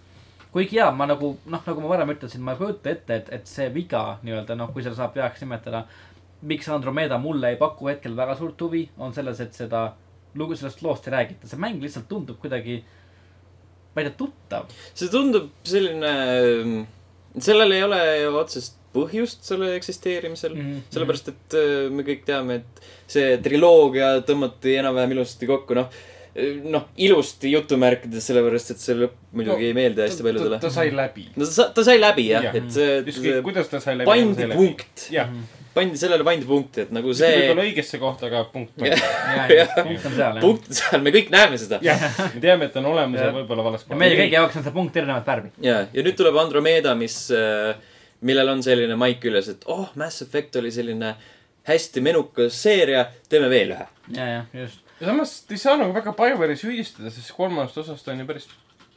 kuigi jaa, ma nagu noh, nagu ma varem ütlesin, ma ei kujuta ette, et, et see viga nii-öelda noh, kui seda saab veaks nimetada. miks Andromeda mulle ei paku hetkel väga suurt huvi, on selles, et seda lugu, sellest loost ei räägita, see mäng lihtsalt tundub kuidagi, ma ei tea, tuttav. see tundub selline, sellel ei ole ju otsest põhjust selle eksisteerimisel mm. Mhm. -hmm. sellepärast, et äh, me kõik teame, et see triloogia tõmmati enam-vähem ilusasti kokku, noh. noh, ilusti jutumärkides, sellepärast et see lõpp muidugi No, ei meeldi hästi paljudele ta. sai läbi. no ta, ta sai läbi jah Jah. et see, ükskõik, see kuidas ta sai läbi. pandi. punkt, jah, pandi sellele pandi punkt, et nagu see võib olla see õigesse kohta, aga punkt pandi. ja, Jah. ja punkt on seal jah. punkt on seal, me kõik näeme seda. me teame, et on olemas ja võib-olla vales ja meie kõigi jaoks on see punkt erinevat värvi. ja, ja nüüd tuleb Andromeda, mis, millel on selline maik küljes, et oh, Mass Effect oli selline hästi menukas seeria, teeme veel ühe. ja, ja just. Ja samas ei saa nagu väga BioWare'i süüdistada, sest kolmandast osast on ju päris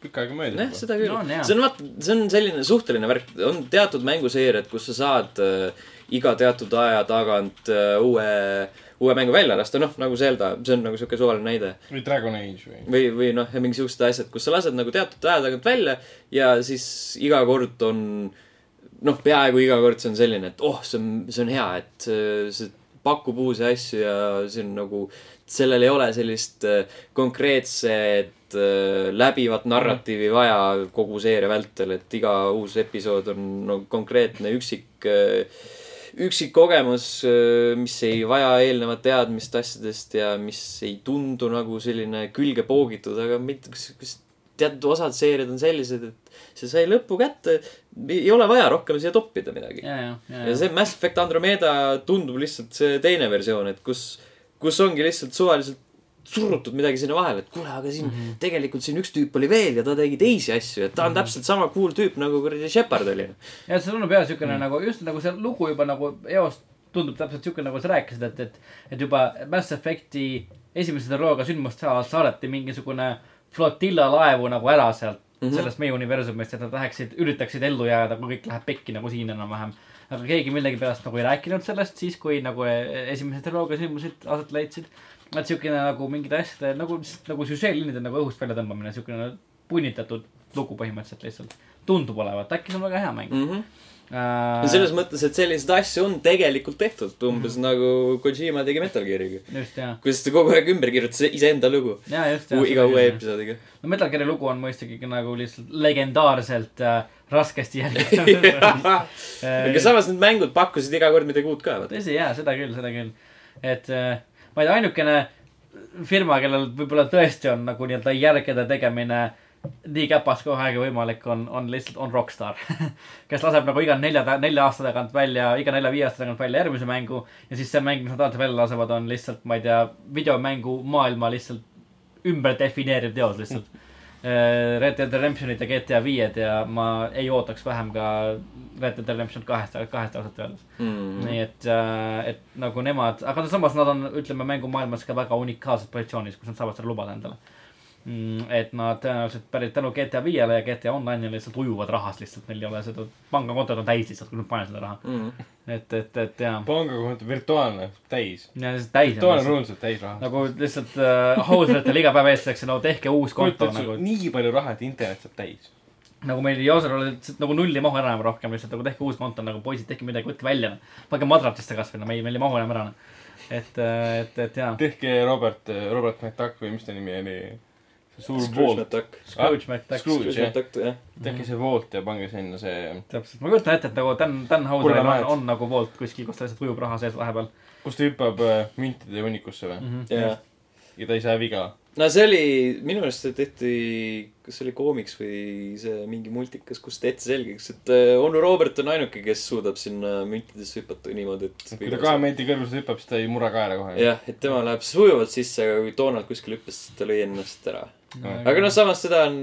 pikka aega möödas jah, seda küll No see on vaata, see on selline suhteline värk, on teatud mänguseeriad, kus sa saad äh, iga teatud aja tagant äh, uue, uue mängu välja lasta, noh nagu Zelda, see on nagu sihuke suvaline näide. või Dragon Age või. või, või noh, ja mingisugused asjad, kus sa lased nagu teatud aja tagant välja ja siis iga kord on, noh, peaaegu iga kord see on selline, et oh, see on, see on hea, et see, see pakub uusi asju ja see on nagu, sellel ei ole sellist äh, konkreetset äh, läbivat narratiivi vaja kogu seeria vältel, et iga uus episood on no, konkreetne üksik äh, üksik kogemus, mis ei vaja eelnevat teadmist asjadest ja mis ei tundu nagu selline külge poogitud, aga mitte, kas, kas teatud osad seeriad on sellised, et see sai lõpu kätte, ei ole vaja rohkem siia toppida midagi. ja, ja, ja, ja see Mass Effect Andromeda tundub lihtsalt see teine versioon, et kus, kus ongi lihtsalt suvaliselt surutud midagi sinna vahele, et kuule, aga siin mm -hmm. tegelikult siin üks tüüp oli veel ja ta tegi teisi asju, et ta on mm -hmm. täpselt sama cool tüüp nagu kuradi Shepard oli. ja see tundub jah siukene mm. nagu just nagu see lugu juba nagu eos tundub täpselt siuke nagu sa rääkisid, et, et, et juba Mass Effect'i esimese triloogia sündmust saadeti mingisugune flotilla laevu nagu ära sealt mm -hmm. sellest meie universumist, et nad läheksid, üritaksid ellu jääda, kui kõik läheb pekki nagu siin enam-vähem. Aga keegi millegipärast nagu ei rääkinud sellest siis, kui nagu e- esimese triloogia sündmused aset leidsid. et siukene nagu mingite asjade nagu, nagu süžeeliinide nagu õhust välja tõmbamine, siukene punnitatud lugu põhimõtteliselt lihtsalt. tundub olevat, äkki see on väga hea mäng Mm -hmm. äh,. selles mõttes, et selliseid asju on tegelikult tehtud, umbes mm -hmm. nagu Kojima tegi Metal Gear'iga. kuidas ta kogu aeg ümber kirjutas iseenda lugu. iga uue. episoodiga. no Metal Gear'i lugu on mõistagi nagu lihtsalt legendaarselt äh, raskesti jälgitav aga samas need mängud pakkusid iga kord midagi uut ka, tõsi jaa, seda küll, seda küll. et äh, ma ei tea, ainukene firma, kellel võib-olla tõesti on nagu nii-öelda järgede tegemine nii käpas kui vähegi võimalik on, on lihtsalt, on Rockstar. kes laseb nagu iga nelja, nelja aasta tagant välja, iga nelja-viie aasta tagant välja järgmise mängu ja siis see mäng, mis nad alati välja lasevad, on lihtsalt, ma ei tea, videomängu maailma lihtsalt ümber defineeriv teos lihtsalt. Red Dead Redemptionit ja GTA viied ja ma ei ootaks vähem ka Red Dead Redemption kahest, kahest ausalt öeldes. Mm. nii et, et nagu nemad, aga samas nad on, ütleme, mängumaailmas ka väga unikaalses positsioonis, kus nad saavad seda lubada endale. Et nad tõenäoliselt pärit tänu GTA viiele ja GTA Online'ile lihtsalt ujuvad rahas lihtsalt, neil ei ole seda, pangakontod on täis lihtsalt, kui nad panevad seda raha. Mm. et, et, et jaa. pangakonto virtuaalne, täis. ja lihtsalt täis on virtuaalne lihtsalt ruumselt täis raha. nagu lihtsalt äh, hauseritele iga päev eestlaseks, no tehke uus konto nagu nii palju raha, et internet saab täis. nagu meil Jooser oli lihtsalt nagu nulli ei mahu ära enam rohkem lihtsalt nagu tehke uus konto nagu poisid, tehke midagi, võtke välja. pange madratsisse kasvõi, no meil, meil ei mahu enam ära. et, et, et jaa. tehke Robert, Robert McDuck või mis ta nimi oli? Suur Scrooge vool. McDuck. Scrooge McDuck. Scrooge. McDuck, jah. tehke see Volt ja pange sinna see. täpselt, ma kujutan ette, et nagu Dan, Dan Hauseril on, on nagu poolt kuskil, kus ta lihtsalt ujub raha sees vahepeal kus ta hüppab äh, müntide hunnikusse või? mm. jah. ja ta ei saa viga. No see oli, minu arust see tehti, kas see oli koomiks või see mingi multikas, kus tehti selgeks, et äh, onu Robert on ainuke, kes suudab sinna müntidesse hüpata niimoodi, et. kui ta kahe meetri kõrguselt hüppab, siis ta ei murra kaela kohe. jah, et tema läheb sujuvalt sisse, aga kui Donald kuskil hüppas, siis ta lõi ennast ära. -hmm. aga noh, samas seda on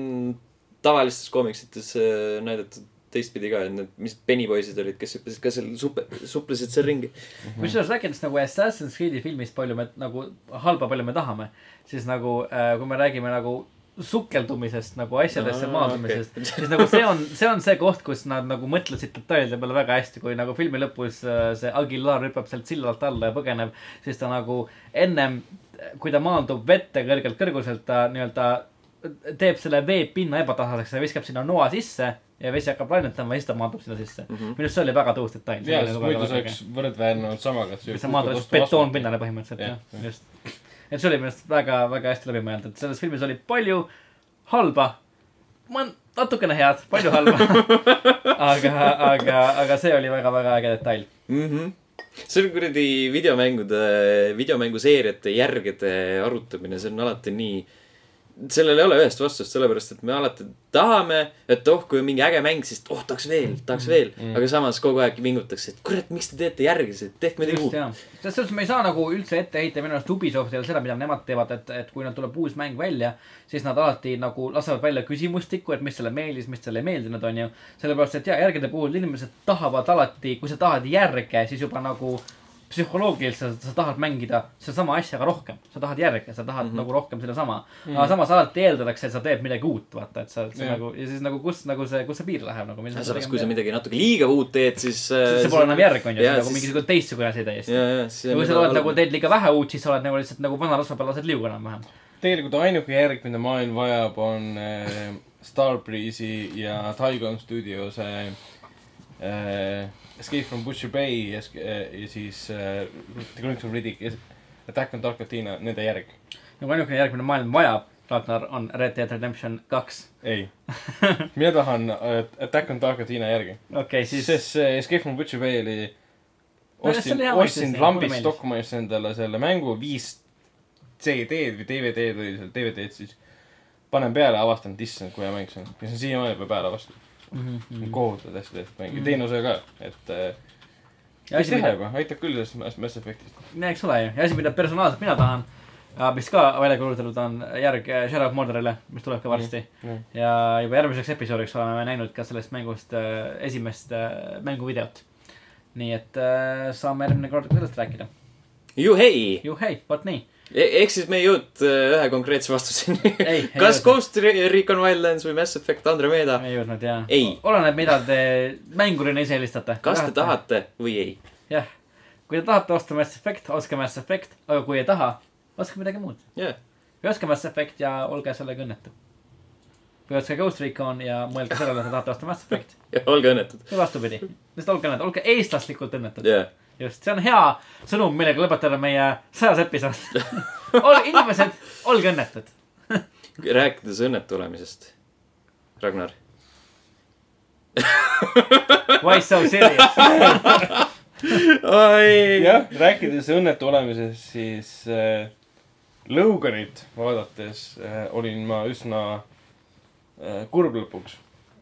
tavalistes koomiksites äh, näidatud teistpidi ka, et need, mis Pennyboysid olid, kes hüppasid ka seal supe, suplesid seal ringi. kusjuures rääkides nagu Assassin's Creed'i filmist, palju me nagu halba, palju me tahame, siis nagu äh, kui me räägime nagu sukeldumisest nagu asjadesse Aa, maandumisest okei. siis nagu see on, see on see koht, kus nad nagu mõtlesid detailide peale väga hästi, kui nagu filmi lõpus äh, see Aguilar hüppab sealt sillalt alla ja põgeneb, siis ta nagu ennem, kui ta maandub vette kõrgelt kõrguselt, ta nii-öelda teeb selle veepinna ebatasaseks ja viskab sinna noa sisse ja vesi hakkab lainetama ja siis ta maandub sinna sisse mm. -hmm. minu arust see oli väga tõhus detail. jaa, sest muidu see oleks võrdväärne olnud samaga, sa maandud lihtsalt betoonpinnale põhimõtteliselt Jah, jah, just. et see oli minu arust väga, väga hästi läbi mõeldud, et selles filmis oli palju halba, natukene head, palju halba. aga, aga, aga see oli väga-väga äge detail. mhmh. see on kuradi videomängude, videomänguseeriate järgede arutamine, see on alati nii. Sellel ei ole ühest vastust, sellepärast et me alati tahame, et oh, kui on mingi äge mäng, siis oh, tahaks veel, tahaks veel mm.. aga samas kogu aeg vingutakse, et kurat, miks te teete järgisid, tehke midagi jaa, selles suhtes me ei saa nagu üldse ette heita minu arust Ubisoftile seda, mida nemad teevad, et, et kui nad tuleb uus mäng välja, siis nad alati nagu lasevad välja küsimustikku, et mis talle meeldis, mis talle ei meeldinud, onju. sellepärast, et jaa, järgede puhul inimesed tahavad alati, kui sa tahad järge, siis juba nagu psühholoogiliselt sa tahad mängida sedasama asja ka rohkem. sa tahad järge, sa tahad mm -hmm. nagu rohkem sedasama mm. -hmm. aga samas alati eeldatakse, et sa teed midagi uut, vaata, et sa, sa Jah. nagu ja siis nagu kus nagu see, kus see piir läheb nagu. samas, kui sa midagi natuke liiga uut teed, siis. see pole enam järg, on nagu siis- mingisugune teistsugune asi täiesti. ja, siis kui sa oled nagu, teed liiga vähe uut, siis sa oled nagu lihtsalt nagu vana rasva peal lased liugu enam-vähem. tegelikult ainuke järg, mida maailm vajab, on äh, Starbreeze'i ja Tygon Studios äh, äh, Escape from Butcher Bay ja, äh, ja siis äh, The Chronicles of Riddick ja Attack on Dark Athena, nende järg. nagu ainukene järg, mida maailm vajab, Ragnar, on Red Dead Redemption kaks. ei, mina tahan äh, Attack on Dark Athena järgi. okei okay,, siis. sest see Escape from Butcher Bay oli No jah, see ostsin lambist. Stockmannist endale selle mängu viis CD-d või DVD-d oli seal, DVD-d siis. panen peale, avastan, issand, kui hea mäng see on. ja see on siiamaani juba peale vastu. mm. -hmm. kohutavalt hästi tehtud mäng ja Mhm. teine osa ka, et äh, ja mis teha juba, aitab küll sellest Mass- Mass Effectist. eks ole ju, ja asi, mida personaalselt mina tahan, mis ka välja kuulutatud on järg äh, Shadow of Mordorile, mis tuleb ka varsti. ja juba järgmiseks episoodiks oleme me näinud ka sellest mängust äh, esimest äh, mänguvideot. nii et äh, saame järgmine kord ka sellest rääkida. juhei, juhei, vot nii. Ehk siis me ei jõudnud äh, ühe konkreetse vastuseni. kas. Ghost Re- Recon Wildlands või Mass Effect Andromeda? ei jõudnud. Ei. oleneb, mida te mängurina ise helistate. kas te? tahate või ei? jah, kui te tahate osta Mass Effect, ostke Mass Effect, aga kui ei taha, ostke midagi muud. jah, või ostke Mass Effect ja olge sellega õnnetu. või ostke Ghost Recon ja mõelge sellele, et te tahate osta Mass Effect. olge õnnetud. või vastupidi, lihtsalt olge õnnetud, olge eestlaslikult õnnetud. jah, just, see on hea sõnum, millega lõpetada meie sajas episood. olge, inimesed, olge õnnetud. rääkides õnnetu olemisest. Ragnar. Why so serious? oi. jah, rääkides õnnetu olemisest, siis äh, Loganit vaadates äh, olin ma üsna äh, kurb lõpuks.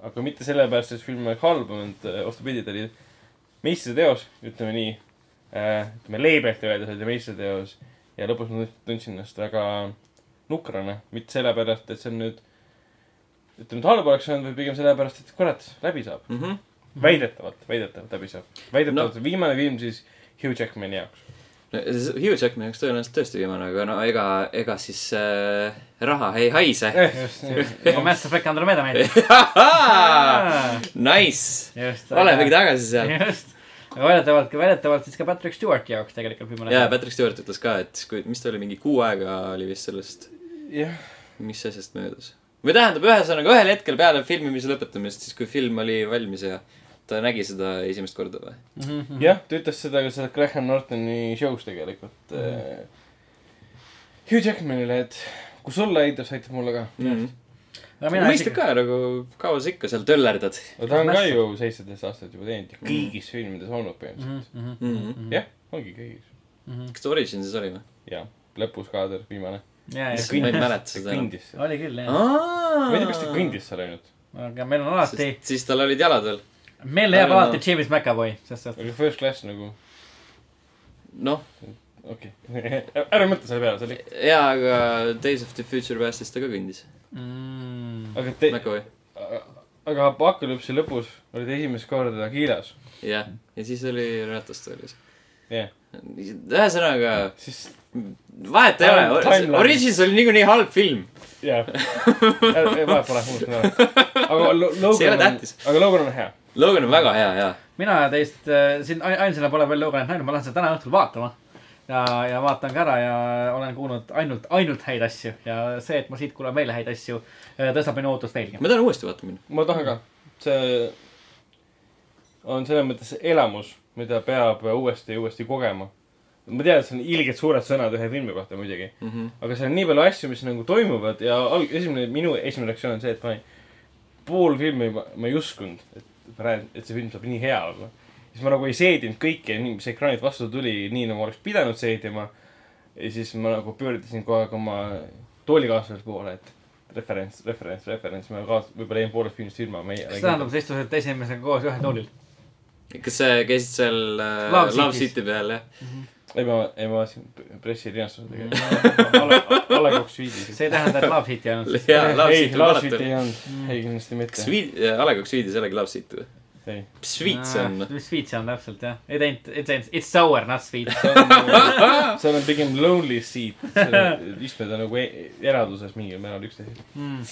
aga mitte sellepärast, et film oleks halb olnud äh,, vastupidi, ta oli meistriteos, ütleme nii äh,. ütleme leebelt öeldes oli meistriteos ja lõpus ma tundsin ennast väga nukrana, mitte sellepärast, et see on nüüd, et nüüd halb oleks olnud, vaid pigem sellepärast, et kurat, läbi saab. Mhm. väidetavalt, väidetavalt läbi saab. väidetavalt no. viimane film siis Hugh Jackmani jaoks. Hugh Jackmani jaoks tõenäoliselt tõesti viimane, aga no ega, ega siis äh, raha ei haise. kui Mass Effect Andromeda meeldib. Nice, olemegi tagasi seal. just, aga väidetavalt, väidetavalt siis ka Patrick Stewarti jaoks tegelikult viimane. jaa, Patrick Stewart ütles ka, et kui, mis ta oli, mingi kuu aega oli vist sellest, jah, mis asjast möödas. või tähendab, ühesõnaga ühel hetkel peale filmimise lõpetamist, siis kui film oli valmis ja ta nägi seda esimest korda või? Mhm. jah, ta ütles seda ka seal Graham Nortoni show's tegelikult mm.. Hugh Jackmanile, et kui sulle aitab, see aitab mulle ka. aga mina mõistlik ka nagu, kaua sa ikka seal töllerdad. aga ta on ka ju seitseteist aastat juba teinud ja kõigis filmides olnud põhimõtteliselt. Mhm. jah, ongi kõigis. kas ta Originsis oli või? jah, lõpus kaader, viimane. ma ei mäleta seda enam. oli küll jah. ma ei tea, kas ta kõndis seal ainult. aga meil on alati, siis tal olid jalad veel. Meil jääb alati no. James McAvoy, sest et aga first class nagu, noh, okei okay. ära mõtle selle peale, see oli. jaa, aga Days of the Future Past'is ta ka kõndis. mm,. aga te, McAvoy. aga Apocalypse'i lõpus oli ta esimest korda kiilas. jah, ja siis oli ratastoolis. jah, ühesõnaga, siis, vahet ei ole. Origins oli niikuinii halb film. jah. vahet pole, unustan ära. aga Logan on aga Logan on hea. Logan on väga hea, jaa. mina teist äh, siin ai- ainsana pole veel Loganit näinud, ma lähen seda täna õhtul vaatama. ja, ja vaatan ka ära ja olen kuulnud ainult, ainult häid asju ja see, et ma siit kuulen veel häid asju, tõstab minu ootust veelgi. ma tahan uuesti vaatama minna. ma tahan ka. see on selles mõttes elamus, mida peab uuesti ja uuesti kogema. ma tean, et see on ilgelt suured sõnad ühe filmi kohta muidugi, aga seal on nii palju asju, mis nagu toimuvad ja alg-, esimene, minu esimene reaktsioon on see, et ma ei, pool filmi ma, ma ei uskunud, et näen, et see film saab nii hea olla. siis ma nagu ei seedinud kõike, mis ekraanilt vastu tuli, nii nagu oleks pidanud seedima. ja siis ma nagu pöördusin kogu aeg oma toolikaaslase poole, et referents, referents, referents, ma kaas-, võib-olla jäin poolest filmist ilma, ma ei. kas tähendab, sa istusid esimesega koos ühel toolil? kas sa käisid seal äh, Love. City peal, jah? ei, ma, ei ma vaatasin pressirinastuse tegelikult. A Le Coq Suite'is. see ei tähenda, et Love Love ei, City on Love vaadatud. ei olnud, ei kindlasti kas mitte. Sweet, A Le Coq Suite'is ei olegi Love City või? ei. mis Sweet see on? mis sweet see on täpselt jah, ei teinud, ei teinud, it's sour, not sweet. seal on pigem lonely seat, istmed on nagu e- eraduses mingil määral üksteisel. Mm.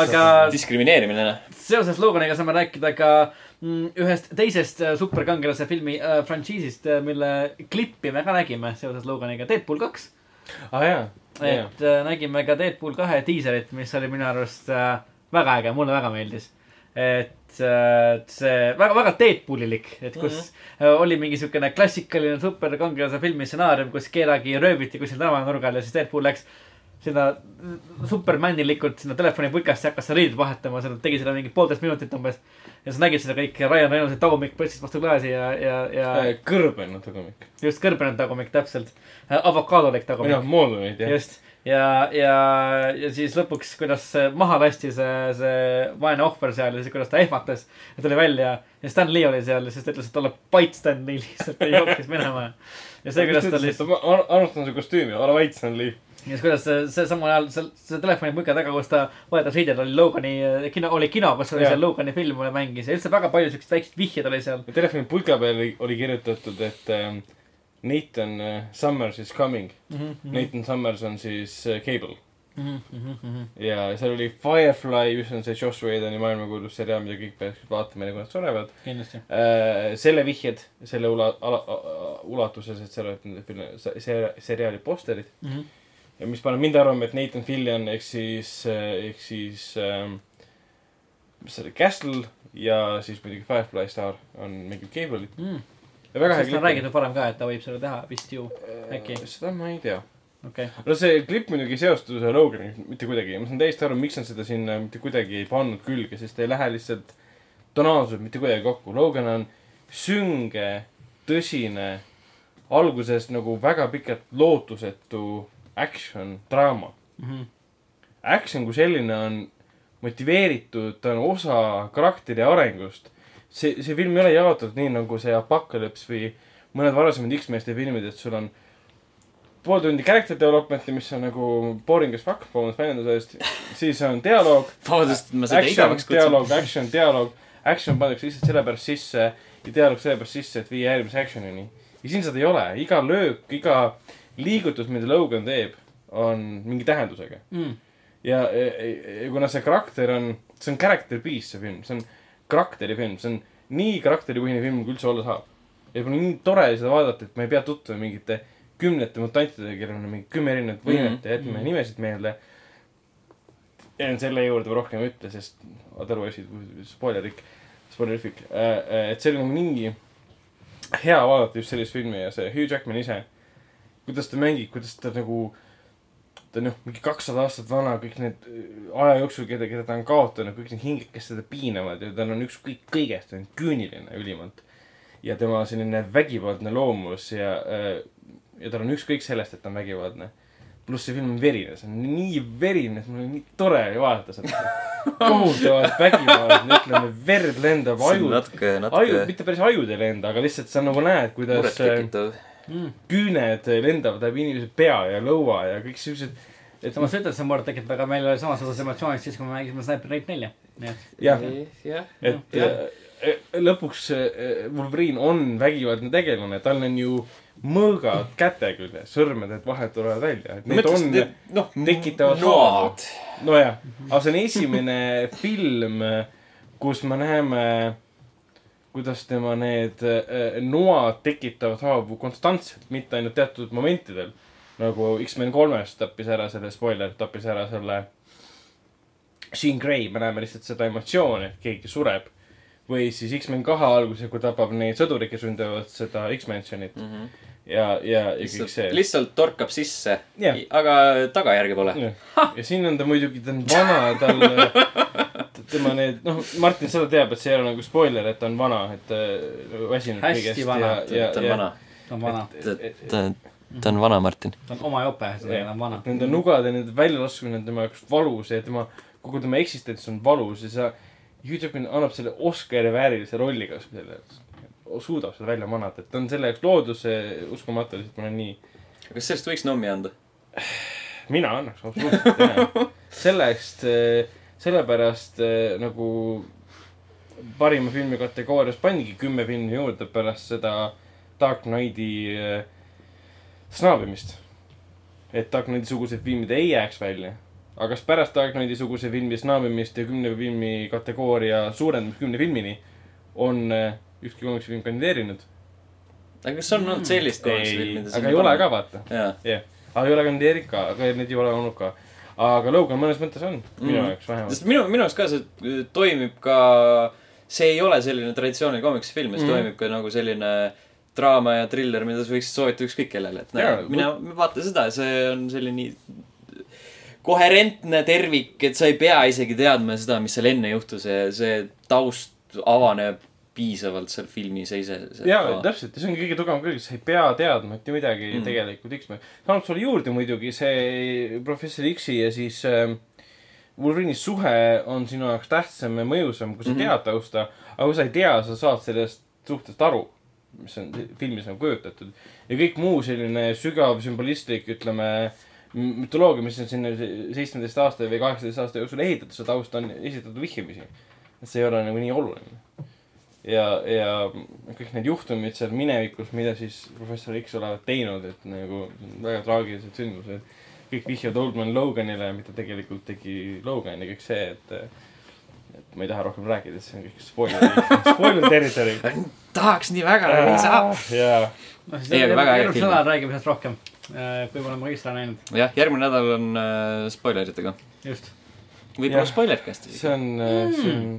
aga diskrimineerimine, noh. seoses Loganiga saame rääkida ka mm, ühest teisest äh, superkangelase filmi äh, frantsiisist, mille klippi me ka nägime seoses Loganiga, Deadpool kaks. jaa, jaa. et äh, nägime ka Deadpool kahe diiserit, mis oli minu arust äh, väga äge, mulle väga meeldis. et äh, see väga, väga Deadpoolilik, et kus mm -hmm. oli mingi siukene klassikaline superkangelase filmi stsenaarium, kus kedagi rööviti kuskil tänavanurgal ja siis Deadpool läks sinna supermanilikult sinna telefoniputkast ja hakkas seal riideid vahetama, seda tegi seda mingi poolteist minutit umbes. ja sa nägid seda kõike, Ryan Reynoldsi tagumik pressis vastu klaasi ja, ja, ja kõrbenud tagumik. just kõrbenud tagumik täpselt. avokaadolik või tagumik noh, moodulid jah. just ja, ja, ja siis lõpuks, kuidas maha lasti see, see vaene ohver seal ja siis kuidas ta ehmatas ja tuli välja ja Stan Lee oli seal siis ta ütles, et olla pait Stan Lee lihtsalt ja jooksis minema. ja see, kuidas ta lihtsalt, ma armastan su kostüümi, ole vait, on liiv. Ja siis kuidas see, see samal ajal seal, see telefonipuka taga, kus ta vahetas riidel oli Logani kino, oli kino, kus oli Jaa. seal Logani film mängis ja üldse väga palju siukseid väikseid vihjeid oli seal. telefoni pulga peal oli, oli kirjutatud, et ähm, Nathan äh, Summers is coming. Mhm, Nathan Summers on siis äh, Cable. ja seal oli Firefly, mis on see Josh Whedoni maailmakuulus seriaal, mida kõik peaksid vaatama, enne kui nad surevad. kindlasti. selle vihjed, selle ula-, ala-, ulatuses, et seal olid nende film-, seriaali posterid. Mhm. Ja mis paneb mind arvama, et Nathan Fillion ehk siis, ehk siis ähm, mis see oli, Castle ja siis muidugi Firefly Star on mängib Cable'it ja väga hea on räägitud varem ka, et ta võib seda teha vist ju, äkki. seda ma ei tea. okei okay.. no see klipp muidugi ei seostu selle Loganiga mitte kuidagi ja ma saan täiesti aru, miks nad seda sinna mitte kuidagi ei pannud külge, sest ei lähe lihtsalt tonaalselt mitte kuidagi kokku. Logan on sünge, tõsine, alguses nagu väga pikalt lootusetu action, draama. Mhm. Action kui selline on motiveeritud, ta on osa karakteri arengust. see, see film ei ole jaotatud nii nagu see Apocalypse või mõned varasemad X-meeste filmid, et sul on pool tundi character development'i, mis on nagu boring as fuck, vabandust väljenduse eest. siis on dialoog, vabandust, ma seda action igavaks, kutsun. dialoog, action, dialoog. Action pannakse lihtsalt sellepärast sisse ja dialoog sellepärast sisse, et viia järgmise action'ini. ja siin seda ei ole, iga löök, iga liigutus, mida Logan teeb, on mingi tähendusega. mm.. ja, ja, ja kuna see karakter on, see on character piece, see film, see on karakterifilm, see on nii karakteripõhine film, kui üldse olla saab. ja mul on nii tore seda vaadata, et ma ei pea tutvuma mingite kümnete mutantidega, kellel on mingi kümme erinevat võimet Mhm. ja jätame mm. nimesid meelde. jään selle juurde rohkem ei ütle, sest otherwise spoilerik, spoilerifik, et see oli nagu nii hea vaadata just sellist filmi ja see Hugh Jackman ise, kuidas ta mängib, kuidas ta nagu ta on noh, mingi kakssada aastat vana, kõik need äh, aja jooksul, keda, keda ta on kaotanud, kõik need hinged, kes teda piinavad ja tal on ükskõik kõigest, ta on küüniline ülimalt. ja tema selline vägivaldne loomus ja, ja tal on ükskõik sellest, et ta on vägivaldne. pluss see film on verine, see on nii verine, et mul on nii tore oli vaadata seda. kohutavalt vägivaldne, ütleme, verd lendab see on aju, natuke, natuke mitte päris ajud ei lenda, aga lihtsalt sa nagu näed, kuidas äh, murettekitav. Mm. küüned lendavad läbi inimese pea ja lõua ja kõik siuksed. et samas sa ütled, see on muret tekitav, aga meil oli samasugused emotsioonid siis, kui me mängisime Sniper Elite nelja. jah, jah. et Jah. äh, lõpuks äh, Wolverine on vägivaldne tegelane, tal on ju mõõgad käte küljes, sõrmeded vahelt tulevad välja, et need on, noh, tekitavad noad. nojah, aga see on esimene film, kus me näeme, kuidas tema need äh, noad tekitavad haavu konstantselt, mitte ainult teatud momentidel. nagu X-men kolmes tappis ära selle, spoiler, tappis ära selle Jean Grey, me näeme lihtsalt seda emotsiooni, et keegi sureb. või siis X-men kahe alguses, kui tapab neid sõdureid, kes ründavad seda X-Mansionit ja, ja, ja kõik see. Lihtsalt torkab sisse aga tagajärge pole. ja siin on ta muidugi, ta on vana, tal, tema need, noh, Martin seda teab, et see ei ole nagu spoiler, et ta on vana, et ta nagu väsinud Hästi vana. ta on vana. ta on vana, ta, ta on vana, Martin. ta on oma jope, see on vana. nende nugade, nende väljalaskmine on tema jaoks valus ja tema, kogu tema eksistents on valus ja sa, Hugh Jackman annab selle Oscari väärilise rolli, kas selle, suudab seda välja manada, et ta on selle jaoks loodus, uskumatu lihtsalt, ma olen nii kas sellest võiks nommi anda? mina annaks absoluutselt jah. selle eest, sellepärast eh, nagu parima filmi kategoorias pandigi kümme filmi juurde pärast seda Dark Knighti eh, snaabimist. et Dark Knighti sugused filmid ei jääks välja. aga kas pärast Dark Knighti suguse filmi snaabimist ja kümne filmi kategooria suurendamist kümne filmini on eh, ükski komiksfilm kandideerinud? aga kas on olnud sellist komiksfilmi? aga ei ole ka, vaata jah, aga ei ole kandideerinud ka, aga neid ei ole olnud ka. Aga Logan mõnes mõttes on, minu Mhm. jaoks vähemalt. sest minu, minu arust ka see äh, toimib ka, see ei ole selline traditsiooniline komiksfilm, see Mhm. toimib ka nagu selline draama ja triller, mida sa võiksid soovitada ükskõik kellele, et näe, mine vaata seda, see on selline koherentne tervik, et sa ei pea isegi teadma seda, mis seal enne juhtus ja see taust avaneb piisavalt seal filmi seise. jaa, täpselt ja see on kõige tugevam külg, sa ei pea teadma mitte midagi Mm. tegelikult X-Men. saanud sulle juurde muidugi see Professor X-i ja siis ähm, Wolverine'i suhe on sinu jaoks tähtsam ja mõjusam, kui sa mm. -hmm. tead tausta. aga kui sa ei tea, sa saad sellest suhtest aru, mis on filmis nagu kujutatud. ja kõik muu selline sügav sümbolistlik, ütleme, mütoloogia, mis on sinna seitsmeteist aasta või kaheksateist aasta jooksul ehitatud, see taust on esitatud vihjamisi. et see ei ole nagu nii oluline ja, ja kõik need juhtumid seal minevikus, mida siis professor X olevat teinud, et nagu väga traagilised sündmused. kõik vihjavad Oldman Loganile, mida tegelikult tegi Logan ja kõik see, et, et ma ei taha rohkem rääkida, see on kõik spoiler, spoiler territory. tahaks nii väga, aga ei saa. jaa, noh, siis Ei, aga väga äge järgmisel film. nädalal räägime sellest rohkem, kui me oleme Magistra näinud, jah, järgmine nädal on äh, spoileritega. just. võib-olla spoilercast isegi. see on, see on.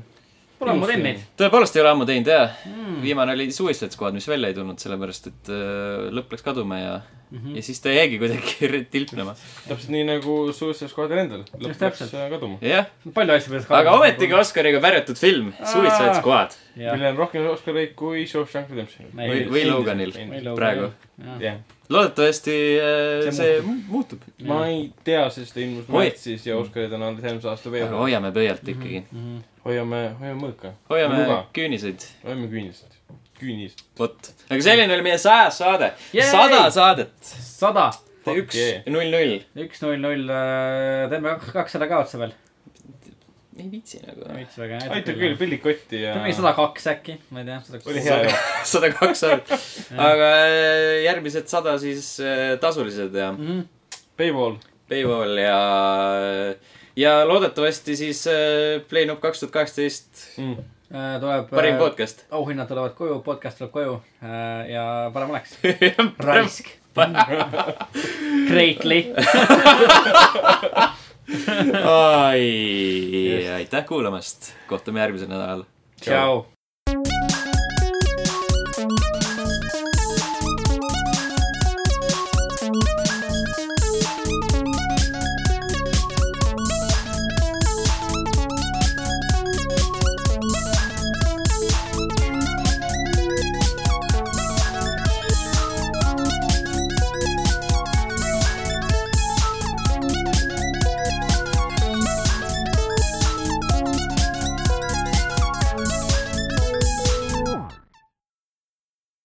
Pole ammu teinud tõepoolest ei ole ammu teinud jah. Mm. viimane oli Suicide Squad, mis välja ei tulnud, sellepärast et äh, lõpp läks kaduma ja mm. -hmm. ja siis ta jäigi kuidagi tilpnema. täpselt nii nagu Suicide Squadil endal, lõpp Just läks täpselt. äh, kaduma. jah, palju asju peaks aga ometigi. Oscariga pärjatud film, Suicide Squad millel on rohkem Oscareid kui Shawshank Redemption. või, või Loganil praegu.. jah, loodetavasti äh, See see, see muutub. ma ei tea, sest ta ilmus märtsis ja Oscarid on alles järgmise aasta veebruaris. hoiame pöialt ikkagi. hoiame, hoiame mõõka, hoiame Luga. küüniseid, hoiame küünist, küünist. vot. aga selline oli meie sajas saade. Yay! sada saadet. sada, üks yeah., null, null. üks, null, null, teeme kakssada ka otsa veel. ei viitsi nagu. veits väga. aitab küll, pillid kotti ja. mingi sada kaks äkki, ma ei tea. oli hea jah. sada kaks saadet. aga äh, järgmised sada siis äh, tasulised ja -hmm. Paywall, Paywall ja, ja loodetavasti siis äh, Playnop kaks tuhat kaheksateist mm.. tuleb. parim podcast. auhinnad tulevad koju, podcast tuleb koju äh, ja parem oleks. raisk. Greatly. ai, aitäh kuulamast, kohtume järgmisel nädalal. tšau.